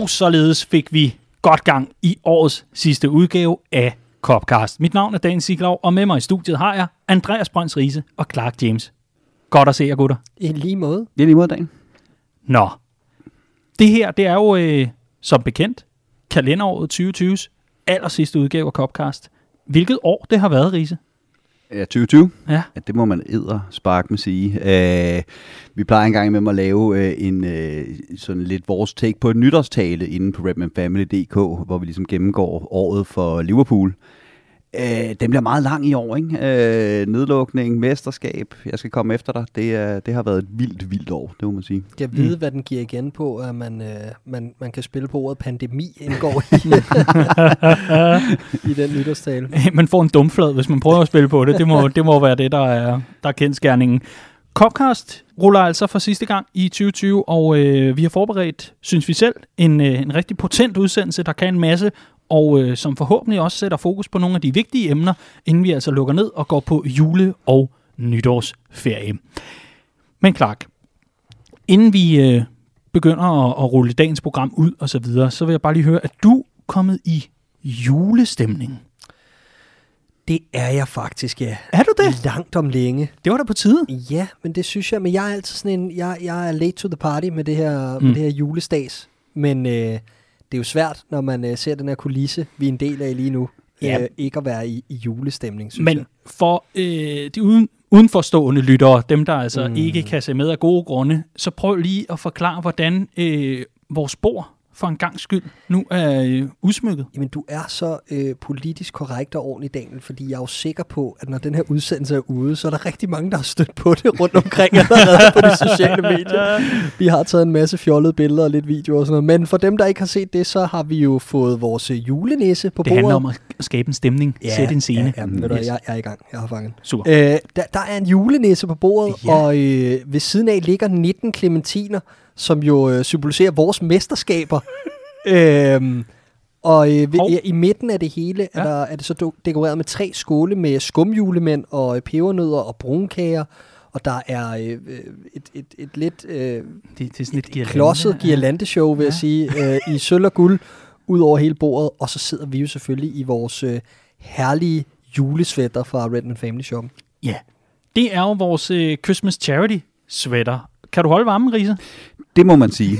Og således fik vi godt gang i årets sidste udgave af Copcast. Mit navn er Dan Siglov, og med mig i studiet har jeg Andreas Brønds Riese og Clark James. Godt at se jer, gutter. I lige måde. Det er lige mod dagen. Nå, det her, det er jo øh, som bekendt kalenderåret 2020's aller sidste udgave af Copcast. Hvilket år det har været, Riese? Ja, 2020. Ja. Ja, det må man æder spark med sige. Uh, vi plejer engang med at lave uh, en uh, sådan lidt vores take på et nytårstale inde på redmanfamily.dk, hvor vi ligesom gennemgår året for Liverpool. Uh, den bliver meget lang i år, ikke? Uh, nedlukning, mesterskab, jeg skal komme efter dig. Det, er, det har været et vildt, vildt år, det må man sige. Jeg ved, mm. hvad den giver igen på, at man, øh, man, man kan spille på ordet pandemi indgår i, i den nytårstale. man får en dumflad, hvis man prøver at spille på det. Det må, det må være det, der er, der er kendskærningen. Copcast ruller altså for sidste gang i 2020, og øh, vi har forberedt, synes vi selv, en, øh, en rigtig potent udsendelse, der kan en masse, og øh, som forhåbentlig også sætter fokus på nogle af de vigtige emner, inden vi altså lukker ned og går på jule- og nytårsferie. Men Clark, inden vi øh, begynder at, at rulle dagens program ud og så videre, så vil jeg bare lige høre, at du kommet i julestemning. Det er jeg faktisk, ja. Er du det? Langt om længe. Det var da på tide. Ja, men det synes jeg, men jeg er altid sådan en, jeg, jeg er late to the party med det her, mm. Med det her julestads. Men øh, det er jo svært, når man øh, ser den her kulisse, vi er en del af lige nu, Ja. øh, ikke at være i, i julestemning, synes Men jeg. for øh, de uden, udenforstående lyttere, dem der altså mm. Ikke kan se med af gode grunde, så prøv lige at forklare, hvordan øh, vores bord for en gang skyld nu er øh, udsmykket. Jamen, du er så øh, politisk korrekt og ordentlig, Daniel, fordi jeg er jo sikker på, at når den her udsendelse er ude, så er der rigtig mange, der har stødt på det rundt omkring allerede på de sociale medier. Vi har taget en masse fjollede billeder og lidt videoer og sådan noget. Men for dem, der ikke har set det, så har vi jo fået vores øh, julenisse på Det bordet. handler om at skabe en stemning, ja, sætte en scene. Ja, ja, ved du, jeg, jeg er i gang. Jeg har fanget. Super. Øh, der, der er en julenisse på bordet, Ja. ja. og øh, ved siden af ligger 19 klementiner, som jo øh, symboliserer vores mesterskaber. øhm, og øh, ved, i midten af det hele er, Ja. der, er det så dekoreret med tre skåle med skumjulemænd og øh, pebernødder og brunkager. Og der er øh, øh, et, et, et lidt øh, Det, det er sådan lidt girlande. klodset girlandeshow, vil Ja. jeg sige, øh, i sølv og guld ud over hele bordet. Og så sidder vi jo selvfølgelig i vores øh, herlige julesvætter fra Redman Family Shop. Ja. Det er jo vores øh, Christmas Charity sweater. Kan du holde varmen, Riese? Det må man sige.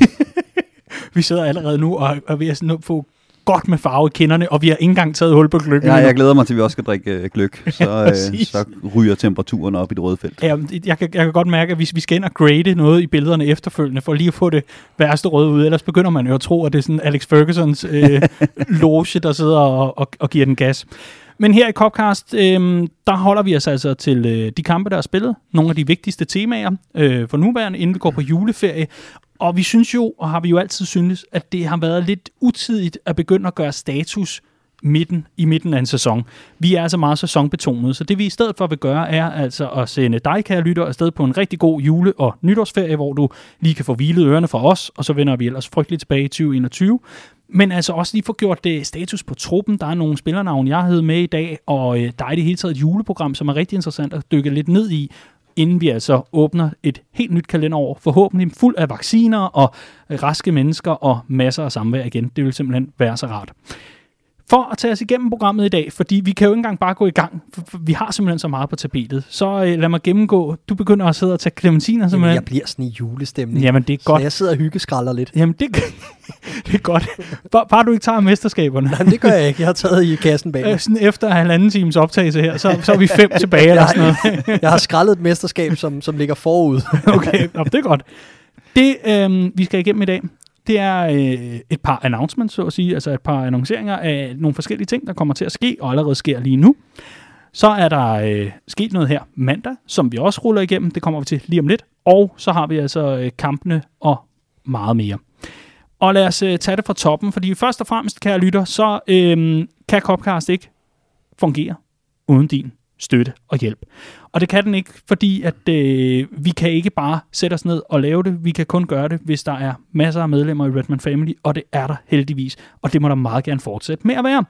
Vi sidder allerede nu og er ved at sådan få godt med farve i kinderne, og vi har ikke engang taget hul på gløggen. ja, jeg glæder mig til, at vi også skal drikke øh, gløk. Så, øh, præcis. så ryger temperaturen op i det røde felt. Ja, jeg, kan, jeg kan godt mærke, at hvis vi skal ind og grade noget i billederne efterfølgende, for lige at få det værste røde ud, ellers begynder man jo at tro, at det er sådan Alex Fergusons øh, loge, der sidder og, og, og giver den gas. Men her i Copcast, øh, der holder vi os altså til øh, de kampe, der er spillet. Nogle af de vigtigste temaer øh, for nuværende, inden vi går på juleferie. Og vi synes jo, og har vi jo altid syntes, at det har været lidt utidigt at begynde at gøre status midten i midten af en sæson. Vi er altså meget sæsonbetonet, så det vi i stedet for vil gøre, er altså at sende dig, kære lytter, afsted på en rigtig god jule- og nytårsferie, hvor du lige kan få hvilet ørerne fra os, og så vender vi ellers frygteligt tilbage i 2021. Men altså også lige få gjort det status på truppen. Der er nogle spillernavne, jeg havde med i dag, og øh, der er i det hele taget et juleprogram, som er rigtig interessant at dykke lidt ned i, inden vi altså åbner et helt nyt kalenderår, forhåbentlig fuld af vacciner og raske mennesker og masser af samvær igen. Det vil simpelthen være så rart. For at tage os igennem programmet i dag, fordi vi kan jo ikke engang bare gå i gang, for vi har simpelthen så meget på tapetet, så øh, lad mig gennemgå. Du begynder at sidde og tage clementiner Jamen, simpelthen. jeg bliver sådan i julestemning. Jamen, det er Så godt. jeg sidder og hyggeskralder lidt. Jamen, det, det er godt. Bare, bare du ikke tager mesterskaberne. Nej, det gør jeg ikke. Jeg har taget i kassen bag mig. Øh, sådan efter halvanden times optagelse her, så, så er vi fem tilbage eller sådan noget. Jeg har skrællet et mesterskab, som, som ligger forud. Okay, Nå, det er godt. Det, øh, vi skal igennem i dag, det er øh, et par announcements, så at sige, altså et par annonceringer af nogle forskellige ting, der kommer til at ske, og allerede sker lige nu. Så er der øh, sket noget her mandag, som vi også ruller igennem. Det kommer vi til lige om lidt. Og så har vi altså øh, kampene og meget mere. Og lad os øh, tage det fra toppen, fordi først og fremmest, kære lytter, så øh, kan Copcast ikke fungere uden din støtte og hjælp. Og det kan den ikke, fordi at øh, vi kan ikke bare sætte os ned og lave det. Vi kan kun gøre det, hvis der er masser af medlemmer i Redman Family, og det er der heldigvis. Og det må der meget gerne fortsætte med at være.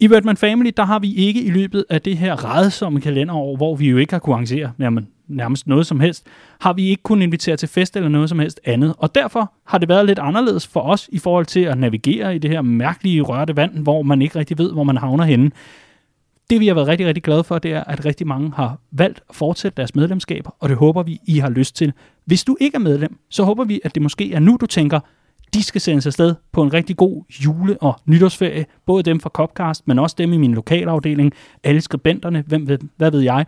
I Redman Family, der har vi ikke i løbet af det her redsomme kalenderår, hvor vi jo ikke har kunnet arrangere jamen, nærmest noget som helst, har vi ikke kunnet invitere til fest eller noget som helst andet. Og derfor har det været lidt anderledes for os i forhold til at navigere i det her mærkelige rørte vand, hvor man ikke rigtig ved, hvor man havner henne. Det vi har været rigtig, rigtig glade for, det er, at rigtig mange har valgt at fortsætte deres medlemskaber, og det håber vi, I har lyst til. Hvis du ikke er medlem, så håber vi, at det måske er nu, du tænker, de skal sendes afsted på en rigtig god jule- og nytårsferie. Både dem fra Copcast, men også dem i min lokalafdeling, alle skribenterne, hvem ved, hvad ved jeg.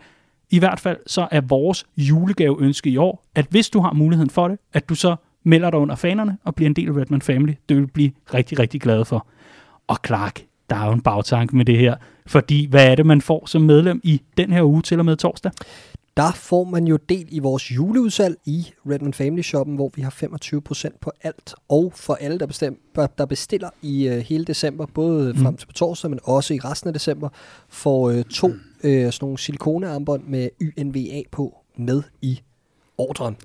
I hvert fald så er vores julegaveønske i år, at hvis du har muligheden for det, at du så melder dig under fanerne og bliver en del af Redman Family. Det vil vi blive rigtig, rigtig glade for. Og Clark, der er jo en bagtanke med det her. Fordi hvad er det, man får som medlem i den her uge til og med torsdag? Der får man jo del i vores juleudsalg i Redmond Family Shoppen, hvor vi har 25% på alt, og for alle, der, bestem, der bestiller i uh, hele december, både mm. frem til på torsdag, men også i resten af december, får uh, to uh, sådan nogle silikonearmbånd med YNVA på med i ordren.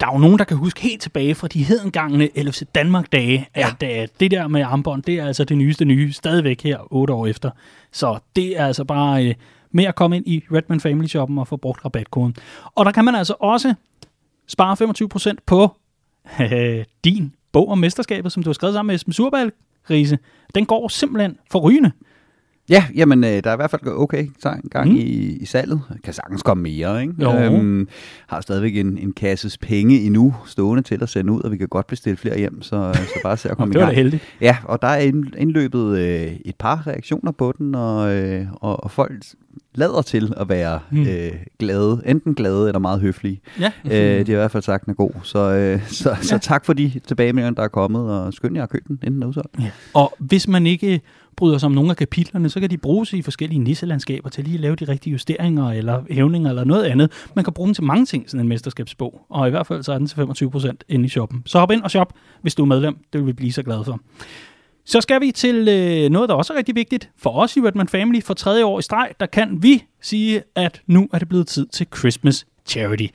Der er jo nogen, der kan huske helt tilbage fra de hedengangene LFC Danmark-dage, ja. at uh, det der med armbånd, det er altså det nyeste nye, stadigvæk her, otte år efter. Så det er altså bare... Uh, med at komme ind i Redman Family Shoppen og få brugt rabatkoden. Og der kan man altså også spare 25% på din bog om mesterskabet, som du har skrevet sammen med Esben Surbal, Riese. Den går simpelthen for rygende. Ja, jamen, øh, der er i hvert fald okay gang mm. i, i salget. Kan sagtens komme mere, ikke? Jo. Øhm, har stadigvæk en, en kasses penge endnu stående til at sende ud, og vi kan godt bestille flere hjem, så, så bare se at komme det i var gang. da heldigt. Ja, og der er indløbet øh, et par reaktioner på den, og, øh, og, og folk lader til at være Mm. øh, glade, enten glade eller meget høflige. Ja. Øh, det er i hvert fald sagt, den er god. Så, øh, så, så Ja. tak for de tilbagemeldinger, der er kommet, og skynd jer at købe den, inden den er udsolgt. Ja. Og hvis man ikke bryder sig om nogle af kapitlerne, så kan de bruges i forskellige nisselandskaber til lige at lave de rigtige justeringer eller hævninger eller noget andet. Man kan bruge dem til mange ting, sådan en mesterskabsbog. Og i hvert fald så er den til 25% inde i shoppen. Så hop ind og shop, hvis du er medlem. Det vil vi blive så glade for. Så skal vi til øh, noget, der også er rigtig vigtigt for os i Redman Family. For tredje år i streg, der kan vi sige, at nu er det blevet tid til Christmas Charity.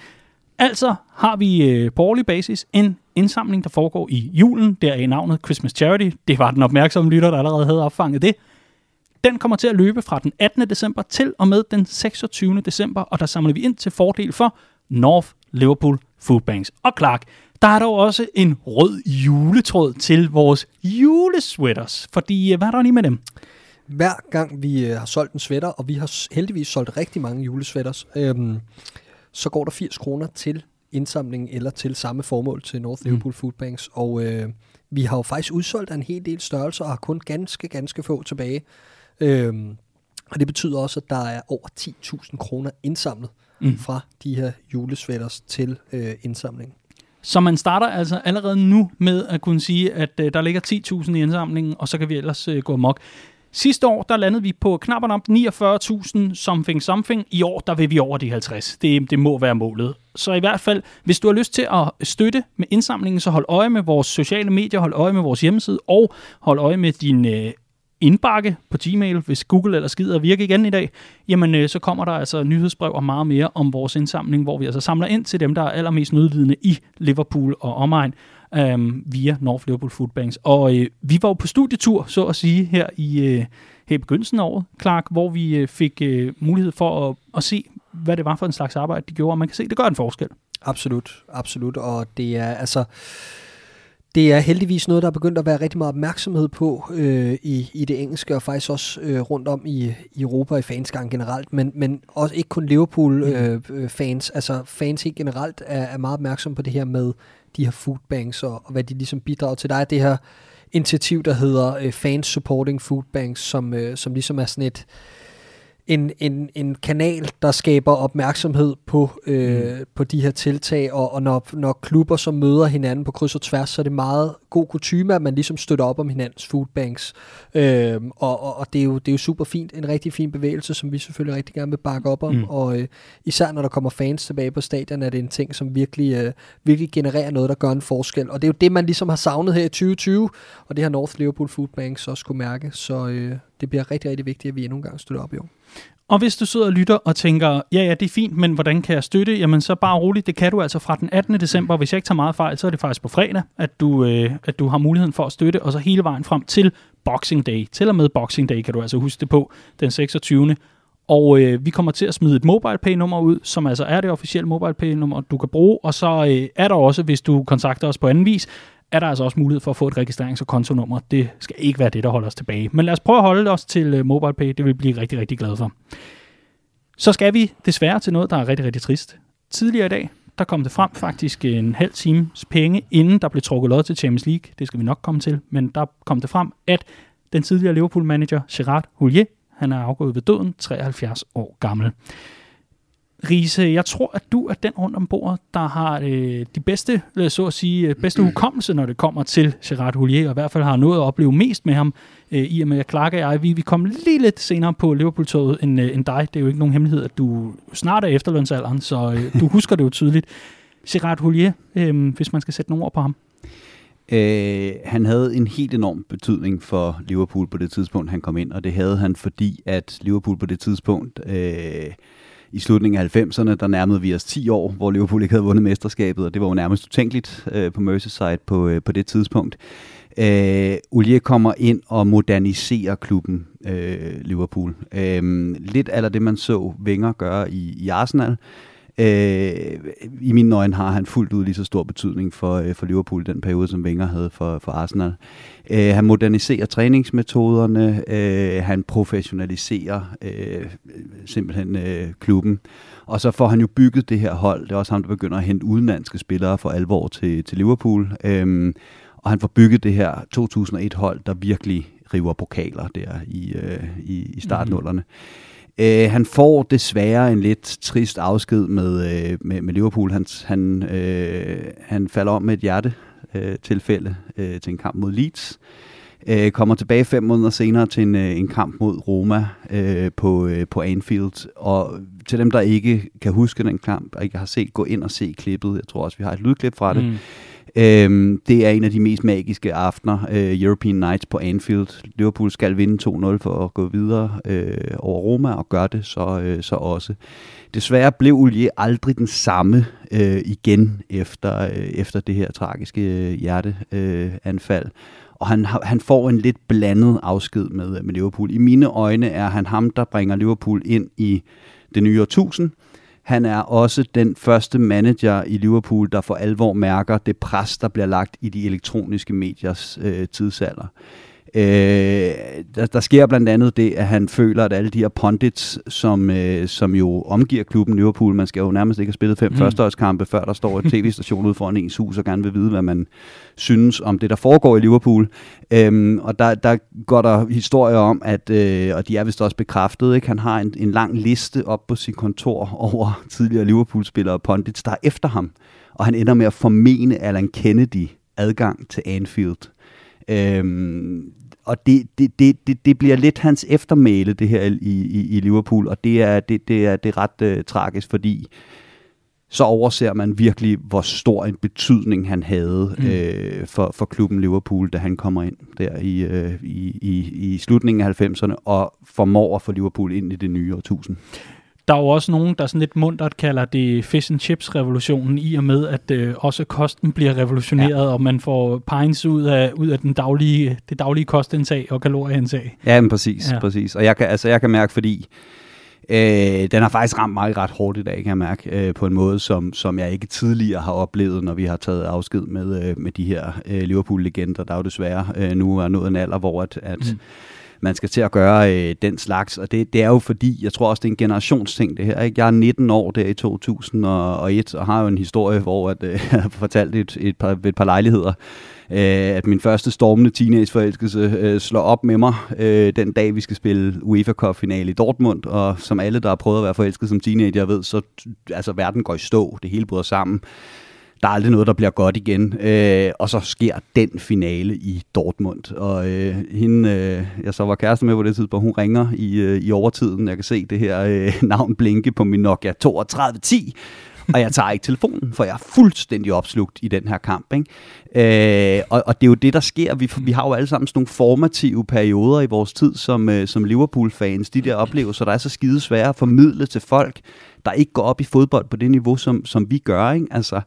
Altså har vi øh, på årlig basis en indsamling, der foregår i julen. Der i navnet Christmas Charity. Det var den opmærksomme lytter, der allerede havde opfanget det. Den kommer til at løbe fra den 18. december til og med den 26. december, og der samler vi ind til fordel for North Liverpool Food Banks. Og Clark, der er dog også en rød juletråd til vores julesweaters, fordi øh, hvad er der lige med dem? Hver gang vi øh, har solgt en sweater, og vi har heldigvis solgt rigtig mange julesweaters, øhm, så går der 80 kroner til indsamlingen eller til samme formål til North Liverpool Food Banks. Og øh, vi har jo faktisk udsolgt en hel del størrelser og har kun ganske, ganske få tilbage. Øhm, og det betyder også, at der er over 10.000 kroner indsamlet Mm. mm. fra de her julesweaters til øh, indsamling. Så man starter altså allerede nu med at kunne sige, at øh, der ligger 10.000 i indsamlingen, og så kan vi ellers øh, gå amok. Sidste år, der landede vi på knap om 49.000 something something. I år, der vil vi over de 50. Det, det må være målet. Så i hvert fald, hvis du har lyst til at støtte med indsamlingen, så hold øje med vores sociale medier, hold øje med vores hjemmeside, og hold øje med din øh, indbakke på Gmail, hvis Google eller skider virke igen i dag, jamen øh, så kommer der altså nyhedsbrev og meget mere om vores indsamling, hvor vi altså samler ind til dem, der er allermest nødlidende i Liverpool og omegn øhm, via North Liverpool Food Banks. Og øh, vi var jo på studietur, så at sige, her i, øh, her i begyndelsen af året, Clark, hvor vi øh, fik øh, mulighed for at, at se, hvad det var for en slags arbejde, de gjorde, og man kan se, det gør en forskel. Absolut, absolut. Og det er altså... Det er heldigvis noget, der er begyndt at være rigtig meget opmærksomhed på øh, i, i det engelske, og faktisk også øh, rundt om i, i Europa i fansgang generelt, men, men også ikke kun Liverpool-fans, øh, altså fans helt generelt er, er meget opmærksomme på det her med de her foodbanks, og, og hvad de ligesom bidrager til. Der er det her initiativ, der hedder øh, Fans Supporting Food Banks, som, øh, som ligesom er sådan et, en, en, en kanal, der skaber opmærksomhed på, øh, mm. på de her tiltag, og, og når, når klubber så møder hinanden på kryds og tværs, så er det meget god kutume, at man ligesom støtter op om hinandens foodbanks. Øh, og og, og det, er jo, det er jo super fint, en rigtig fin bevægelse, som vi selvfølgelig rigtig gerne vil bakke op om, Mm. og øh, især når der kommer fans tilbage på stadion, er det en ting, som virkelig, øh, virkelig genererer noget, der gør en forskel. Og det er jo det, man ligesom har savnet her i 2020, og det har North Liverpool Food Banks også kunne mærke, så øh, det bliver rigtig, rigtig vigtigt, at vi endnu en gang støtter op i år. Og hvis du sidder og lytter og tænker, ja, ja, det er fint, men hvordan kan jeg støtte? Jamen så bare roligt, det kan du altså fra den 18. december. Hvis jeg ikke tager meget fejl, så er det faktisk på fredag, at du, øh, at du har muligheden for at støtte, og så hele vejen frem til Boxing Day. Til og med Boxing Day kan du altså huske det på den 26. Og øh, vi kommer til at smide et MobilePay-nummer ud, som altså er det officielle MobilePay-nummer, du kan bruge. Og så øh, er der også, hvis du kontakter os på anden vis, er der altså også mulighed for at få et registrerings- og kontonummer. Det skal ikke være det, der holder os tilbage. Men lad os prøve at holde os til øh, MobilePay. Det vil vi blive rigtig, rigtig glade for. Så skal vi desværre til noget, der er rigtig, rigtig trist. Tidligere i dag, der kom det frem faktisk en halv times penge, inden der blev trukket lod til Champions League. Det skal vi nok komme til. Men der kom det frem, at den tidligere Liverpool-manager Gerard Houllier, han er afgået ved døden, 73 år gammel. Riese, jeg tror, at du er den rundt om bordet, der har øh, de bedste, øh, så at sige, øh, bedste hukommelse, når det kommer til Gerard Houllier, og i hvert fald har nået at opleve mest med ham, øh, i og med at Clark og jeg, vi, vi kommer lige lidt senere på Liverpool-toget end, øh, end dig. Det er jo ikke nogen hemmelighed, at du snart er efterlønsalderen, så øh, du husker det jo tydeligt. Gerard Houllier, øh, hvis man skal sætte nogle ord på ham. Øh, han havde en helt enorm betydning for Liverpool på det tidspunkt, han kom ind, og det havde han, fordi at Liverpool på det tidspunkt, øh, i slutningen af 90'erne, der nærmede vi os 10 år, hvor Liverpool ikke havde vundet mesterskabet, og det var jo nærmest utænkeligt øh, på Merseyside på, øh, på det tidspunkt. Øh, Ulie kommer ind og moderniserer klubben øh, Liverpool. Øh, lidt af det, man så Wenger gøre i, i Arsenal, Øh, I mine øjne har han fuldt ud lige så stor betydning for, øh, for Liverpool i den periode, som Wenger havde for, for Arsenal. Øh, han moderniserer træningsmetoderne, øh, han professionaliserer øh, simpelthen øh, klubben, og så får han jo bygget det her hold. Det er også ham, der begynder at hente udenlandske spillere for alvor til, til Liverpool. Øh, og han får bygget det her 2001-hold, der virkelig river pokaler der i, øh, i, i startnullerne. Mm-hmm. Øh, han får desværre en lidt trist afsked med, øh, med, med Liverpool. Han, han, øh, han falder om med et hjertetilfælde øh, øh, til en kamp mod Leeds. Øh, kommer tilbage fem måneder senere til en, øh, en kamp mod Roma øh, på, øh, på Anfield. Og til dem, der ikke kan huske den kamp, og ikke har set, gå ind og se klippet. Jeg tror også, vi har et lydklip fra det. Mm Øhm, det er en af de mest magiske aftener, øh, European Nights på Anfield. Liverpool skal vinde 2-0 for at gå videre øh, over Roma, og gør det så, øh, så også. Desværre blev Ulie aldrig den samme øh, igen efter, øh, efter det her tragiske øh, hjerteanfald. Øh, og han, han får en lidt blandet afsked med, med Liverpool. I mine øjne er han ham, der bringer Liverpool ind i det nye årtusind. Han er også den første manager i Liverpool, der for alvor mærker det pres, der bliver lagt i de elektroniske mediers øh, tidsalder. Øh, der, der sker blandt andet det, at han føler, at alle de her pundits, som, øh, som jo omgiver klubben Liverpool, man skal jo nærmest ikke have spillet fem mm. førsteårskampe, før der står et tv-station ude foran ens hus og gerne vil vide, hvad man synes om det, der foregår i Liverpool. Øhm, og der, der går der historier om, at, øh, og de er vist også bekræftet, ikke? han har en, en lang liste op på sit kontor over tidligere Liverpool-spillere og pundits, der er efter ham. Og han ender med at formene Alan Kennedy adgang til Anfield. Øhm, og det, det, det, det, det bliver lidt hans eftermæle, det her i, i, i Liverpool, og det er, det, det er, det er ret uh, tragisk, fordi så overser man virkelig, hvor stor en betydning han havde mm. øh, for, for klubben Liverpool, da han kommer ind der i, øh, i, i, i slutningen af 90'erne, og formår at få Liverpool ind i det nye årtusind. Der er jo også nogen, der sådan lidt muntert kalder det fish and chips revolutionen, i og med, at øh, også kosten bliver revolutioneret, ja. og man får pines ud af, ud af den daglige, det daglige kostindtag og kalorieindtag. Ja, men præcis, ja. præcis. Og jeg kan, altså, jeg kan mærke, fordi Øh, den har faktisk ramt mig ret hårdt i dag, kan jeg mærke, øh, på en måde, som, som jeg ikke tidligere har oplevet, når vi har taget afsked med, øh, med de her øh, Liverpool-legender, der er jo desværre øh, nu er nået en alder, hvor at, at mm man skal til at gøre øh, den slags. Og det, det er jo fordi, jeg tror også, det er en generationsting det her. Ikke? Jeg er 19 år der i 2001, og har jo en historie, hvor at, øh, jeg har fortalt et, et, par, et par lejligheder, øh, at min første stormende teenageforelskelse øh, slår op med mig øh, den dag, vi skal spille UEFA Cup-finale i Dortmund. Og som alle, der har prøvet at være forelsket som teenager, ved, så altså, verden går i stå. Det hele bryder sammen der er aldrig noget, der bliver godt igen. Øh, og så sker den finale i Dortmund. Og øh, hende, øh, jeg så var kæreste med på det tidspunkt, hun ringer i, øh, i overtiden. Jeg kan se det her øh, navn blinke på min Nokia 3210. og jeg tager ikke telefonen, for jeg er fuldstændig opslugt i den her kamp. Ikke? Øh, og, og det er jo det, der sker. Vi, vi har jo alle sammen sådan nogle formative perioder i vores tid som, øh, som Liverpool-fans. De der oplevelser, der er så skide svære at formidle til folk, der ikke går op i fodbold på det niveau, som, som vi gør. Ikke? Altså,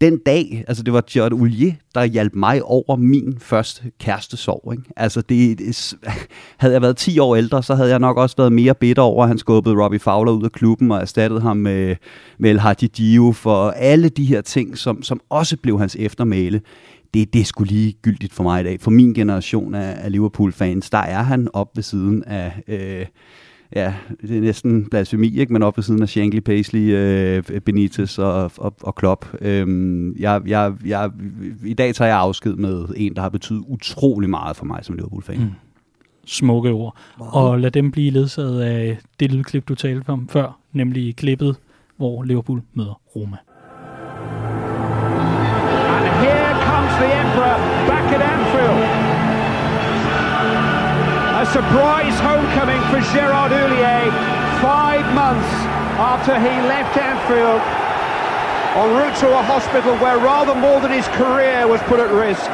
den dag, altså det var Gerard Ullier, der hjalp mig over min første kæreste sorg. Ikke? Altså det, det, havde jeg været 10 år ældre, så havde jeg nok også været mere bitter over, at han skubbede Robbie Fowler ud af klubben og erstattede ham med, med El Hadji Dio for alle de her ting, som, som også blev hans eftermæle. Det, det er sgu lige gyldigt for mig i dag. For min generation af, af Liverpool-fans, der er han op ved siden af... Øh, ja, det er næsten blasfemi, ikke? men op ved siden af Shankly, Paisley, øh, Benitez og, og, og Klopp. Øhm, jeg, jeg, jeg, I dag tager jeg afsked med en, der har betydet utrolig meget for mig som Liverpool-fan. Mm. Smukke ord. Wow. Og lad dem blive ledsaget af det lille klip, du talte om før, nemlig klippet, hvor Liverpool møder Roma. And here comes the Emperor back at A surprise homecoming for Gerard Houllier five months after he left Anfield en route to a hospital where rather more than his career was put at risk.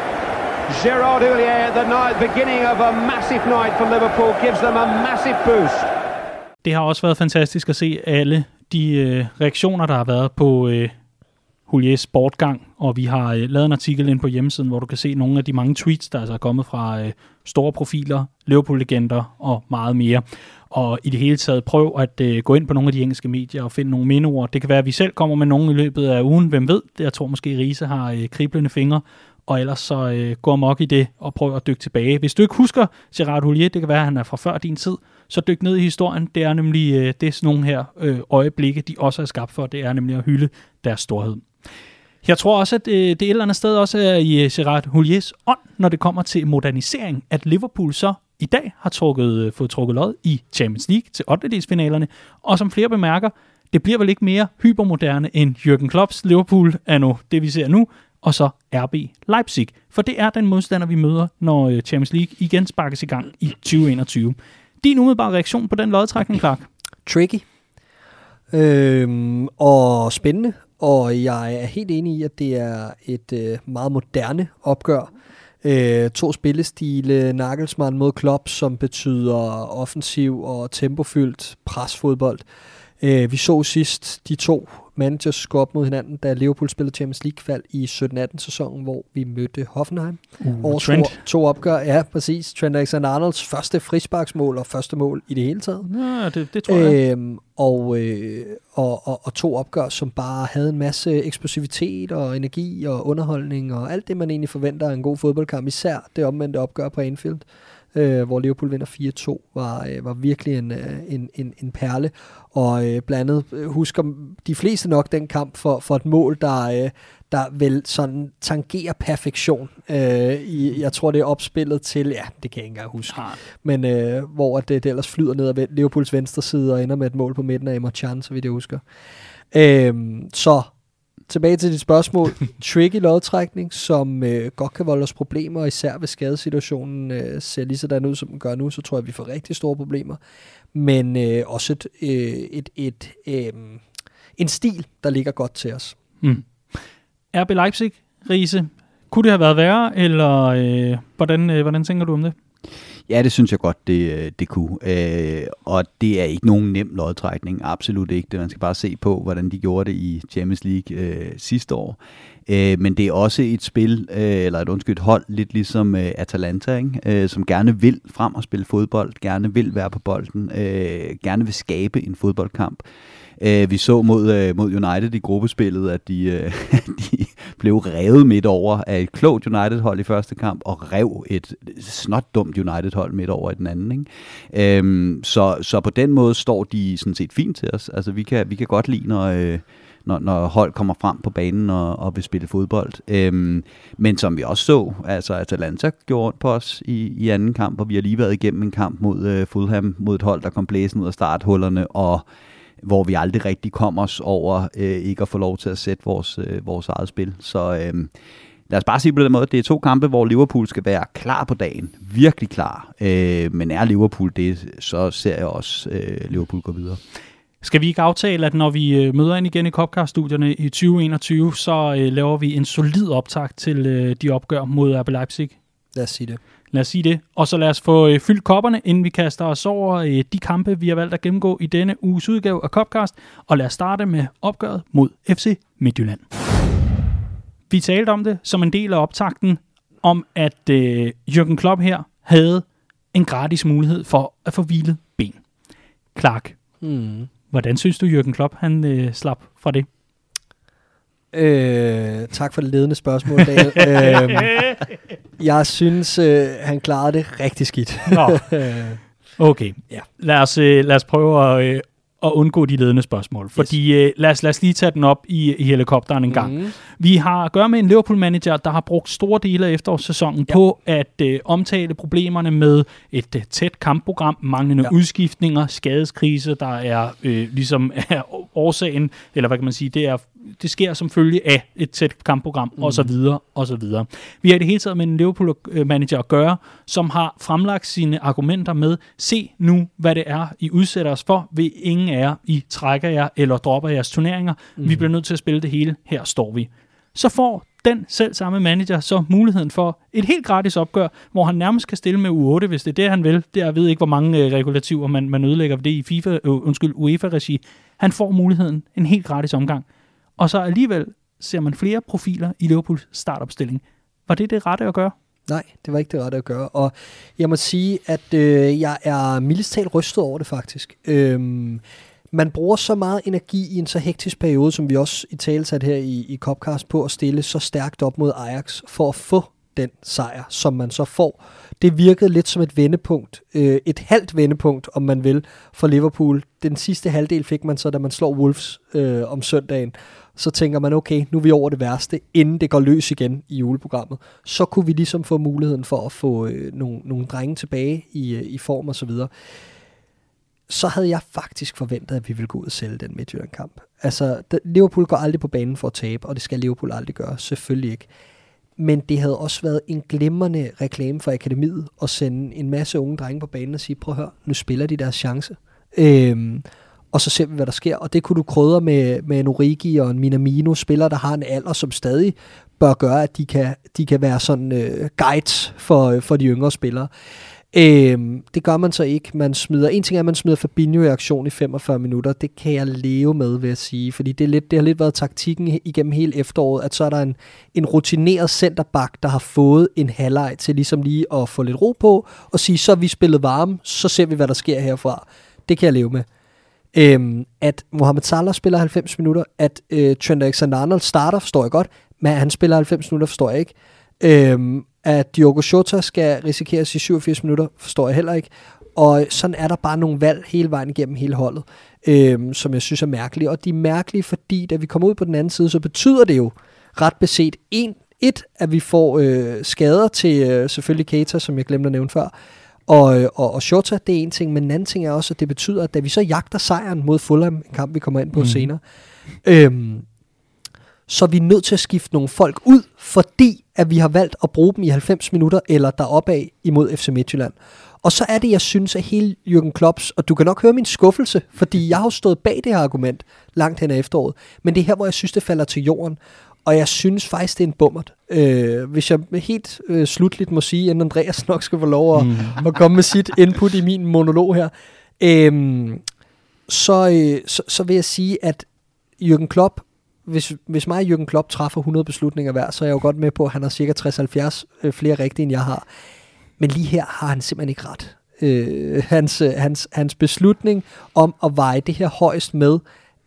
Gerard Houllier at the night, beginning of a massive night for Liverpool gives them a massive boost. Det har også været fantastisk at se alle de øh, reaktioner, der har været på øh, Huliers sportgang, og vi har øh, lavet en artikel ind på hjemmesiden, hvor du kan se nogle af de mange tweets, der altså er kommet fra øh, store profiler, Liverpool-legender og meget mere. Og i det hele taget prøv at øh, gå ind på nogle af de engelske medier og finde nogle mindeord. Det kan være, at vi selv kommer med nogle i løbet af ugen, hvem ved. Jeg tror måske, Riese har øh, kriblende fingre, og ellers så øh, gå amok i det og prøv at dykke tilbage. Hvis du ikke husker Gerard Houllier, det kan være, at han er fra før din tid, så dyk ned i historien. Det er nemlig øh, det, sådan nogle her øh, øjeblikke, de også er skabt for. Det er nemlig at hylde deres storhed. Jeg tror også, at øh, det et eller andet sted også er i øh, Gerard Houliers ånd, når det kommer til modernisering, at Liverpool så i dag har trukket, øh, fået trukket lod i Champions League til 8. finalerne, og som flere bemærker, det bliver vel ikke mere hypermoderne end Jürgen Klopps Liverpool er nu det, vi ser nu, og så RB Leipzig. For det er den modstander, vi møder, når øh, Champions League igen sparkes i gang i 2021. Din umiddelbare reaktion på den lodtrækning, Clark? Tricky. Øhm, og spændende, og jeg er helt enig i, at det er et øh, meget moderne opgør. Øh, to spillestile, Nagelsmann mod Klopp, som betyder offensiv og tempofyldt presfodbold. Øh, vi så sidst de to managers gå op mod hinanden, da Liverpool spillede Champions League-fald i 17-18 sæsonen, hvor vi mødte Hoffenheim. Uh, Over Trent. To, to opgør, ja, præcis. Trent Alexander-Arnolds første frisparksmål og første mål i det hele taget. Ja, det, det tror jeg. Øhm, og, øh, og, og, og to opgør, som bare havde en masse eksplosivitet og energi og underholdning og alt det, man egentlig forventer af en god fodboldkamp, især det omvendte opgør på Anfield øh, hvor Liverpool vinder 4-2, var, øh, var virkelig en, øh, en, en, en perle. Og øh, blandt andet øh, husker de fleste nok den kamp for, for et mål, der, øh, der vel sådan tangerer perfektion. Øh, i, jeg tror, det er opspillet til, ja, det kan jeg ikke engang huske, ja. men øh, hvor det, det ellers flyder ned ad Liverpools venstre side og ender med et mål på midten af Emre Can, så vidt jeg husker. Øh, så tilbage til dit spørgsmål. Tricky lodtrækning, som øh, godt kan volde os problemer, især hvis skadesituationen øh, ser lige sådan ud, som den gør nu, så tror jeg, vi får rigtig store problemer. Men øh, også et, øh, et, et, øh, en stil, der ligger godt til os. Mm. RB Leipzig, Riese, kunne det have været værre, eller øh, hvordan, øh, hvordan tænker du om det? Ja, det synes jeg godt, det, øh, det kunne. Øh, og det er ikke nogen nem lodtrækning. Absolut ikke. Det, man skal bare se på, hvordan de gjorde det i Champions League øh, sidste år. Øh, men det er også et spil, øh, eller et undskyld hold, lidt ligesom øh, Atalanta, ikke? Øh, som gerne vil frem og spille fodbold, gerne vil være på bolden, øh, gerne vil skabe en fodboldkamp. Øh, vi så mod, øh, mod United i gruppespillet, at de, øh, de blev revet midt over af et klogt United-hold i første kamp, og rev et snot dumt United-hold midt over i den anden. Ikke? Øhm, så, så på den måde står de sådan set fint til os. Altså vi kan, vi kan godt lide, når... Øh, når, når hold kommer frem på banen og, og vil spille fodbold. Øhm, men som vi også så, altså Atalanta gjorde ondt på os i, i anden kamp, og vi har lige været igennem en kamp mod øh, Fulham, mod et hold, der kom blæsen ud af starthullerne, og hvor vi aldrig rigtig kom os over øh, ikke at få lov til at sætte vores, øh, vores eget spil. Så øh, lad os bare sige på den måde, det er to kampe, hvor Liverpool skal være klar på dagen. Virkelig klar. Øh, men er Liverpool det, så ser jeg også øh, Liverpool gå videre. Skal vi ikke aftale, at når vi øh, møder ind igen i Copcast-studierne i 2021, så øh, laver vi en solid optag til øh, de opgør mod RB Leipzig? Lad os sige det. Lad os sige det. Og så lad os få øh, fyldt kopperne, inden vi kaster os over øh, de kampe, vi har valgt at gennemgå i denne uges udgave af Copcast. Og lad os starte med opgøret mod FC Midtjylland. vi talte om det som en del af optakten, om at øh, Jürgen Klopp her havde en gratis mulighed for at få hvilet ben. Clark, Mm. hvordan synes du, Jürgen Klopp han øh, slap fra det? Øh, tak for det ledende spørgsmål, Daniel. øh, jeg synes, øh, han klarede det rigtig skidt. Nå, Øh, okay. Ja. Lad os, øh, lad os prøve at, øh, at undgå de ledende spørgsmål. Fordi øh, lad, os, lad os lige tage den op i, i helikopteren en gang. mm. Vi har at gøre med en Liverpool-manager, der har brugt store dele af efterårssæsonen ja. På at øh, omtale problemerne med et øh, tæt kampprogram, manglende ja. Udskiftninger, skadeskrise, der er øh, ligesom er årsagen, eller hvad kan man sige, det, er, det sker som følge af et tæt kampprogram, mm. og så videre, og så videre. Vi har i det hele taget med en Liverpool-manager at gøre, som har fremlagt sine argumenter med, se nu, hvad det er, I udsætter os for, ved ingen af jer, I trækker jer eller dropper jeres turneringer. Mm. Vi bliver nødt til at spille det hele, her står vi så får den selv samme manager så muligheden for et helt gratis opgør, hvor han nærmest kan stille med U8, hvis det er det, han vil. Det er, jeg ved ikke, hvor mange øh, regulativer man, man ødelægger ved det i FIFA, øh, undskyld, UEFA-regi. Han får muligheden, en helt gratis omgang. Og så alligevel ser man flere profiler i Liverpools startopstilling. Var det det rette at gøre? Nej, det var ikke det rette at gøre. Og jeg må sige, at øh, jeg er mildest talt rystet over det faktisk. Øhm, man bruger så meget energi i en så hektisk periode, som vi også i tale sat her i, i Copcast på at stille så stærkt op mod Ajax for at få den sejr, som man så får. Det virkede lidt som et vendepunkt, øh, et halvt vendepunkt, om man vil, for Liverpool. Den sidste halvdel fik man så, da man slår Wolves øh, om søndagen. Så tænker man, okay, nu er vi over det værste, inden det går løs igen i juleprogrammet. Så kunne vi ligesom få muligheden for at få øh, nogle, nogle drenge tilbage i, øh, i form og så videre så havde jeg faktisk forventet, at vi ville gå ud og sælge den Midtjylland-kamp. Altså, Liverpool går aldrig på banen for at tabe, og det skal Liverpool aldrig gøre, selvfølgelig ikke. Men det havde også været en glimrende reklame for akademiet at sende en masse unge drenge på banen og sige, prøv at høre, nu spiller de deres chance. Øhm, og så ser vi, hvad der sker. Og det kunne du krydre med, med en Origi og en Minamino, spillere, der har en alder, som stadig bør gøre, at de kan, de kan være sådan øh, guides for, øh, for de yngre spillere. Øhm, det gør man så ikke. Man smider, en ting er, at man smider Fabinho i aktion i 45 minutter. Det kan jeg leve med, vil jeg sige. Fordi det, er lidt, det har lidt været taktikken igennem hele efteråret, at så er der en, en rutineret centerback, der har fået en halvleg til ligesom lige at få lidt ro på, og sige, så er vi spillet varme, så ser vi, hvad der sker herfra. Det kan jeg leve med. Øhm, at Mohamed Salah spiller 90 minutter, at øh, Trent Alexander-Arnold starter, forstår jeg godt, men han spiller 90 minutter, forstår jeg ikke. Øhm, at Diogo Jota skal risikeres i 87 minutter, forstår jeg heller ikke. Og sådan er der bare nogle valg hele vejen igennem hele holdet, øhm, som jeg synes er mærkelige. Og de er mærkelige, fordi da vi kommer ud på den anden side, så betyder det jo ret beset en, et, at vi får øh, skader til øh, selvfølgelig Keita, som jeg glemte at nævne før, og, øh, og, og Shota, det er en ting, men en anden ting er også, at det betyder, at da vi så jagter sejren mod Fulham, en kamp vi kommer ind på mm. senere, øhm, så er vi nødt til at skifte nogle folk ud, fordi at vi har valgt at bruge dem i 90 minutter eller deroppe af imod FC Midtjylland. Og så er det, jeg synes, at hele Jürgen Klopps, og du kan nok høre min skuffelse, fordi jeg har jo stået bag det her argument langt hen ad efteråret, men det er her, hvor jeg synes, det falder til jorden. Og jeg synes faktisk, det er en bummert. Øh, hvis jeg helt øh, slutligt må sige, at Andreas nok skal få lov at, mm. at komme med sit input i min monolog her, øh, så, øh, så, så vil jeg sige, at Jürgen Klopp, hvis, hvis mig og Jürgen Klopp træffer 100 beslutninger hver, så er jeg jo godt med på, at han har cirka 60-70 øh, flere rigtige, end jeg har. Men lige her har han simpelthen ikke ret. Øh, hans, øh, hans, hans beslutning om at veje det her højst med,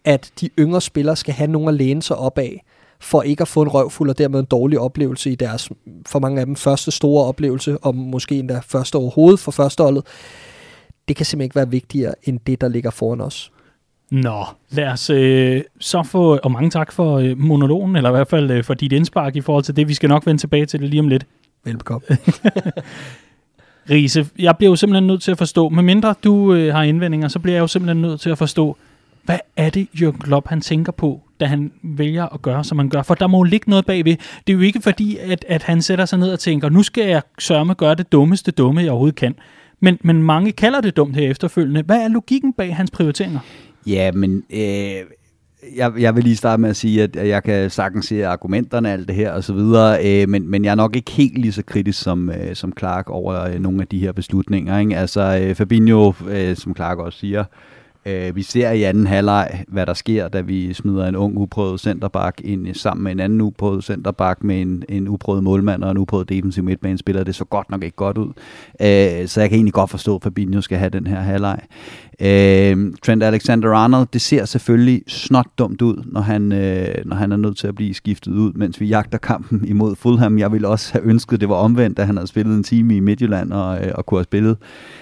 at de yngre spillere skal have nogen at læne sig op af, for ikke at få en røvfuld og dermed en dårlig oplevelse i deres, for mange af dem, første store oplevelse, og måske endda første overhovedet for førsteholdet. Det kan simpelthen ikke være vigtigere end det, der ligger foran os. Nå, lad os øh, så få, og mange tak for øh, monologen, eller i hvert fald øh, for dit indspark i forhold til det. Vi skal nok vende tilbage til det lige om lidt. Velbekomme. Riese, jeg bliver jo simpelthen nødt til at forstå, medmindre du øh, har indvendinger, så bliver jeg jo simpelthen nødt til at forstå, hvad er det, Jürgen Klopp han tænker på, da han vælger at gøre, som han gør? For der må jo ligge noget bagved. Det er jo ikke fordi, at, at han sætter sig ned og tænker, nu skal jeg sørge gøre det dummeste dumme, jeg overhovedet kan. Men, men mange kalder det dumt her efterfølgende. Hvad er logikken bag hans prioriteringer? Ja, men øh, jeg, jeg vil lige starte med at sige, at jeg kan sagtens se argumenterne alt det her og så videre, øh, men, men jeg er nok ikke helt lige så kritisk som, øh, som Clark over øh, nogle af de her beslutninger. Ikke? Altså øh, Fabinho, øh, som Clark også siger, Øh, Øh, vi ser i anden halvleg, hvad der sker, da vi smider en ung uprøvet centerback ind sammen med en anden uprøvet centerback med en, en uprøvet målmand og en uprøvet defensiv midtbanespiller. Det så godt nok ikke godt ud. Øh, så jeg kan egentlig godt forstå, at Fabinho skal have den her halvleg. Øh, Trent Alexander-Arnold, det ser selvfølgelig snot dumt ud, når han, øh, når han er nødt til at blive skiftet ud, mens vi jagter kampen imod Fulham. Jeg ville også have ønsket, det var omvendt, at han havde spillet en time i Midtjylland og, øh, og kunne have spillet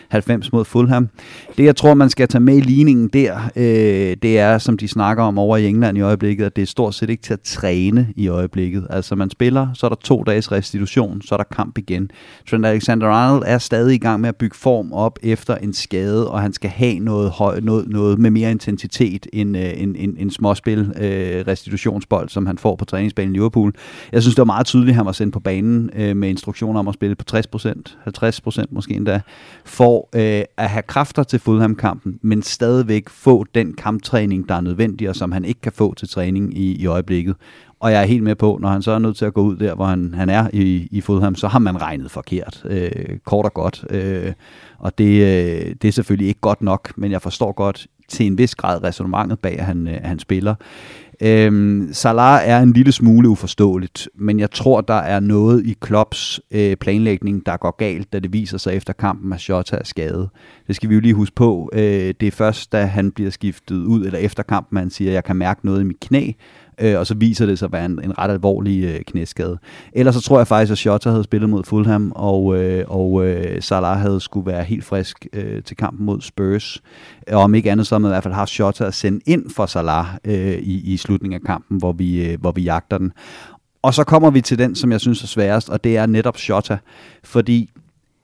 90 mod Fulham. Det, jeg tror, man skal tage med i ligningen der, øh, det er, som de snakker om over i England i øjeblikket, at det er stort set ikke til at træne i øjeblikket. Altså, man spiller, så er der to dages restitution, så er der kamp igen. Trent Alexander-Arnold er stadig i gang med at bygge form op efter en skade, og han skal have noget, høj, noget, noget med mere intensitet end øh, en, en, en småspil øh, restitutionsbold, som han får på træningsbanen i Liverpool. Jeg synes, det var meget tydeligt, at han var sendt på banen øh, med instruktioner om at spille på 60%, 50% måske endda, for øh, at have kræfter til Fulham-kampen, men stadigvæk få den kamptræning, der er nødvendig, og som han ikke kan få til træning i, i øjeblikket. Og jeg er helt med på, når han så er nødt til at gå ud der, hvor han, han er i, i Fulham, så har man regnet forkert. Øh, kort og godt. Øh, og det, øh, det er selvfølgelig ikke godt nok, men jeg forstår godt til en vis grad resonemanget bag, at han, øh, han spiller. Øhm, Salah er en lille smule uforståeligt, men jeg tror, der er noget i Klopps øh, planlægning, der går galt, da det viser sig efter kampen, at Jota er skadet. Det skal vi jo lige huske på. Øh, det er først, da han bliver skiftet ud, eller efter kampen, han siger, at jeg kan mærke noget i mit knæ, øh, og så viser det sig at være en, en ret alvorlig øh, knæskade. Ellers så tror jeg faktisk, at Shota havde spillet mod Fulham, og, øh, og øh, Salah havde skulle være helt frisk øh, til kampen mod Spurs. Og om ikke andet, så har man i hvert fald haft Shota at sende ind for Salah øh, i, i slutningen af kampen, hvor vi, øh, hvor vi jagter den. Og så kommer vi til den, som jeg synes er sværest, og det er netop Shota. Fordi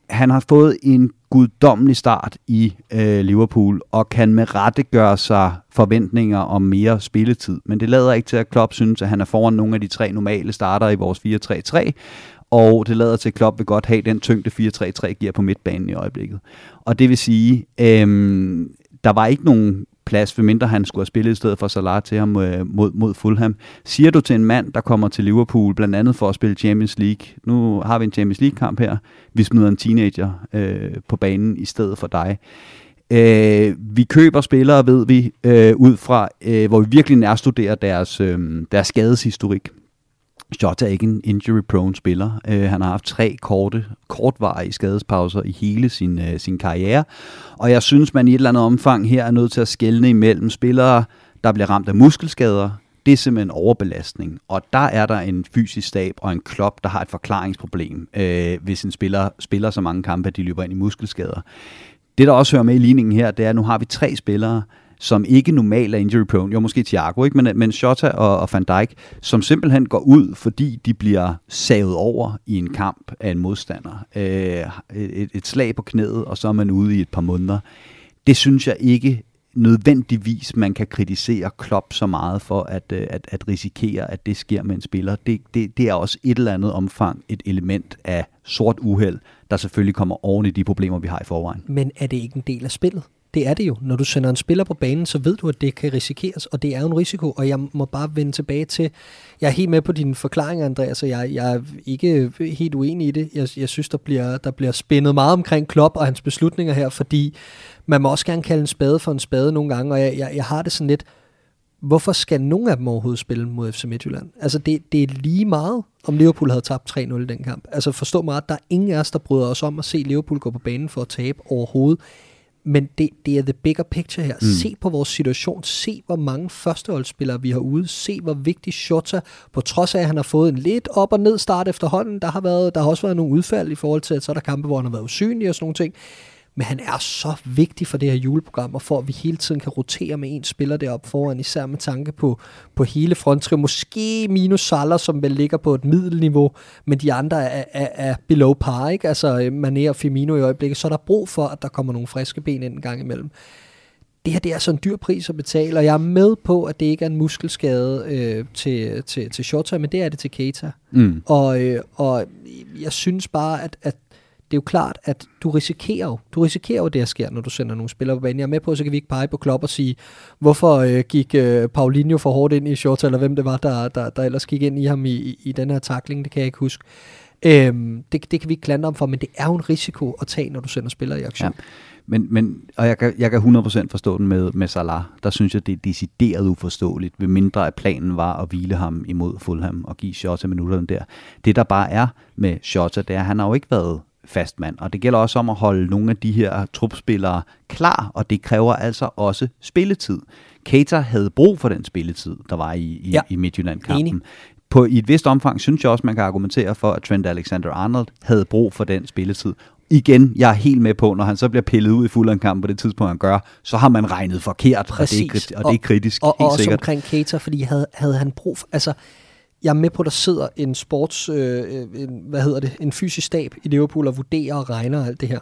han har fået en guddommelig start i øh, Liverpool, og kan med rette gøre sig forventninger om mere spilletid. Men det lader ikke til, at Klopp synes, at han er foran nogle af de tre normale starter i vores 4-3-3, og det lader til, at Klopp vil godt have den tyngde 4-3-3 giver på midtbanen i øjeblikket. Og det vil sige, øh, der var ikke nogen plads, for mindre han skulle have spillet i stedet for Salah til ham øh, mod, mod Fulham. Siger du til en mand, der kommer til Liverpool, blandt andet for at spille Champions League, nu har vi en Champions League-kamp her, vi smider en teenager øh, på banen i stedet for dig. Øh, vi køber spillere, ved vi, øh, ud fra, øh, hvor vi virkelig nærstuderer deres, øh, deres skadeshistorik. Jota er ikke en injury-prone spiller. Uh, han har haft tre korte, kortvarige skadespauser i hele sin, uh, sin karriere. Og jeg synes, man i et eller andet omfang her er nødt til at skelne imellem spillere, der bliver ramt af muskelskader. Det er simpelthen overbelastning. Og der er der en fysisk stab og en klop, der har et forklaringsproblem, uh, hvis en spiller spiller så mange kampe, at de løber ind i muskelskader. Det, der også hører med i ligningen her, det er, at nu har vi tre spillere, som ikke normalt er injury prone, jo måske Thiago, ikke? Men, men Shota og, og Van Dijk, som simpelthen går ud, fordi de bliver savet over i en kamp af en modstander. Øh, et, et slag på knæet, og så er man ude i et par måneder. Det synes jeg ikke nødvendigvis, man kan kritisere Klopp så meget for at, øh, at, at risikere, at det sker med en spiller. Det, det, det er også et eller andet omfang et element af sort uheld, der selvfølgelig kommer oven i de problemer, vi har i forvejen. Men er det ikke en del af spillet? Det er det jo. Når du sender en spiller på banen, så ved du, at det kan risikeres, og det er jo en risiko, og jeg må bare vende tilbage til, jeg er helt med på dine forklaringer, Andreas, og jeg, jeg er ikke helt uenig i det. Jeg, jeg synes, der bliver, der bliver spændet meget omkring Klopp og hans beslutninger her, fordi man må også gerne kalde en spade for en spade nogle gange, og jeg, jeg, jeg har det sådan lidt, hvorfor skal nogen af dem overhovedet spille mod FC Midtjylland? Altså, det, det er lige meget, om Liverpool havde tabt 3-0 i den kamp. Altså, forstå mig ret, der er ingen af os, der bryder os om at se Liverpool gå på banen for at tabe overhovedet. Men det, det er the bigger picture her. Mm. Se på vores situation. Se, hvor mange førsteholdsspillere vi har ude. Se, hvor vigtig Shota, på trods af, at han har fået en lidt op- og ned start efterhånden. Der har, været, der har også været nogle udfald i forhold til, at så er der kampe, hvor han har været usynlig og sådan nogle ting men han er så vigtig for det her juleprogram, og for at vi hele tiden kan rotere med en spiller deroppe foran, især med tanke på, på hele fronttrio. Måske minus Salah, som vel ligger på et middelniveau, men de andre er, er, er below par, ikke? Altså øh, Mané og Firmino i øjeblikket, så er der brug for, at der kommer nogle friske ben ind en gang imellem det her det er så en dyr pris at betale, og jeg er med på, at det ikke er en muskelskade øh, til, til, til Shota, men det er det til Keita. Mm. Og, øh, og jeg synes bare, at, at det er jo klart, at du risikerer jo, du risikerer jo det, der sker, når du sender nogle spillere på banen. Jeg er med på, så kan vi ikke pege på Klopp og sige, hvorfor øh, gik øh, Paulinho for hårdt ind i short, eller hvem det var, der, der, der ellers gik ind i ham i, i, i den her takling, det kan jeg ikke huske. Øhm, det, det kan vi ikke klandre om for, men det er jo en risiko at tage, når du sender spillere i aktion. Ja. Men, men, og jeg kan, jeg kan 100% forstå den med, med Salah. Der synes jeg, det er decideret uforståeligt, ved mindre at planen var at hvile ham imod Fulham og give Shota minutterne der. Det der bare er med Shota, det er, at han har jo ikke været fast mand, og det gælder også om at holde nogle af de her trupspillere klar, og det kræver altså også spilletid. Keita havde brug for den spilletid, der var i, i, Ja. i Midtjylland-kampen. Enig. På, I et vist omfang synes jeg også, man kan argumentere for, at Trent Alexander-Arnold havde brug for den spilletid. Igen, jeg er helt med på, når han så bliver pillet ud i Fulham-kampen på det tidspunkt, han gør, så har man regnet forkert, og det er, Præcis. og det er kritisk, og, og helt også sikkert. omkring Keita, fordi havde, havde han brug for, altså, jeg er med på, at der sidder en sports, øh, øh, en, hvad hedder det, en fysisk stab i Liverpool og vurderer og regner alt det her.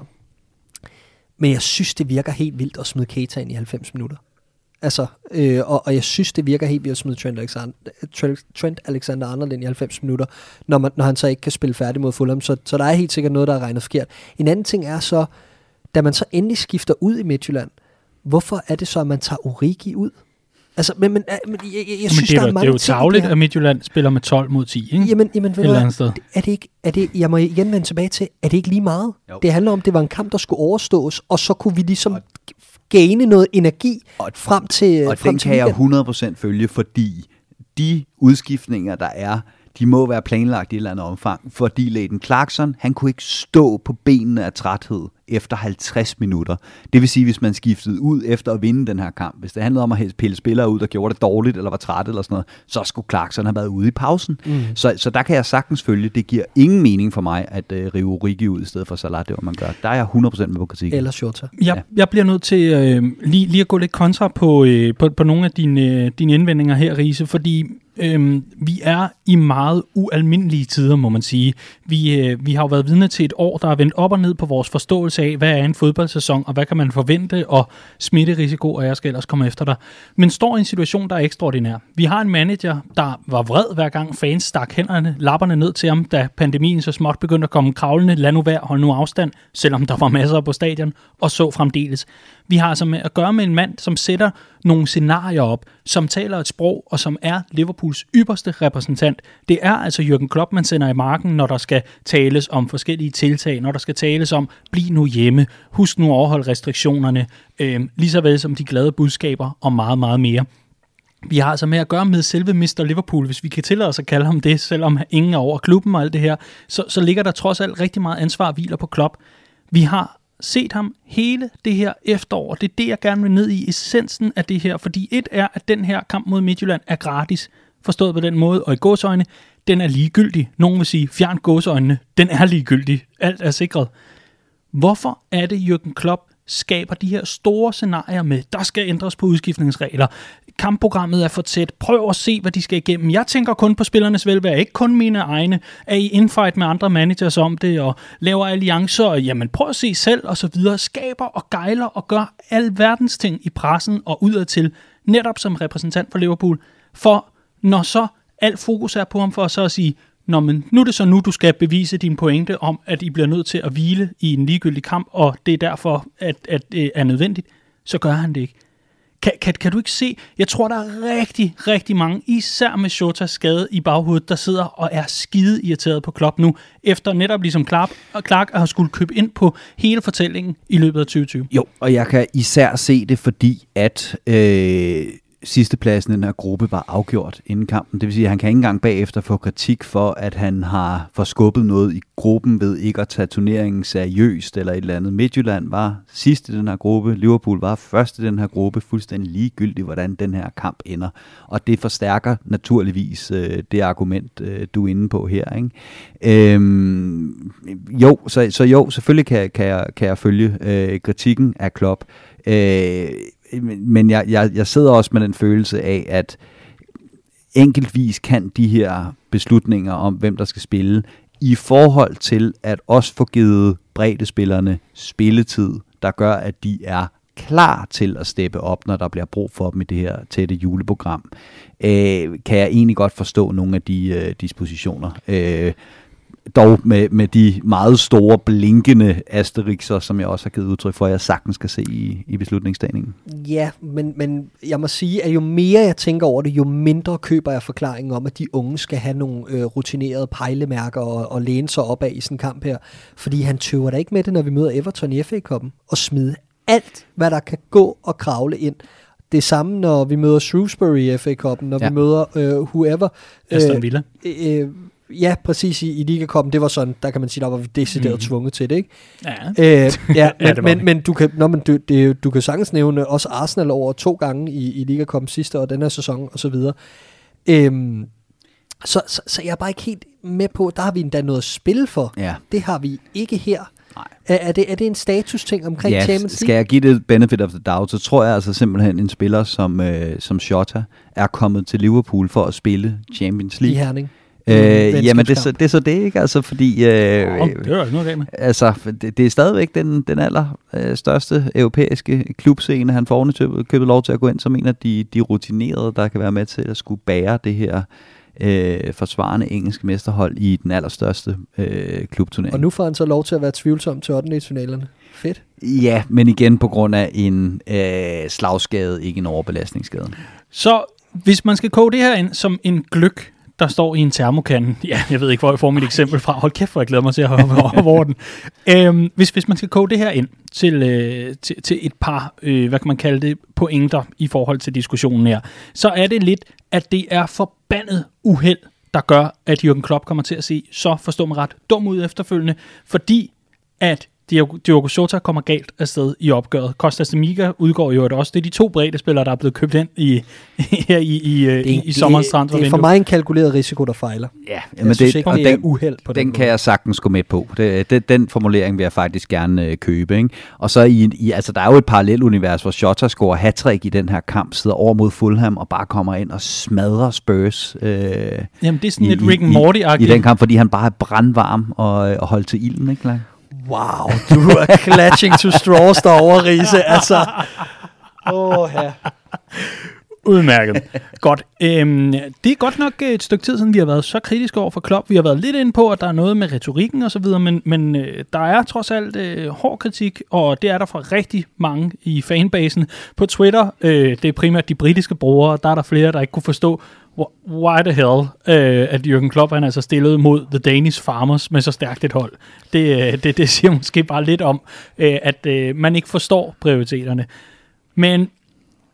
Men jeg synes, det virker helt vildt at smide Keita ind i 90 minutter. Altså, øh, og, og jeg synes, det virker helt vildt at smide Trent Alexander, Trent, Trent Alexander-Arnold ind i 90 minutter, når, man, når han så ikke kan spille færdig mod Fulham. Så, så der er helt sikkert noget, der er regnet forkert. En anden ting er så, da man så endelig skifter ud i Midtjylland, hvorfor er det så, at man tager Origi ud? Altså, men, men, øh, men jeg, jeg, jeg Men synes, det, er, der er jo- mange det er jo tavligt, at Midtjylland spiller med 12 mod 10, ikke? Jamen, jamen ved Et du eller hvad? andet sted. Er det ikke, er det, jeg må igen vende tilbage til, er det ikke lige meget? Jo. Det handler om, at det var en kamp, der skulle overstås, og så kunne vi ligesom gaine noget energi Og- frem til Og frem den til kan jeg weekenden. 100% følge, fordi de udskiftninger, der er, de må være planlagt i et eller andet omfang, fordi Leighton Clarkson, han kunne ikke stå på benene af træthed efter 50 minutter. Det vil sige, hvis man skiftede ud efter at vinde den her kamp, hvis det handlede om at pille spillere ud, der gjorde det dårligt eller var træt eller sådan noget, så skulle Clarkson have været ude i pausen. Mm. Så, så der kan jeg sagtens følge, det giver ingen mening for mig at uh, rive Origi ud i stedet for Salah, det var man gør. Der er jeg 100% med på kritikken. Eller Shota. Jeg, jeg bliver nødt til øh, lige, lige at gå lidt kontra på, øh, på, på nogle af dine, øh, dine indvendinger her, Riese, fordi Øhm, vi er i meget ualmindelige tider, må man sige. Vi, øh, vi har jo været vidne til et år, der er vendt op og ned på vores forståelse af, hvad er en fodboldsæson, og hvad kan man forvente, og smitterisiko, og jeg skal ellers komme efter dig. Men står i en situation, der er ekstraordinær. Vi har en manager, der var vred hver gang fans stak hænderne, lapperne ned til ham, da pandemien så småt begyndte at komme kravlende. Lad nu være, hold nu afstand, selvom der var masser på stadion, og så fremdeles. Vi har altså med at gøre med en mand, som sætter nogle scenarier op, som taler et sprog, og som er Liverpools ypperste repræsentant. Det er altså Jürgen Klopp, man sender i marken, når der skal tales om forskellige tiltag, når der skal tales om, bliv nu hjemme, husk nu at overholde restriktionerne, øh, lige så vel som de glade budskaber og meget, meget mere. Vi har altså med at gøre med selve Mr. Liverpool, hvis vi kan tillade os at kalde ham det, selvom ingen er over klubben og alt det her, så, så ligger der trods alt rigtig meget ansvar hviler på Klopp. Vi har set ham hele det her efterår, det er det, jeg gerne vil ned i essensen af det her, fordi et er, at den her kamp mod Midtjylland er gratis, forstået på den måde, og i godsøjne, den er ligegyldig. Nogen vil sige, fjern godsøjnene, den er ligegyldig, alt er sikret. Hvorfor er det, Jürgen Klopp skaber de her store scenarier med, der skal ændres på udskiftningsregler, kampprogrammet er for tæt, prøv at se, hvad de skal igennem. Jeg tænker kun på spillernes velvære, ikke kun mine egne. Er I infight med andre managers om det, og laver alliancer, og jamen prøv at se selv, og så videre. Skaber og gejler og gør al verdens ting i pressen og udadtil, netop som repræsentant for Liverpool. For når så alt fokus er på ham for så at sige, Nå, men nu er det så nu, du skal bevise din pointe om, at I bliver nødt til at hvile i en ligegyldig kamp, og det er derfor, at, at det er nødvendigt, så gør han det ikke. Kan, kan, kan du ikke se? Jeg tror, der er rigtig, rigtig mange, især med Shotas skade i baghovedet, der sidder og er skide irriteret på Klopp nu, efter netop ligesom Clark, Clark har skulle købe ind på hele fortællingen i løbet af 2020. Jo, og jeg kan især se det, fordi at øh, sidstepladsen i den her gruppe var afgjort inden kampen. Det vil sige, at han kan ikke engang bagefter få kritik for, at han har forskubbet noget i gruppen ved ikke at tage turneringen seriøst eller et eller andet. Midtjylland var sidst i den her gruppe, Liverpool var først i den her gruppe, fuldstændig ligegyldigt, hvordan den her kamp ender. Og det forstærker naturligvis øh, det argument, øh, du er inde på her. Ikke? Øhm, jo, så, så jo, selvfølgelig kan, kan, jeg, kan jeg følge øh, kritikken af Klopp. Øh, men jeg, jeg, jeg sidder også med den følelse af, at enkeltvis kan de her beslutninger om, hvem der skal spille, i forhold til at også få givet breddespillerne spilletid, der gør, at de er klar til at steppe op, når der bliver brug for dem i det her tætte juleprogram, øh, kan jeg egentlig godt forstå nogle af de øh, dispositioner. Øh, dog med, med de meget store, blinkende asterixer, som jeg også har givet udtryk for, at jeg sagtens skal se i, i beslutningstagningen. Ja, men, men jeg må sige, at jo mere jeg tænker over det, jo mindre køber jeg forklaringen om, at de unge skal have nogle øh, rutinerede pejlemærker og, og læne sig op af i sådan en kamp her. Fordi han tøver da ikke med det, når vi møder Everton i FA-koppen, og smide alt, hvad der kan gå og kravle ind. Det samme, når vi møder Shrewsbury i FA Cup'en, når ja. Ja. vi møder øh, whoever. Aston Villa. Øh, øh, ja, præcis i, i Liga Cup'en, det var sådan, der kan man sige, der var vi decideret mm. tvunget til det, ikke? Ja. Øh, ja, men, det var vi. men, men du kan, når man, du, det, du kan sagtens nævne også Arsenal over to gange i, i Liga Cup sidste og den her sæson og så videre. Øhm, så, så, så jeg er bare ikke helt med på, der har vi endda noget at spille for. Ja. Det har vi ikke her. Nej. Er, er, det, er det en status-ting omkring ja, Champions skal League? jeg give det benefit of the doubt, så tror jeg altså simpelthen en spiller som, øh, som Shota er kommet til Liverpool for at spille Champions I League. Herning? Øh, Venskabskamp. jamen, det er, så, det er så det, ikke? Altså, fordi... Øh, Oh, det var ikke noget med. Altså, det, det er stadigvæk den, den aller øh, største europæiske klubscene. Han får ovenikøbet købet lov til at gå ind som en af de, de rutinerede, der kan være med til at skulle bære det her øh, forsvarende engelske mesterhold i den allerstørste øh, klubturnering. Og nu får han så lov til at være tvivlsom til 8. finalerne. Fedt. Ja, men igen på grund af en øh, slagskade, ikke en overbelastningsskade. Så hvis man skal koge det her ind som en gløk, der står i en termokande. Ja, jeg ved ikke, hvor jeg får mit eksempel fra. Hold kæft, hvor jeg glæder mig til at hoppe over over den. Øhm, hvis, hvis man skal koge det her ind til, øh, til, til et par, øh, hvad kan man kalde det, pointer i forhold til diskussionen her, så er det lidt, at det er forbandet uheld, der gør, at Jürgen Klopp kommer til at se så, forstå mig ret, dum ud efterfølgende, fordi at Diogo Jota kommer galt afsted i opgøret. Kostas Demiga udgår jo også. Det er de to brede spillere, der er blevet købt ind i, her i, i, det, i, i sommerens det, det er for mig en kalkuleret risiko, der fejler. Ja, jeg synes ikke, og det er den, uheld på den, den kan måde. jeg sagtens gå med på. Det, det, den formulering vil jeg faktisk gerne øh, købe. Ikke? Og så i, i, altså der er jo et parallelunivers, hvor Shota scorer hat i den her kamp, sidder over mod Fulham og bare kommer ind og smadrer Spurs. Øh, Jamen, det er sådan lidt Rick and Morty-agtigt. i, i den kamp, fordi han bare er brandvarm og, og holdt til ilden. Ikke? Wow, du er clutching to straws derovre, Riese. Altså, åh ja. Udmærket. godt. Øhm, det er godt nok et stykke tid siden, vi har været så kritiske over for Klopp. Vi har været lidt inde på, at der er noget med retorikken og så videre, men, men øh, der er trods alt øh, hård kritik, og det er der fra rigtig mange i fanbasen. På Twitter, øh, det er primært de britiske brugere, der er der flere, der ikke kunne forstå, why the hell, øh, at Jürgen Klopp han altså stillet mod The Danish Farmers med så stærkt et hold. Det, øh, det, det siger måske bare lidt om, øh, at øh, man ikke forstår prioriteterne. Men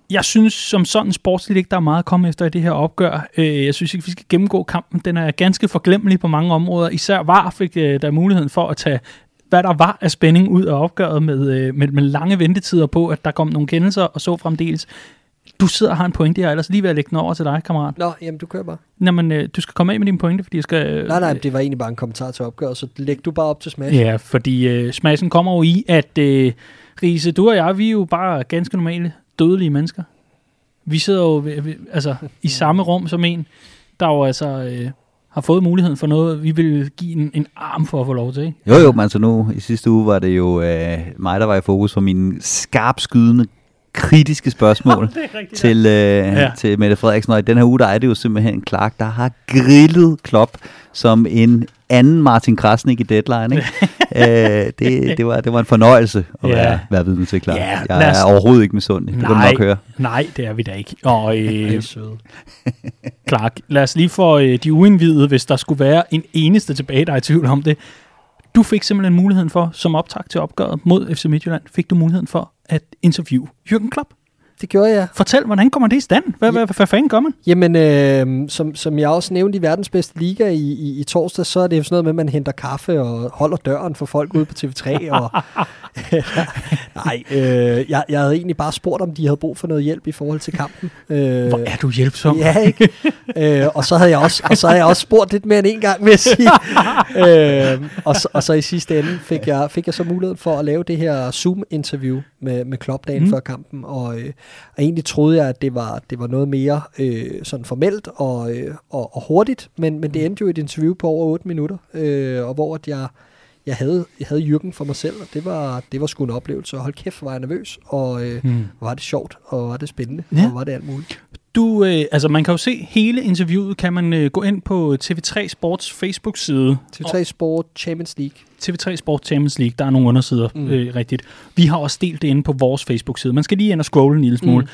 jeg synes som sådan sportsligt ikke, der er meget at komme efter i det her opgør. Øh, jeg synes ikke, vi skal gennemgå kampen. Den er ganske forglemmelig på mange områder. Især VAR fik øh, der muligheden for at tage hvad der var af spænding ud af opgøret med, øh, med, med lange ventetider på, at der kom nogle kendelser og så fremdeles. Du sidder og har en pointe, jeg er ellers lige ved at lægge den over til dig, kammerat. Nå, jamen du kører bare. Nå, men øh, du skal komme af med dine pointe, fordi jeg skal... Øh, Nej, nej, det var egentlig bare en kommentar til opgøret, så læg du bare op til smash. Ja, fordi øh, smashen kommer jo i, at øh, Riese, du og jeg, vi er jo bare ganske normale, dødelige mennesker. Vi sidder jo ved, ved, altså, i samme rum som en, der jo altså øh, har fået muligheden for noget, vi vil give en, en arm for at få lov til, ikke? Jo, jo, men altså nu i sidste uge var det jo øh, mig, der var i fokus for mine skarpskydende, kritiske spørgsmål rigtigt. til, øh, Ja. til Mette Frederiksen. Og i den her uge, der er det jo simpelthen Clark, der har grillet Klopp som en anden Martin Krasnik i Deadline. Ikke? øh, det, det, var, det var en fornøjelse at Ja. være, være vidne til, Clark. Ja, jeg er overhovedet ikke misundelig. Det kan du nok høre. nej, det er vi da ikke. Og øh. Clark, lad os lige få øh, de uindvidede, hvis der skulle være en eneste tilbage, der er i tvivl om det. Du fik simpelthen muligheden for, som optag til opgøret mod FC Midtjylland, fik du muligheden for at interviewe Jürgen Klopp. Det gjorde jeg. Fortæl, hvordan kommer det i stand? Hvad, hvad, hvad, fanden gør man? Jamen, øh, som, som jeg også nævnte i verdens bedste liga i, i, i torsdag, så er det jo sådan noget med, at man henter kaffe og holder døren for folk ude på TV3. Og, nej, øh, jeg, jeg havde egentlig bare spurgt, om de havde brug for noget hjælp i forhold til kampen. Øh, Hvor er du hjælpsom? Ja, ikke? øh, og, så havde jeg også, og så havde jeg også spurgt lidt mere end en gang, vil jeg sige. øh, og, så, og så i sidste ende fik jeg, fik jeg så mulighed for at lave det her Zoom-interview med, med Klopp dagen Mm. mm. før kampen. Og, øh, og egentlig troede jeg, at det var, det var noget mere øh, sådan formelt og, øh, og, og hurtigt, men, men det endte jo et interview på over 8 minutter, øh, og hvor at jeg, jeg, havde, jeg havde Jürgen for mig selv, og det var, det var sgu en oplevelse. Og hold kæft, var jeg nervøs, og øh, hvor var det sjovt, og var det spændende, Ja. og var det alt muligt. Du, øh, altså man kan jo se hele interviewet, kan man øh, gå ind på TV3 Sports Facebook-side. TV3 Sport Champions League. TV3 Sport Champions League, der er nogle undersider, mm. Mm. øh, rigtigt. Vi har også delt det inde på vores Facebook-side. Man skal lige ind og scrolle en lille smule. Mm.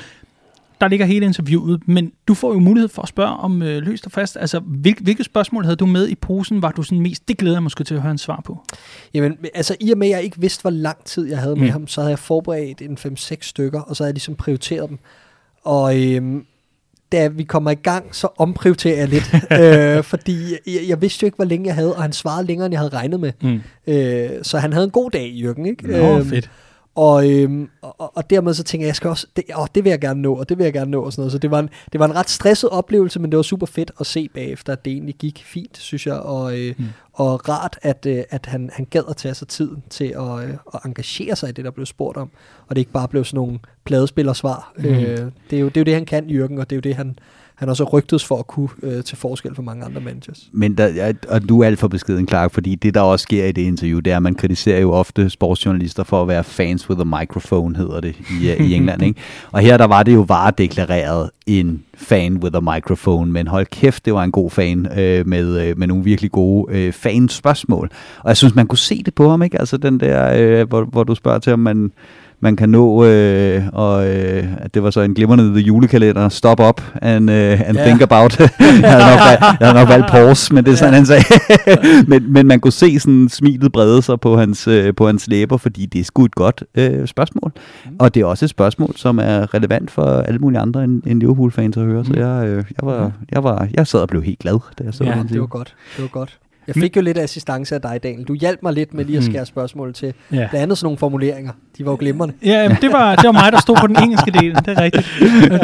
der ligger hele interviewet, men du får jo mulighed for at spørge om øh, løst og fast. Altså, hvil, hvilke spørgsmål havde du med i posen, var du sådan mest, det glæder jeg måske til at høre en svar på. Jamen, altså i og med, at jeg ikke vidste, hvor lang tid jeg havde med Mm. ham, så havde jeg forberedt en 5-6 stykker, og så havde jeg ligesom prioriteret dem. Og øhm, da vi kommer i gang, så omprioriterer jeg lidt, øh, fordi jeg, jeg vidste jo ikke, hvor længe jeg havde, og han svarede længere, end jeg havde regnet med. Mm. Øh, så han havde en god dag, Jørgen, ikke? Nå, Øhm, fedt. Og, øhm, og, og dermed så tænker jeg, jeg skal også, det, åh, det vil jeg gerne nå, og det vil jeg gerne nå, og sådan noget. Så det var, en, det var en ret stresset oplevelse, men det var super fedt at se bagefter, at det egentlig gik fint, synes jeg, og, øh, Mm. og rart, at, øh, at han, han gad at tage sig tiden til at, øh, at engagere sig i det, der blev spurgt om, og det ikke bare blev sådan nogle pladespillersvar. Mm. Øh, det, er jo, det er jo det, han kan, Jørgen, og det er jo det, han, han også rygtes for at kunne øh, til forskel for mange andre managers. Men der, og du er alt for beskeden, Clark, fordi det, der også sker i det interview, det er, at man kritiserer jo ofte sportsjournalister for at være fans with a microphone, hedder det i, uh, i England. Ikke? Og her der var det jo varedeklareret en fan with a microphone, men hold kæft, det var en god fan øh, med, øh, med nogle virkelig gode øh, fanspørgsmål. Og jeg synes, man kunne se det på ham, ikke? Altså den der, øh, hvor, hvor du spørger til, om man man kan nå, øh, og øh, det var så en glimrende julekalender, stop up and, øh, and Ja. think about. jeg, havde nok, valgt- jeg havde nok valgt pause, men det er sådan, han sagde. men, men man kunne se sådan smilet brede sig på hans, øh, på hans læber, fordi det er sgu et godt øh, spørgsmål. Mm. Og det er også et spørgsmål, som er relevant for alle mulige andre end, end Liverpool-fans at høre. Så Mm. jeg, øh, jeg, var, jeg, var, jeg sad og blev helt glad, da jeg så Ja, det Det interview. var godt. Det var godt. Jeg fik jo lidt assistance af dig, Daniel. Du hjalp mig lidt med lige at Mm. skære spørgsmål til. Ja. Blandt andet sådan nogle formuleringer. De var jo glimrende. Ja, jamen, det var, det var mig, der stod på den engelske del. Det er rigtigt.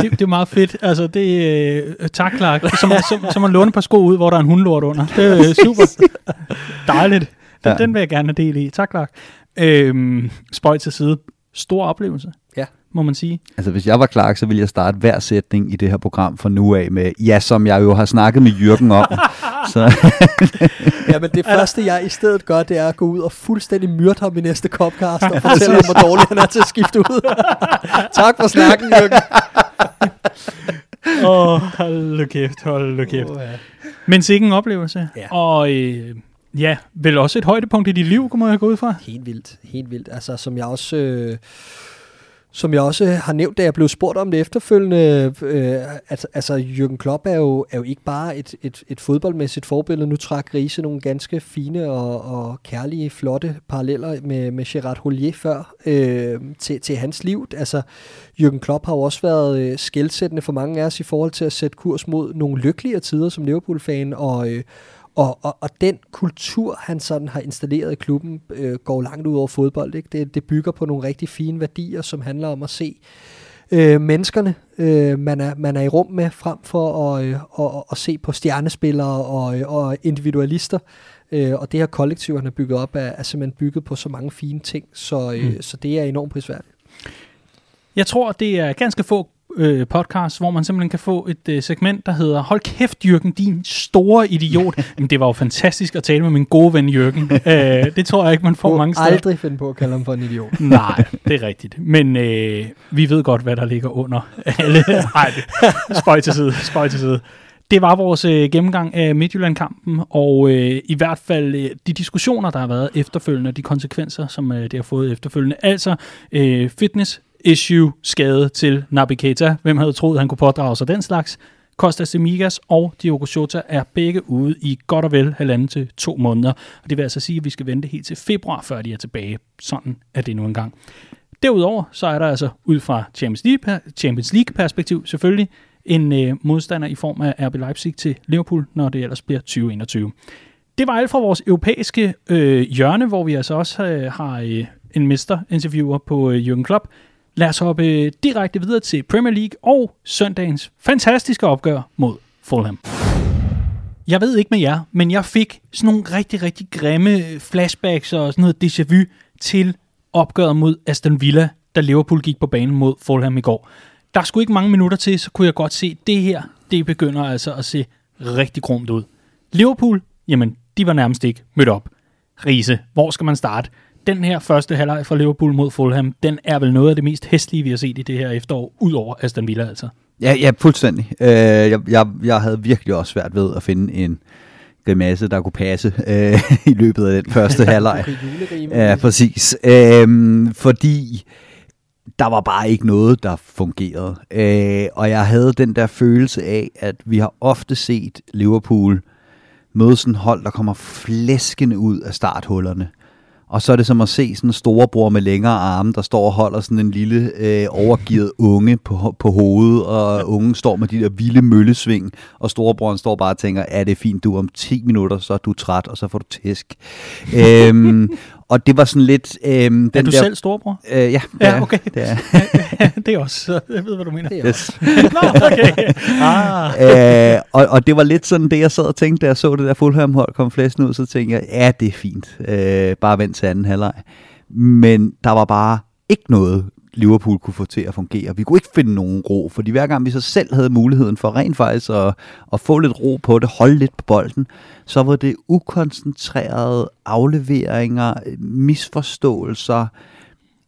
Det, det er meget fedt. Altså, det er øh, tak, Clark. Som, som, som at låne et par sko ud, hvor der er en hundlort under. Det er øh, super. Dejligt. Den, Ja. den vil jeg gerne have del i. Tak, Clark. Øhm, spøj til side. Stor oplevelse. Må man sige. Altså, hvis jeg var Clark, så ville jeg starte hver sætning i det her program fra nu af med, ja, som jeg jo har snakket med Jørgen om. så, Ja, men det første, jeg i stedet gør, det er at gå ud og fuldstændig myrde ham i næste Copcast og fortælle ham, hvor dårlig han er til at skifte ud. tak for snakken, Jørgen. Åh, oh, hold nu kæft, hold nu kæft. Åh, ja. Men sikke en oplevelse. Ja. Og øh, ja, vel også et højdepunkt i dit liv, kunne man gå ud fra. Helt vildt, helt vildt. Altså, som jeg også... Øh, som jeg også har nævnt, da jeg blev spurgt om det efterfølgende, øh, at, altså Jürgen Klopp er jo, er jo ikke bare et, et, et fodboldmæssigt forbillede. Nu trak Riese nogle ganske fine og, og kærlige, flotte paralleller med, med Gerard Houllier før øh, til, til hans liv. Altså, Jürgen Klopp har jo også været øh, skældsættende for mange af os i forhold til at sætte kurs mod nogle lykkeligere tider som Liverpool-fan, og, øh, og, og, og den kultur, han sådan har installeret i klubben, øh, går langt ud over fodbold. Ikke? Det, det bygger på nogle rigtig fine værdier, som handler om at se øh, menneskerne, øh, man, er, man er i rum med, frem for at, øh, at, at se på stjernespillere og, øh, og individualister. Øh, og det her kollektiv, han er bygget op, er, er simpelthen bygget på så mange fine ting, så, øh, Mm. så det er enormt prisværdigt. Jeg tror, det er ganske få øh, podcasts, hvor man simpelthen kan få et øh, segment, der hedder Hold kæft, Jørgen, din store idiot. Men det var jo fantastisk at tale med min gode ven, Jørgen. øh, det tror jeg ikke, man får Må mange steder. aldrig finde på at kalde ham for en idiot. Nej, det er rigtigt. Men øh, vi ved godt, hvad der ligger under alle. Nej, det- spøj til side, spøj til side. Det var vores øh, gennemgang af Midtjylland-kampen, og øh, i hvert fald øh, de diskussioner, der har været efterfølgende, de konsekvenser, som øh, det har fået efterfølgende. Altså øh, fitness issue skade til Naby Keita. Hvem havde troet, han kunne pådrage sig den slags? Costa Semigas og Diogo Jota er begge ude i godt og vel halvanden til to måneder. Og det vil altså sige, at vi skal vente helt til februar, før de er tilbage. Sådan er det nu engang. Derudover så er der altså ud fra Champions League, Champions League perspektiv selvfølgelig en øh, modstander i form af RB Leipzig til Liverpool, når det ellers bliver 2021. Det var alt fra vores europæiske øh, hjørne, hvor vi altså også øh, har øh, en mesterinterviewer på øh, Jürgen Klopp. Lad os hoppe øh, direkte videre til Premier League og søndagens fantastiske opgør mod Fulham. Jeg ved ikke med jer, men jeg fik sådan nogle rigtig, rigtig grimme øh, flashbacks og sådan noget déjà vu til opgøret mod Aston Villa, da Liverpool gik på banen mod Fulham i går. Der skulle ikke mange minutter til, så kunne jeg godt se, at det her, det begynder altså at se rigtig grumt ud. Liverpool, jamen, de var nærmest ikke mødt op. Rise, hvor skal man starte? Den her første halvleg fra Liverpool mod Fulham, den er vel noget af det mest hæstlige, vi har set i det her efterår, ud over Aston Villa altså. Ja, ja fuldstændig. Øh, jeg, jeg, jeg havde virkelig også svært ved at finde en grimasse, der kunne passe øh, i løbet af den første halvleg. Ja, præcis. Øhm, fordi der var bare ikke noget, der fungerede. Øh, og jeg havde den der følelse af, at vi har ofte set Liverpool møde sådan hold, der kommer flæskende ud af starthullerne. Og så er det som at se sådan en storebror med længere arme, der står og holder sådan en lille øh, overgivet unge på, på hovedet, og ungen står med de der vilde møllesving, og storebroren står bare og tænker, er det fint, du om 10 minutter, så er du træt, og så får du tæsk. øhm, og det var sådan lidt... Er den du der, selv storebror? Øh, ja, det Ja, er- okay. Det er. det er også, jeg ved, hvad du mener. Det er Yes. Nå, okay. Ah. øh, og, og det var lidt sådan det, jeg sad og tænkte, da jeg så det der Fulham-hold komme flæsende ud, så tænkte jeg, ja, det er fint. Øh, bare vent til anden halvleg. Men der var bare ikke noget, Liverpool kunne få til at fungere. Vi kunne ikke finde nogen ro, fordi hver gang vi så selv havde muligheden for rent faktisk at, at få lidt ro på det, holde lidt på bolden, så var det ukoncentrerede afleveringer, misforståelser,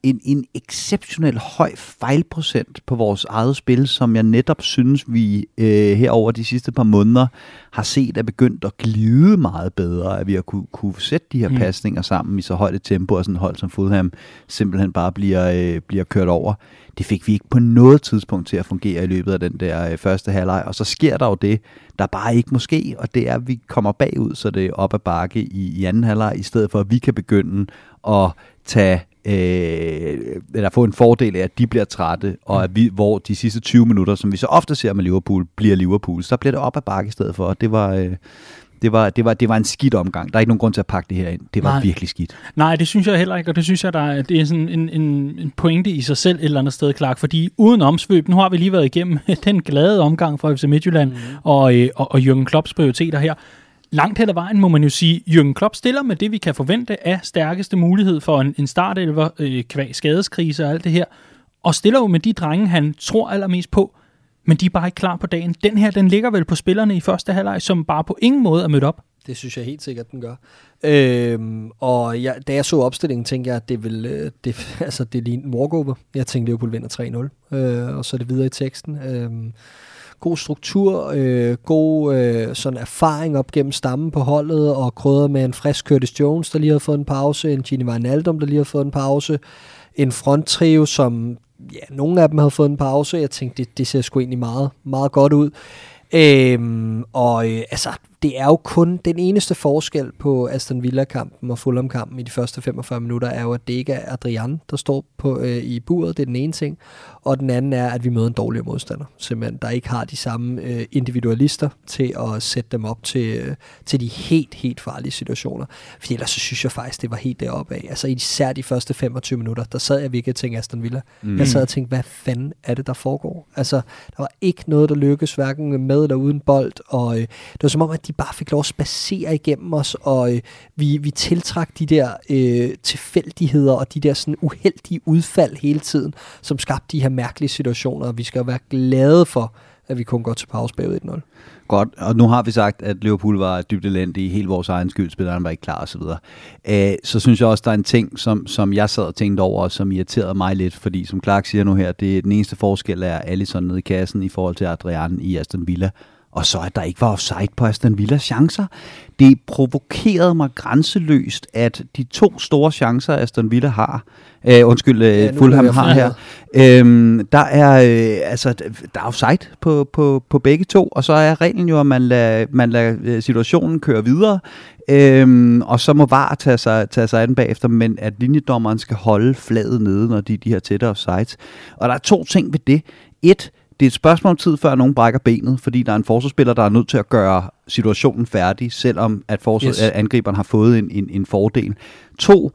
en, en exceptionel høj fejlprocent på vores eget spil, som jeg netop synes, vi øh, her over de sidste par måneder har set er begyndt at glide meget bedre, at vi har kunne, kunne sætte de her Mm. pasninger sammen i så højt et tempo, og sådan hold som Fulham simpelthen bare bliver, øh, bliver kørt over. Det fik vi ikke på noget tidspunkt til at fungere i løbet af den der øh, første halvleg, og så sker der jo det, der bare ikke må ske, og det er, at vi kommer bagud, så det er op ad bakke i, i anden halvleg, i stedet for at vi kan begynde at tage øh, eller få en fordel af, at de bliver trætte, og at vi, hvor de sidste 20 minutter, som vi så ofte ser med Liverpool, bliver Liverpool, så bliver det op ad bakke i stedet for, og det var, øh, det var, det var, det var en skidt omgang. Der er ikke nogen grund til at pakke det her ind. Det var Nej. Virkelig skidt. Nej, det synes jeg heller ikke, og det synes jeg, der er, det er sådan en, en, en pointe i sig selv et eller andet sted, Clark, fordi uden omsvøb, nu har vi lige været igennem den glade omgang for FC Midtjylland mm. og, øh, og, og Jürgen Klopps prioriteter her. Langt hen ad vejen må man jo sige, Jürgen Klopp stiller med det, vi kan forvente af stærkeste mulighed for en, en startelver, øh, kvæg skadeskrise og alt det her, og stiller jo med de drenge, han tror allermest på, men de er bare ikke klar på dagen. Den her, den ligger vel på spillerne i første halvleg, som bare på ingen måde er mødt op. Det synes jeg helt sikkert, den gør. Øhm, og jeg, da jeg så opstillingen, tænkte jeg, at det vil, øh, det, altså det lignede en walkover. Jeg tænkte, Liverpool vinder 3-0, øh, og så er det videre i teksten. Øh, god struktur, øh, god øh, sådan erfaring op gennem stammen på holdet, og krydret med en frisk Curtis Jones, der lige har fået en pause, en Gini Wijnaldum, der lige har fået en pause, en fronttrio, som ja, nogle af dem havde fået en pause. Jeg tænkte, det, det ser sgu egentlig meget, meget godt ud. Øhm, og øh, altså, det er jo kun den eneste forskel på Aston Villa-kampen og Fulham-kampen i de første 45 minutter, er jo, at det ikke er Adrian, der står på, øh, i buret. Det er den ene ting. Og den anden er, at vi møder en dårligere modstander, simpelthen, der ikke har de samme øh, individualister til at sætte dem op til, øh, til de helt, helt farlige situationer. Fordi ellers så synes jeg faktisk, det var helt deroppe af. Altså især de første 25 minutter, der sad jeg virkelig og tænkte Aston Villa. Mm. Jeg sad og tænkte, hvad fanden er det, der foregår? Altså, der var ikke noget, der lykkedes, hverken med eller uden bold, og øh, det var som om, at de bare fik lov at spacere igennem os, og øh, vi, vi tiltrak de der øh, tilfældigheder og de der sådan uheldige udfald hele tiden, som skabte de her mærkelige situationer, og vi skal være glade for, at vi kun går til pause bagud 1-0. Godt, og nu har vi sagt, at Liverpool var dybt elendig i hele vores egen skyld, spilleren var ikke klar osv. Øh, så synes jeg også, der er en ting, som, som jeg sad og tænkte over, og som irriterede mig lidt, fordi som Clark siger nu her, det er den eneste forskel er Allison nede i kassen i forhold til Adrian i Aston Villa. Og så at der ikke var offside på Aston Villas chancer. Det provokerede mig grænseløst, at de to store chancer, Aston Villa har, øh, undskyld, øh, Ja, Fulham har her, øhm, der er øh, altså der er offside på, på, på begge to, og så er reglen jo, at man lader, man lader øh, situationen køre videre, øhm, og så må VAR tage sig, tage sig af den bagefter, men at linjedommeren skal holde fladet nede, når de de her tætte offsides. Og der er to ting ved det. Et, det er et spørgsmål om tid, før nogen brækker benet, fordi der er en forsvarsspiller, der er nødt til at gøre situationen færdig, selvom at forsvars- Yes. yes. angriberen har fået en, en, en fordel. To,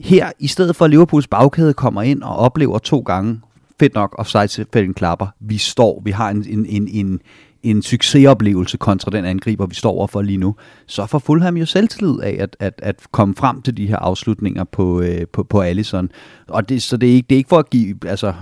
her, i stedet for at Liverpools bagkæde kommer ind og oplever to gange, fedt nok, offside-fælden klapper, vi står, vi har en, en, en, en, en succesoplevelse kontra den angriber, vi står overfor lige nu, så får Fulham jo selvtillid af at, at, at komme frem til de her afslutninger på, øh, på, på Allison. Og det, så det er, ikke, det er ikke for at give, altså,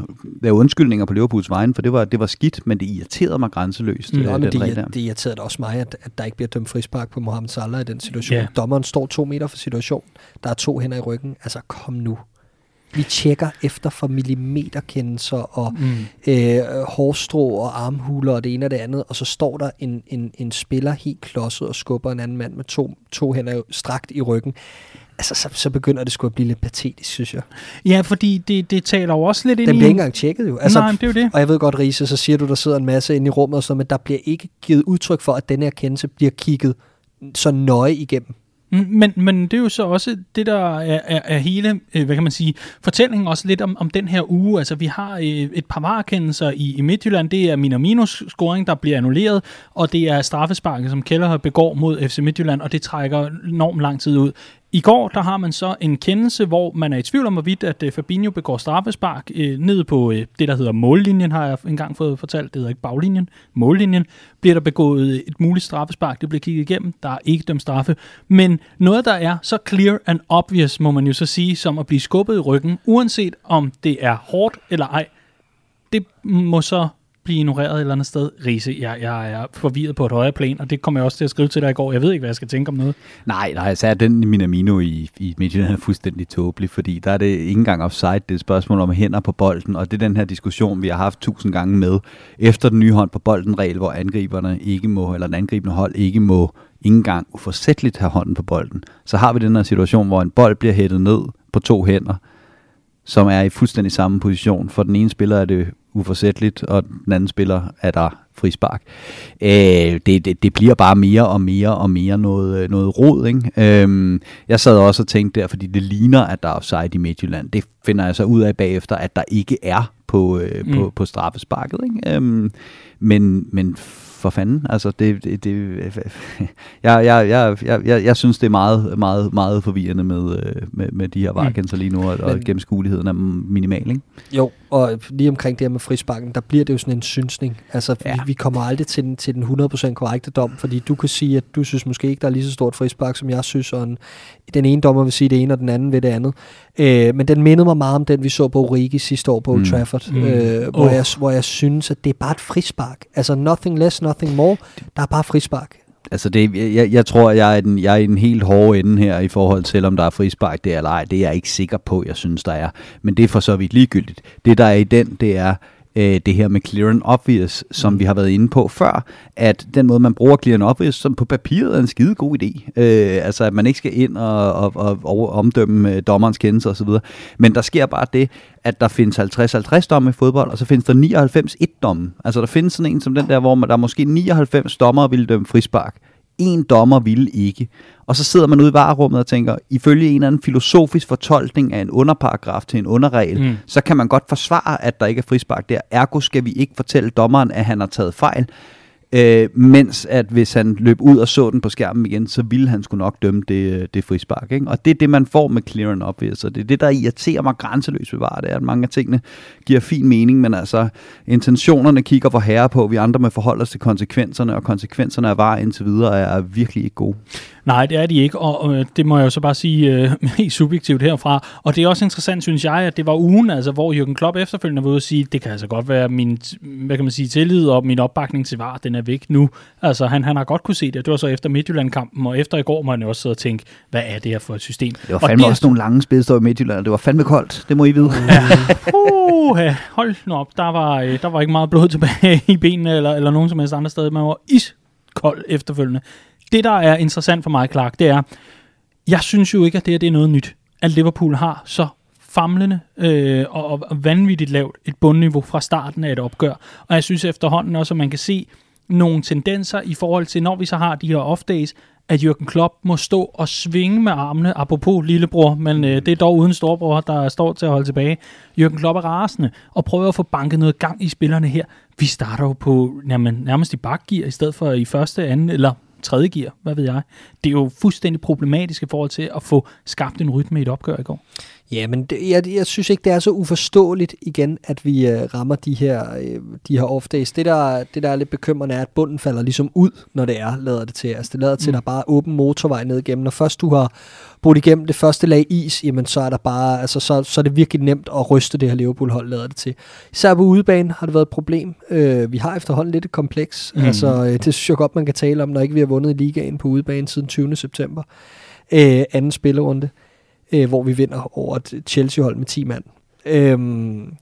lave undskyldninger på Liverpools vejen, for det var, det var skidt, men det irriterede mig grænseløst. Mm. øh, men det, det, det irriterede også mig, at, at der ikke bliver dømt frispark på Mohamed Salah i den situation. Yeah. Dommeren står to meter fra situationen. Der er to hænder i ryggen. Altså, kom nu. Vi tjekker efter for millimeterkendelser og Mm. øh, hårstrå og armhuler og det ene og det andet, og så står der en, en, en spiller helt klodset og skubber en anden mand med to, to hænder strakt i ryggen. altså, så, så begynder det sgu at blive lidt patetisk, synes jeg. Ja, fordi det, det taler jo også lidt ind Den i... bliver ikke engang tjekket jo. Altså, Nej, det er jo det. Og jeg ved godt, Riese, så siger du, der sidder en masse inde i rummet og sådan, men der bliver ikke givet udtryk for, at den her kendelse bliver kigget så nøje igennem. Men, men det er jo så også det, der er, er, er hele, øh, hvad kan man sige, fortællingen også lidt om, om den her uge. Altså, vi har øh, et par varekendelser i, i Midtjylland. Det er Minaminos scoring, der bliver annulleret, og det er straffesparket, som Keller begår mod FC Midtjylland, og det trækker enormt lang tid ud. I går, der har man så en kendelse, hvor man er i tvivl om, hvorvidt at øh, Fabinho begår straffespark øh, ned på øh, det, der hedder mållinjen, har jeg engang fået fortalt. Det hedder ikke baglinjen. Mållinjen. Bliver der begået et muligt straffespark, det bliver kigget igennem. Der er ikke dømt straffe. Men noget, der er så clear and obvious, må man jo så sige, som at blive skubbet i ryggen, uanset om det er hårdt eller ej, det må så blive ignoreret et eller andet sted. Riese, jeg, jeg er forvirret på et højere plan, og det kommer jeg også til at skrive til dig i går. Jeg ved ikke, hvad jeg skal tænke om noget. Nej, nej, så er den Minamino i, i Midtjylland er fuldstændig tåbelig, fordi der er det ikke engang offside, det er et spørgsmål om hænder på bolden, og det er den her diskussion, vi har haft tusind gange med, efter den nye hånd på bolden regel, hvor angriberne ikke må, eller den angribende hold ikke må ikke engang uforsætteligt have hånden på bolden. Så har vi den her situation, hvor en bold bliver hættet ned på to hænder, som er i fuldstændig samme position. For den ene spiller er det uforsætteligt, og den anden spiller er der frispark. Øh, det, det, det bliver bare mere og mere og mere noget, noget rod. Ikke? Øh, jeg sad også og tænkte der, fordi det ligner, at der er offside i Midtjylland. Det finder jeg så ud af bagefter, at der ikke er på, øh, mm. på, på straffesparket. Ikke? Øh, men, men for fanden. Altså, det, det, det, jeg, jeg, jeg, jeg, jeg, synes, det er meget, meget, meget forvirrende med, med, med de her varekendelser lige nu, og, og gennemskueligheden er minimal, ikke? Jo, og lige omkring det her med frisparken, der bliver det jo sådan en synsning. Altså, ja. vi, vi kommer aldrig til den, til den 100% korrekte dom, fordi du kan sige, at du synes måske ikke, der er lige så stort frispark, som jeg synes, og en, den ene dommer vil sige det ene, og den anden vil det andet. Øh, men den mindede mig meget om den, vi så på Origi sidste år på Old Trafford, mm. øh, hvor, oh. jeg, hvor jeg synes, at det er bare et frispark. Altså, nothing less, nothing more. Der er bare frispark. Altså det, jeg, jeg tror, jeg er, den, jeg er i den helt hårde ende her i forhold til, om der er frispark der eller ej. Det er jeg ikke sikker på, jeg synes, der er. Men det er for så vidt ligegyldigt. Det, der er i den, det er øh, det her med clear and obvious, som mm. vi har været inde på før, at den måde, man bruger clear and obvious, som på papiret er en skide god idé. Øh, altså, at man ikke skal ind og, og, og, og omdømme øh, dommerens kendelse osv. Men der sker bare det, at der findes 50-50 domme i fodbold, og så findes der 99-1 domme. Altså, der findes sådan en som den der, hvor man, der er måske 99 dommer ville dømme frispark. En dommer ville ikke. Og så sidder man ude i varerummet og tænker, ifølge en eller anden filosofisk fortolkning af en underparagraf til en underregel, mm. så kan man godt forsvare, at der ikke er frispark der. Ergo skal vi ikke fortælle dommeren, at han har taget fejl. Øh, mens at hvis han løb ud og så den på skærmen igen, så ville han skulle nok dømme det, øh, det frispark. Ikke? Og det er det, man får med clear and obvious. Og det er det, der irriterer mig grænseløst ved var, det er, at mange af tingene giver fin mening, men altså intentionerne kigger for herre på, vi andre med forholde os til konsekvenserne, og konsekvenserne af var indtil videre er virkelig ikke gode. Nej, det er de ikke, og øh, det må jeg jo så bare sige øh, helt subjektivt herfra. Og det er også interessant, synes jeg, at det var ugen, altså, hvor Jürgen Klopp efterfølgende var ude at sige, det kan altså godt være min, hvad kan man sige, tillid og min opbakning til VAR, den er væk nu. Altså, han, han har godt kunne se det. Det var så efter Midtjylland-kampen, og efter i går må han jo også sidde og tænke, hvad er det her for et system? Det var fandme og også nogle lange spidstår i Midtjylland, det var fandme koldt, det må I vide. Ja. Uh, hold nu op, der var, øh, der var ikke meget blod tilbage i benene, eller, eller nogen som helst andre steder. Man var iskold efterfølgende det, der er interessant for mig, Clark, det er, jeg synes jo ikke, at det, her, det er noget nyt. At Liverpool har så famlende øh, og, og vanvittigt lavt et bundniveau fra starten af et opgør. Og jeg synes efterhånden også, at man kan se nogle tendenser i forhold til, når vi så har de her off-days, at Jürgen Klopp må stå og svinge med armene, apropos lillebror, men øh, det er dog uden storbror, der står til at holde tilbage. Jürgen Klopp er rasende og prøver at få banket noget gang i spillerne her. Vi starter jo på jamen, nærmest i bakgear, i stedet for i første, anden eller tredje gear, hvad ved jeg. Det er jo fuldstændig problematisk i forhold til at få skabt en rytme i et opgør i går. Ja, men det, jeg, jeg synes ikke, det er så uforståeligt igen, at vi uh, rammer de her, uh, de her off-days. Det der, det, der er lidt bekymrende, er, at bunden falder ligesom ud, når det er, lader det til. Altså, det lader til, mm. at der bare er åben motorvej ned igennem. Når først du har brudt igennem det første lag is, jamen så er der bare, altså så, så er det virkelig nemt at ryste det her Liverpool-hold, lader det til. Især på udebane har det været et problem. Uh, vi har efterhånden lidt et kompleks. Mm. Altså, uh, det synes jeg godt, man kan tale om, når ikke vi har vundet i ligaen på udebane siden 20. september. Uh, anden spillerunde øh, hvor vi vinder over et Chelsea-hold med 10 mand. Øhm,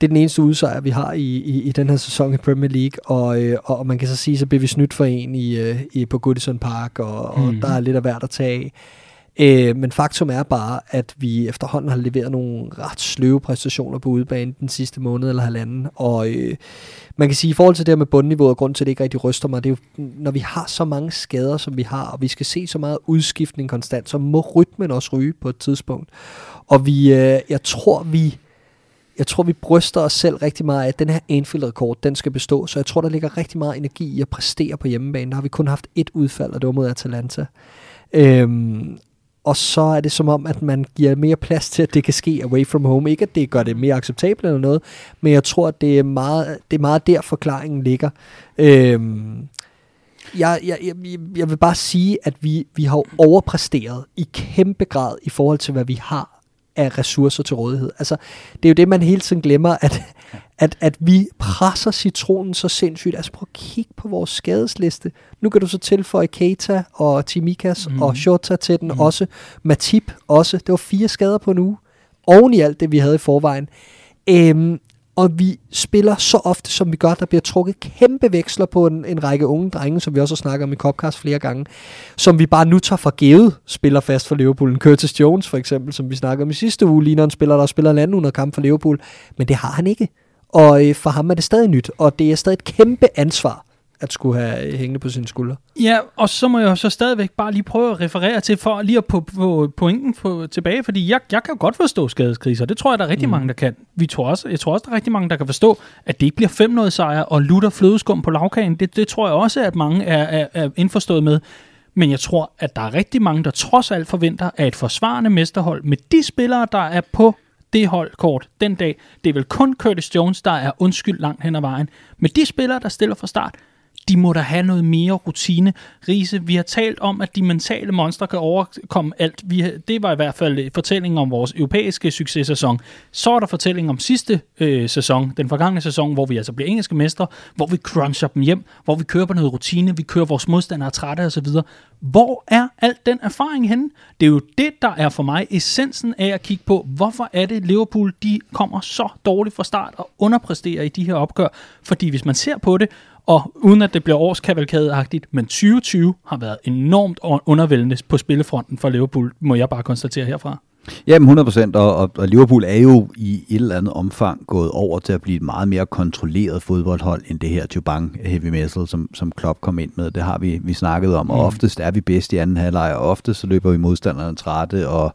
det er den eneste udsejr, vi har i, i, i den her sæson i Premier League, og, øh, og man kan så sige, så bliver vi snydt for en i, øh, i, på Goodison Park, og, og mm. der er lidt af værd at tage Øh, men faktum er bare, at vi efterhånden har leveret nogle ret sløve præstationer på udebane den sidste måned eller halvanden. Og øh, man kan sige, i forhold til det her med bundniveauet, og grund til, at det ikke rigtig ryster mig, det er jo, når vi har så mange skader, som vi har, og vi skal se så meget udskiftning konstant, så må rytmen også ryge på et tidspunkt. Og vi, øh, jeg tror, vi jeg tror, vi bryster os selv rigtig meget af, at den her Anfield-rekord, den skal bestå. Så jeg tror, der ligger rigtig meget energi i at præstere på hjemmebane. Der har vi kun haft et udfald, og det var mod Atalanta. Øhm, og så er det som om, at man giver mere plads til, at det kan ske away from home. Ikke at det gør det mere acceptabelt eller noget, men jeg tror, at det er meget, det er meget der forklaringen ligger. Øhm, jeg, jeg, jeg, jeg vil bare sige, at vi, vi har overpræsteret i kæmpe grad i forhold til, hvad vi har af ressourcer til rådighed. Altså, det er jo det, man hele tiden glemmer, at, at, at vi presser citronen så sindssygt. Altså, prøv at kigge på vores skadesliste. Nu kan du så tilføje Keita og Timikas mm. og Shota til den mm. også. Matip også. Det var fire skader på en uge. Oven i alt det, vi havde i forvejen. Øhm, og vi spiller så ofte, som vi gør. Der bliver trukket kæmpe veksler på en, en række unge drenge, som vi også har snakket om i Copcast flere gange, som vi bare nu tager for givet, spiller fast for Liverpool. Curtis Jones for eksempel, som vi snakkede om i sidste uge, ligner en spiller, der spiller en anden under kamp for Liverpool, men det har han ikke. Og øh, for ham er det stadig nyt, og det er stadig et kæmpe ansvar at skulle have hængende på sine skuldre. Ja, og så må jeg så stadigvæk bare lige prøve at referere til, for lige at på, på pointen på, tilbage, fordi jeg, jeg kan jo godt forstå skadeskriser, det tror jeg, der er rigtig mm. mange, der kan. Vi tror også, jeg tror også, der er rigtig mange, der kan forstå, at det ikke bliver 5-0 sejr og lutter flødeskum på lavkagen. Det, det tror jeg også, at mange er, er, er indforstået med. Men jeg tror, at der er rigtig mange, der trods alt forventer, at et forsvarende mesterhold med de spillere, der er på det holdkort den dag, det er vel kun Curtis Jones, der er undskyld langt hen ad vejen. Men de spillere, der stiller fra start, de må da have noget mere rutine. Riese, vi har talt om, at de mentale monstre kan overkomme alt. Vi, det var i hvert fald øh, fortællingen om vores europæiske successæson. Så er der fortællingen om sidste øh, sæson, den forgangne sæson, hvor vi altså bliver engelske mestre, hvor vi cruncher dem hjem, hvor vi kører på noget rutine, vi kører vores modstandere trætte osv. Hvor er alt den erfaring henne? Det er jo det, der er for mig essensen af at kigge på, hvorfor er det Liverpool, de kommer så dårligt fra start og underpresterer i de her opgør. Fordi hvis man ser på det, og uden at det bliver årskavalkadeagtigt, men 2020 har været enormt undervældende på spillefronten for Liverpool, må jeg bare konstatere herfra. Jamen 100 procent, og, og, Liverpool er jo i et eller andet omfang gået over til at blive et meget mere kontrolleret fodboldhold, end det her Jubang Heavy Metal, som, som Klopp kom ind med. Det har vi, vi snakket om, og mm. oftest er vi bedst i anden halvleg, og oftest så løber vi modstanderne trætte, og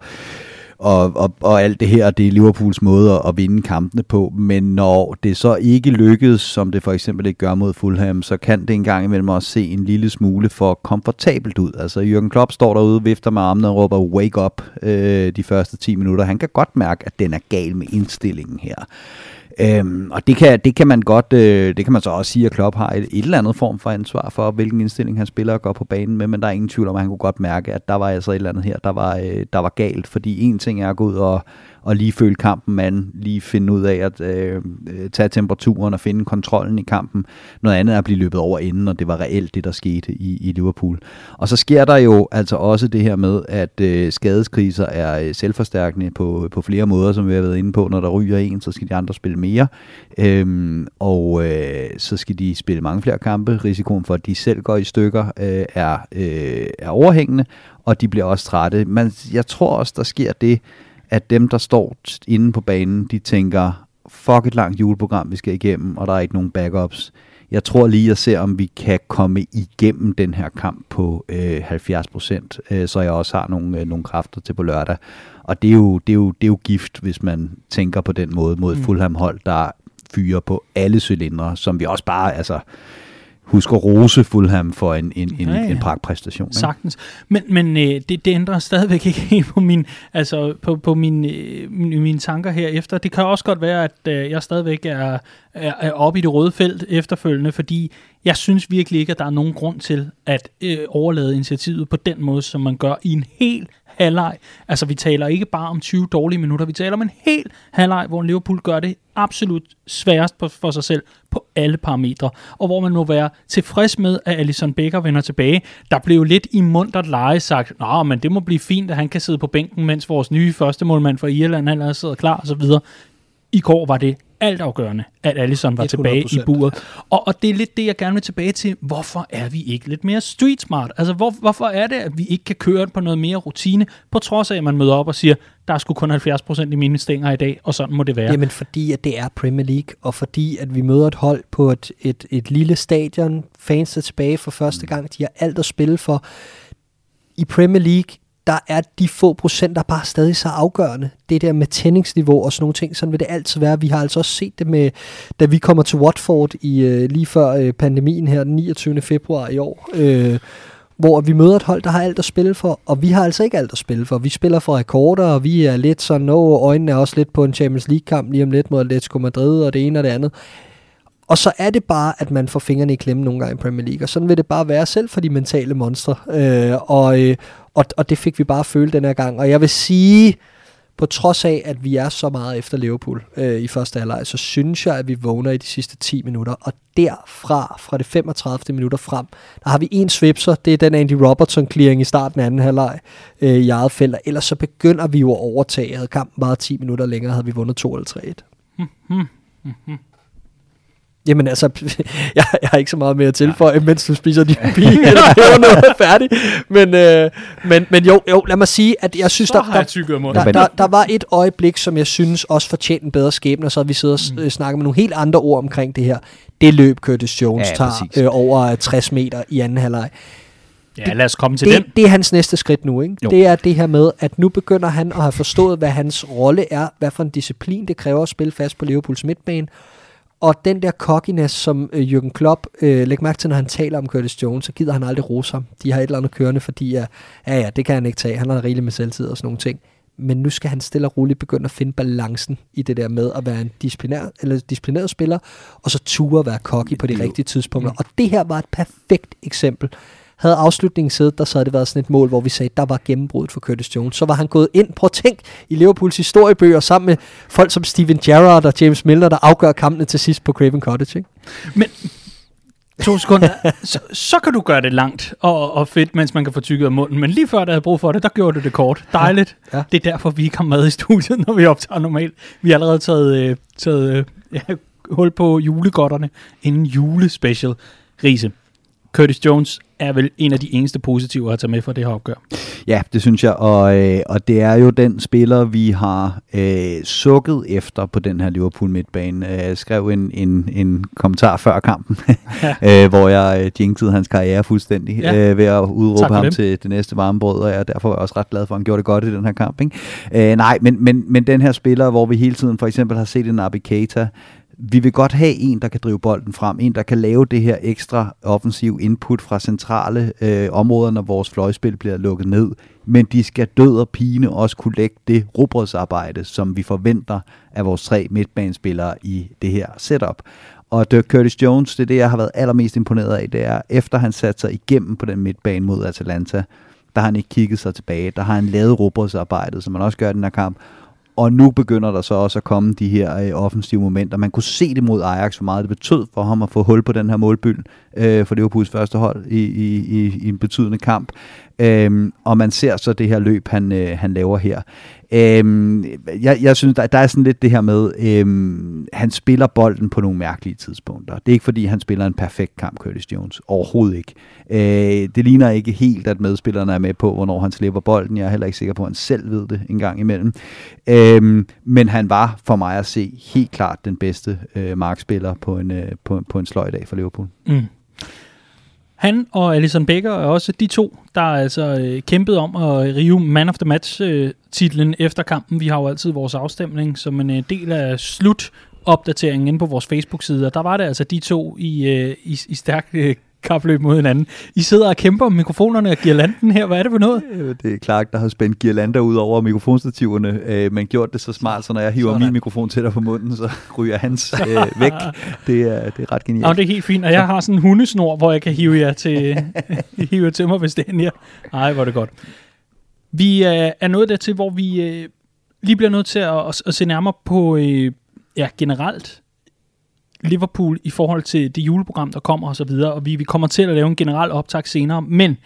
og, og, og alt det her, det er Liverpools måde at vinde kampene på, men når det så ikke lykkedes, som det for eksempel ikke gør mod Fulham, så kan det engang imellem også se en lille smule for komfortabelt ud. Altså Jürgen Klopp står derude, vifter med armene og råber wake up øh, de første 10 minutter. Han kan godt mærke, at den er gal med indstillingen her. Øhm, og det kan, det kan man godt, øh, det kan man så også sige, at Klopp har et, et eller andet form for ansvar for, hvilken indstilling han spiller og går på banen med, men der er ingen tvivl om, at han kunne godt mærke, at der var altså et eller andet her, der var, øh, der var galt, fordi en ting er at gå ud og, og lige føle kampen man, lige finde ud af at øh, øh, tage temperaturen og finde kontrollen i kampen. Noget andet er at blive løbet over inden, og det var reelt det, der skete i, i Liverpool. Og så sker der jo altså også det her med, at øh, skadeskriser er øh, selvforstærkende på, på flere måder, som vi har været inde på. Når der ryger en, så skal de andre spille mere, øhm, og øh, så skal de spille mange flere kampe. Risikoen for, at de selv går i stykker, øh, er, øh, er overhængende, og de bliver også trætte. Men jeg tror også, der sker det, at dem, der står inde på banen, de tænker, fuck et langt juleprogram, vi skal igennem, og der er ikke nogen backups. Jeg tror lige, at ser, om vi kan komme igennem den her kamp på øh, 70 procent, øh, så jeg også har nogle, øh, nogle kræfter til på lørdag. Og det er, jo, det, er jo, det er jo gift, hvis man tænker på den måde mod mm. Fulham-hold, der fyrer på alle cylindre, som vi også bare, altså, husk at rose Fulham for en, en, en, ja, ja. en pragtpræstation. Ikke? Sagtens. Men, men øh, det, det ændrer stadigvæk ikke helt på, min, altså, på, på min, øh, mine tanker herefter. Det kan også godt være, at øh, jeg stadigvæk er, er, er oppe i det røde felt efterfølgende, fordi jeg synes virkelig ikke, at der er nogen grund til at øh, overlade initiativet på den måde, som man gør i en hel halvleg. Altså, vi taler ikke bare om 20 dårlige minutter, vi taler om en hel halvleg, hvor Liverpool gør det absolut sværest på, for sig selv på alle parametre, og hvor man må være tilfreds med, at Alison Becker vender tilbage. Der blev lidt i mundtet leje sagt, Nå, men det må blive fint, at han kan sidde på bænken, mens vores nye første målmand fra Irland allerede sidder klar osv. I går var det altafgørende, at Allison var tilbage i 100%. buret. Og, og det er lidt det, jeg gerne vil tilbage til. Hvorfor er vi ikke lidt mere street smart? Altså, hvor, hvorfor er det, at vi ikke kan køre på noget mere rutine, på trods af, at man møder op og siger, der er sgu kun 70% i mine stænger i dag, og sådan må det være. Jamen fordi, at det er Premier League, og fordi, at vi møder et hold på et, et, et lille stadion, fans er tilbage for første gang, de har alt at spille for. I Premier League, der er de få procenter bare stadig så afgørende. Det der med tændingsniveau og sådan nogle ting, sådan vil det altid være. Vi har altså også set det med, da vi kommer til Watford i øh, lige før øh, pandemien her den 29. februar i år, øh, hvor vi møder et hold, der har alt at spille for, og vi har altså ikke alt at spille for. Vi spiller for rekorder, og vi er lidt sådan, nå, øjnene er også lidt på en Champions League-kamp lige om lidt mod Atletico Madrid og det ene og det andet. Og så er det bare, at man får fingrene i klemme nogle gange i Premier League, og sådan vil det bare være selv for de mentale monstre. Øh, og, øh, og, og det fik vi bare føle den her gang. Og jeg vil sige, på trods af, at vi er så meget efter Liverpool øh, i første halvleg, så synes jeg, at vi vågner i de sidste 10 minutter. Og derfra, fra det 35. minutter frem, der har vi en svipser. Det er den Andy Robertson-clearing i starten af anden halvleg øh, i eget felt. Ellers så begynder vi jo at overtage. Havde kampen bare 10 minutter længere, havde vi vundet 2 eller 3-1. Jamen altså, jeg, jeg har ikke så meget mere at tilføje, mens du spiser din pige, eller peber noget færdig. Men, øh, men, men jo, jo, lad mig sige, at jeg synes, der, der, der, der, der var et øjeblik, som jeg synes også fortjente en bedre skæbne, og så vi siddet og mm. snakket med nogle helt andre ord omkring det her. Det løb Curtis Jones Ja, tager præcis. øh, over 60 meter i anden halvleg. Ja, lad os komme til den. Det, det er hans næste skridt nu, ikke? Jo. Det er det her med, at nu begynder han at have forstået, hvad hans rolle er, hvad for en disciplin det kræver at spille fast på Liverpools midtbane. Og den der cockiness, som øh, Jürgen Klopp, øh, læg mærke til, når han taler om Curtis Jones, så gider han aldrig rose ham. De har et eller andet kørende, fordi ja, ja, ja, det kan han ikke tage. Han har rigeligt med selvtid og sådan nogle ting. Men nu skal han stille og roligt begynde at finde balancen i det der med at være en disciplinær, eller disciplineret spiller, og så ture at være cocky på de rigtige tidspunkter. Og det her var et perfekt eksempel. Havde afslutningen siddet, der så havde det været sådan et mål, hvor vi sagde, der var gennembruddet for Curtis Jones. Så var han gået ind, prøv at tænk, i Liverpools historiebøger, sammen med folk som Steven Gerrard og James Milner, der afgør kampene til sidst på Craven Cottage. Ikke? Men to sekunder, så, så kan du gøre det langt og, og fedt, mens man kan få tykket af munden. Men lige før, der havde brug for det, der gjorde du det kort. Dejligt. Ja. Det er derfor, vi ikke har mad i studiet, når vi optager normalt. Vi har allerede taget, øh, taget øh, ja, hul på julegodterne inden julespecial. Riese, Curtis Jones er vel en af de eneste positive at tage med for det her opgør. Ja, det synes jeg, og, øh, og det er jo den spiller, vi har øh, sukket efter på den her Liverpool midtbane. Øh, Jeg skrev en, en, en kommentar før kampen, øh, hvor jeg øh, jinxede hans karriere fuldstændig Ja. øh, ved at udråbe ham dem. til det næste varmebrød, og jeg er derfor også ret glad for, at han gjorde det godt i den her kamp. Ikke? Øh, nej, men, men, men den her spiller, hvor vi hele tiden for eksempel har set en Naby Keita, vi vil godt have en, der kan drive bolden frem, en, der kan lave det her ekstra offensiv input fra centrale øh, områder, når vores fløjspil bliver lukket ned. Men de skal død og pine også kunne lægge det robrødsarbejde, som vi forventer af vores tre midtbanespillere i det her setup. Og Dirk Curtis Jones, det er det, jeg har været allermest imponeret af, det er, efter han satte sig igennem på den midtbane mod Atalanta, der har han ikke kigget sig tilbage. Der har han lavet robrødsarbejdet, som man også gør i den her kamp. Og nu begynder der så også at komme de her øh, offensive momenter. Man kunne se det mod Ajax, hvor meget det betød for ham at få hul på den her målbyld øh, for Liverpools første hold i, i, i, i en betydende kamp. Øhm, og man ser så det her løb, han, øh, han laver her. Øhm, jeg, jeg synes, der, der er sådan lidt det her med, øhm, han spiller bolden på nogle mærkelige tidspunkter. Det er ikke fordi, han spiller en perfekt kamp, Curtis Jones. Overhovedet ikke. Øh, det ligner ikke helt, at medspillerne er med på, hvornår han slipper bolden. Jeg er heller ikke sikker på, at han selv ved det en gang imellem. Øhm, men han var for mig at se helt klart den bedste øh, markspiller på en, øh, på, på en sløjdag for Liverpool. Mm. Han og Alison Becker er også de to, der er altså øh, kæmpede om at rive Man of the Match-titlen øh, efter kampen. Vi har jo altid vores afstemning som en øh, del af slut opdateringen inde på vores Facebook-side, og der var det altså de to i, øh, i, i stærk øh, kapløb mod hinanden. I sidder og kæmper om mikrofonerne og girlanden her. Hvad er det for noget? Øh, Det er Clark, der har spændt girlander ud over mikrofonstativerne, øh, men gjort det så smart, så når jeg hiver Sådan. min mikrofon til dig på munden, så ryger hans øh, væk. Det er, det er ret genialt. Ja, det er helt fint, og jeg har sådan en hundesnor, hvor jeg kan hive jer til, hive jer til mig, hvis det er her. Ej, hvor er det godt. Vi øh, er nået dertil, hvor vi øh, lige bliver nødt til at, at, at se nærmere på øh, ja, generelt Liverpool i forhold til det juleprogram, der kommer og så videre, og vi, vi kommer til at lave en generel optag senere, men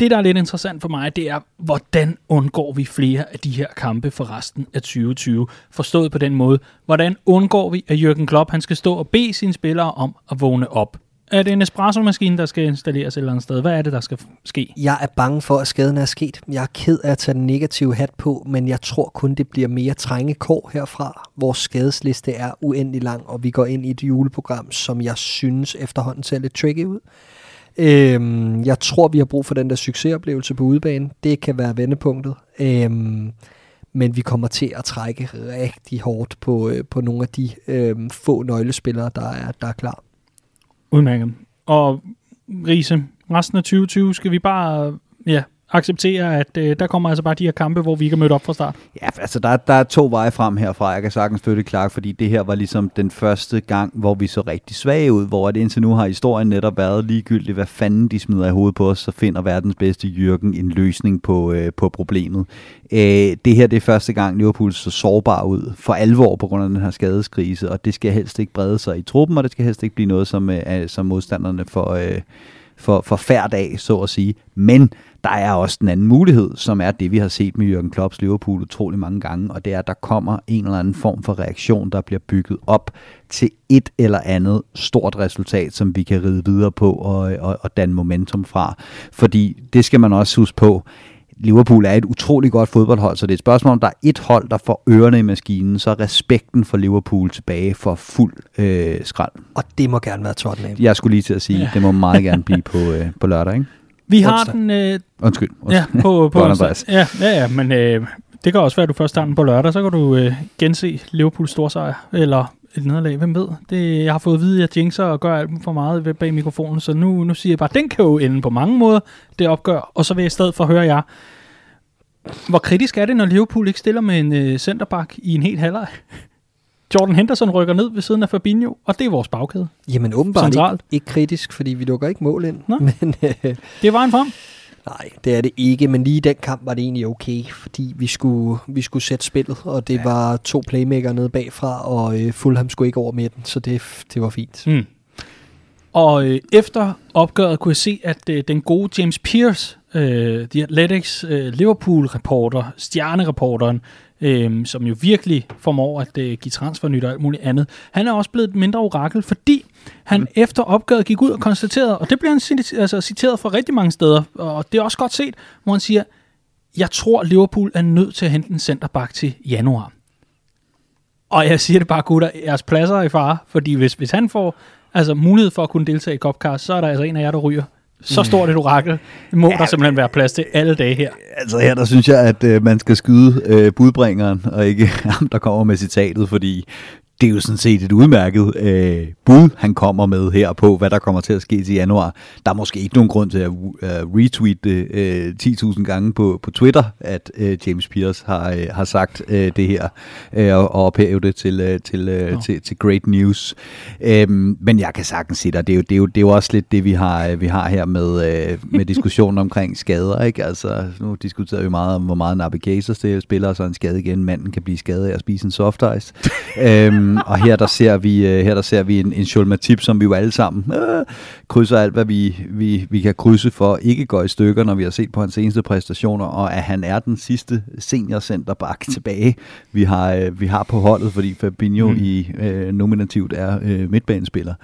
det, der er lidt interessant for mig, det er, hvordan undgår vi flere af de her kampe for resten af 2020? Forstået på den måde, hvordan undgår vi, at Jürgen Klopp han skal stå og bede sine spillere om at vågne op? Er det en espresso-maskine, der skal installeres et eller andet sted? Hvad er det, der skal ske? Jeg er bange for, at skaden er sket. Jeg er ked af at tage den negative hat på, men jeg tror kun, det bliver mere trængekår herfra. Vores skadesliste er uendelig lang, og vi går ind i et juleprogram, som jeg synes efterhånden ser lidt tricky ud. Øhm, jeg tror, vi har brug for den der succesoplevelse på udebane. Det kan være vendepunktet. Øhm, men vi kommer til at trække rigtig hårdt på, øh, på nogle af de øh, få nøglespillere, der er, der er klar. Udmærket. Og Riese, resten af 2020 skal vi bare ja, acceptere, at øh, der kommer altså bare de her kampe, hvor vi ikke er mødt op fra start. Ja, altså der, der er to veje frem herfra. Jeg kan sagtens støtte Clark, fordi det her var ligesom den første gang, hvor vi så rigtig svage ud, hvor det indtil nu har historien netop været ligegyldigt, hvad fanden de smider i hovedet på os, så finder verdens bedste Jørgen en løsning på, øh, på problemet. Øh, det her det er første gang, Liverpool så sårbar ud for alvor på grund af den her skadeskrise, og det skal helst ikke brede sig i truppen, og det skal helst ikke blive noget, som, øh, som modstanderne får, øh, for, for færd af, så at sige. Men der er også den anden mulighed, som er det, vi har set med Jürgen Klopps Liverpool utrolig mange gange, og det er, at der kommer en eller anden form for reaktion, der bliver bygget op til et eller andet stort resultat, som vi kan ride videre på og, og, og danne momentum fra. Fordi det skal man også huske på, Liverpool er et utroligt godt fodboldhold, så det er et spørgsmål, om der er et hold, der får ørerne i maskinen, så er respekten for Liverpool tilbage for fuld øh, skrald. Og det må gerne være Tottenham. Jeg skulle lige til at sige, ja. det må meget gerne blive på, øh, på lørdag, ikke? Vi har onsdag. den... Øh, undskyld, Ja, på, på onsdag. Ja, ja, ja, men øh, det kan også være, at du først tager den på lørdag, så kan du øh, gense Liverpools storsejr, eller et nederlag, hvem ved. Det, jeg har fået at vide, at jeg jinxer og gør alt for meget bag mikrofonen, så nu, nu siger jeg bare, at den kan jo ende på mange måder, det opgør, og så vil jeg i stedet for høre jer, hvor kritisk er det, når Liverpool ikke stiller med en øh, centerback i en helt halvleg? Jordan Henderson rykker ned ved siden af Fabinho, og det er vores bagkæde. Jamen åbenbart ikke, ikke kritisk, fordi vi lukker ikke mål ind. Nå. Men, øh, det var en frem. Nej, det er det ikke, men lige i den kamp var det egentlig okay, fordi vi skulle, vi skulle sætte spillet, og det ja. var to playmaker nede bagfra, og øh, Fulham skulle ikke over midten, så det, det var fint. Mm. Og øh, efter opgøret kunne jeg se, at øh, den gode James Pierce, øh, The Athletics øh, Liverpool-reporter, stjernereporteren, øh, som jo virkelig formår at øh, give transfernyt og alt muligt andet, han er også blevet et mindre orakel, fordi han mm. efter opgøret gik ud og konstaterede, og det bliver han altså, citeret fra rigtig mange steder, og det er også godt set, hvor han siger, jeg tror, Liverpool er nødt til at hente en centerback til januar. Og jeg siger det bare, gutter, jeres pladser er i fare, fordi hvis, hvis han får altså, mulighed for at kunne deltage i Copcast, så er der altså en af jer, der ryger. Så stort et orakel. Må ja, der simpelthen være plads til alle dage her. Altså her, der synes jeg, at øh, man skal skyde øh, budbringeren, og ikke ham, der kommer med citatet, fordi det er jo sådan set et udmærket øh, bud, han kommer med her på, hvad der kommer til at ske til januar. Der er måske ikke nogen grund til at uh, retweete øh, 10.000 gange på, på Twitter, at øh, James Pierce har, øh, har sagt øh, det her, øh, og, og ophæve det til, øh, til, øh, til, til great news. Øh, men jeg kan sagtens sige dig, det er jo, det er jo, det er jo også lidt det, vi har, vi har her med, øh, med diskussionen omkring skader. Ikke? Altså, nu diskuterer vi meget om, hvor meget Nabi Keita spiller, og så en skade igen. Manden kan blive skadet af at spise en soft ice. øh, Øhm, og her der ser vi, øh, her der ser vi en, en Shul Matip, som vi jo alle sammen øh, krydser alt, hvad vi, vi, vi kan krydse for ikke går i stykker, når vi har set på hans seneste præstationer, og at han er den sidste senior centerback tilbage, vi har, øh, vi har på holdet, fordi Fabinho mm. i øh, nominativt er øh, midtbanespiller.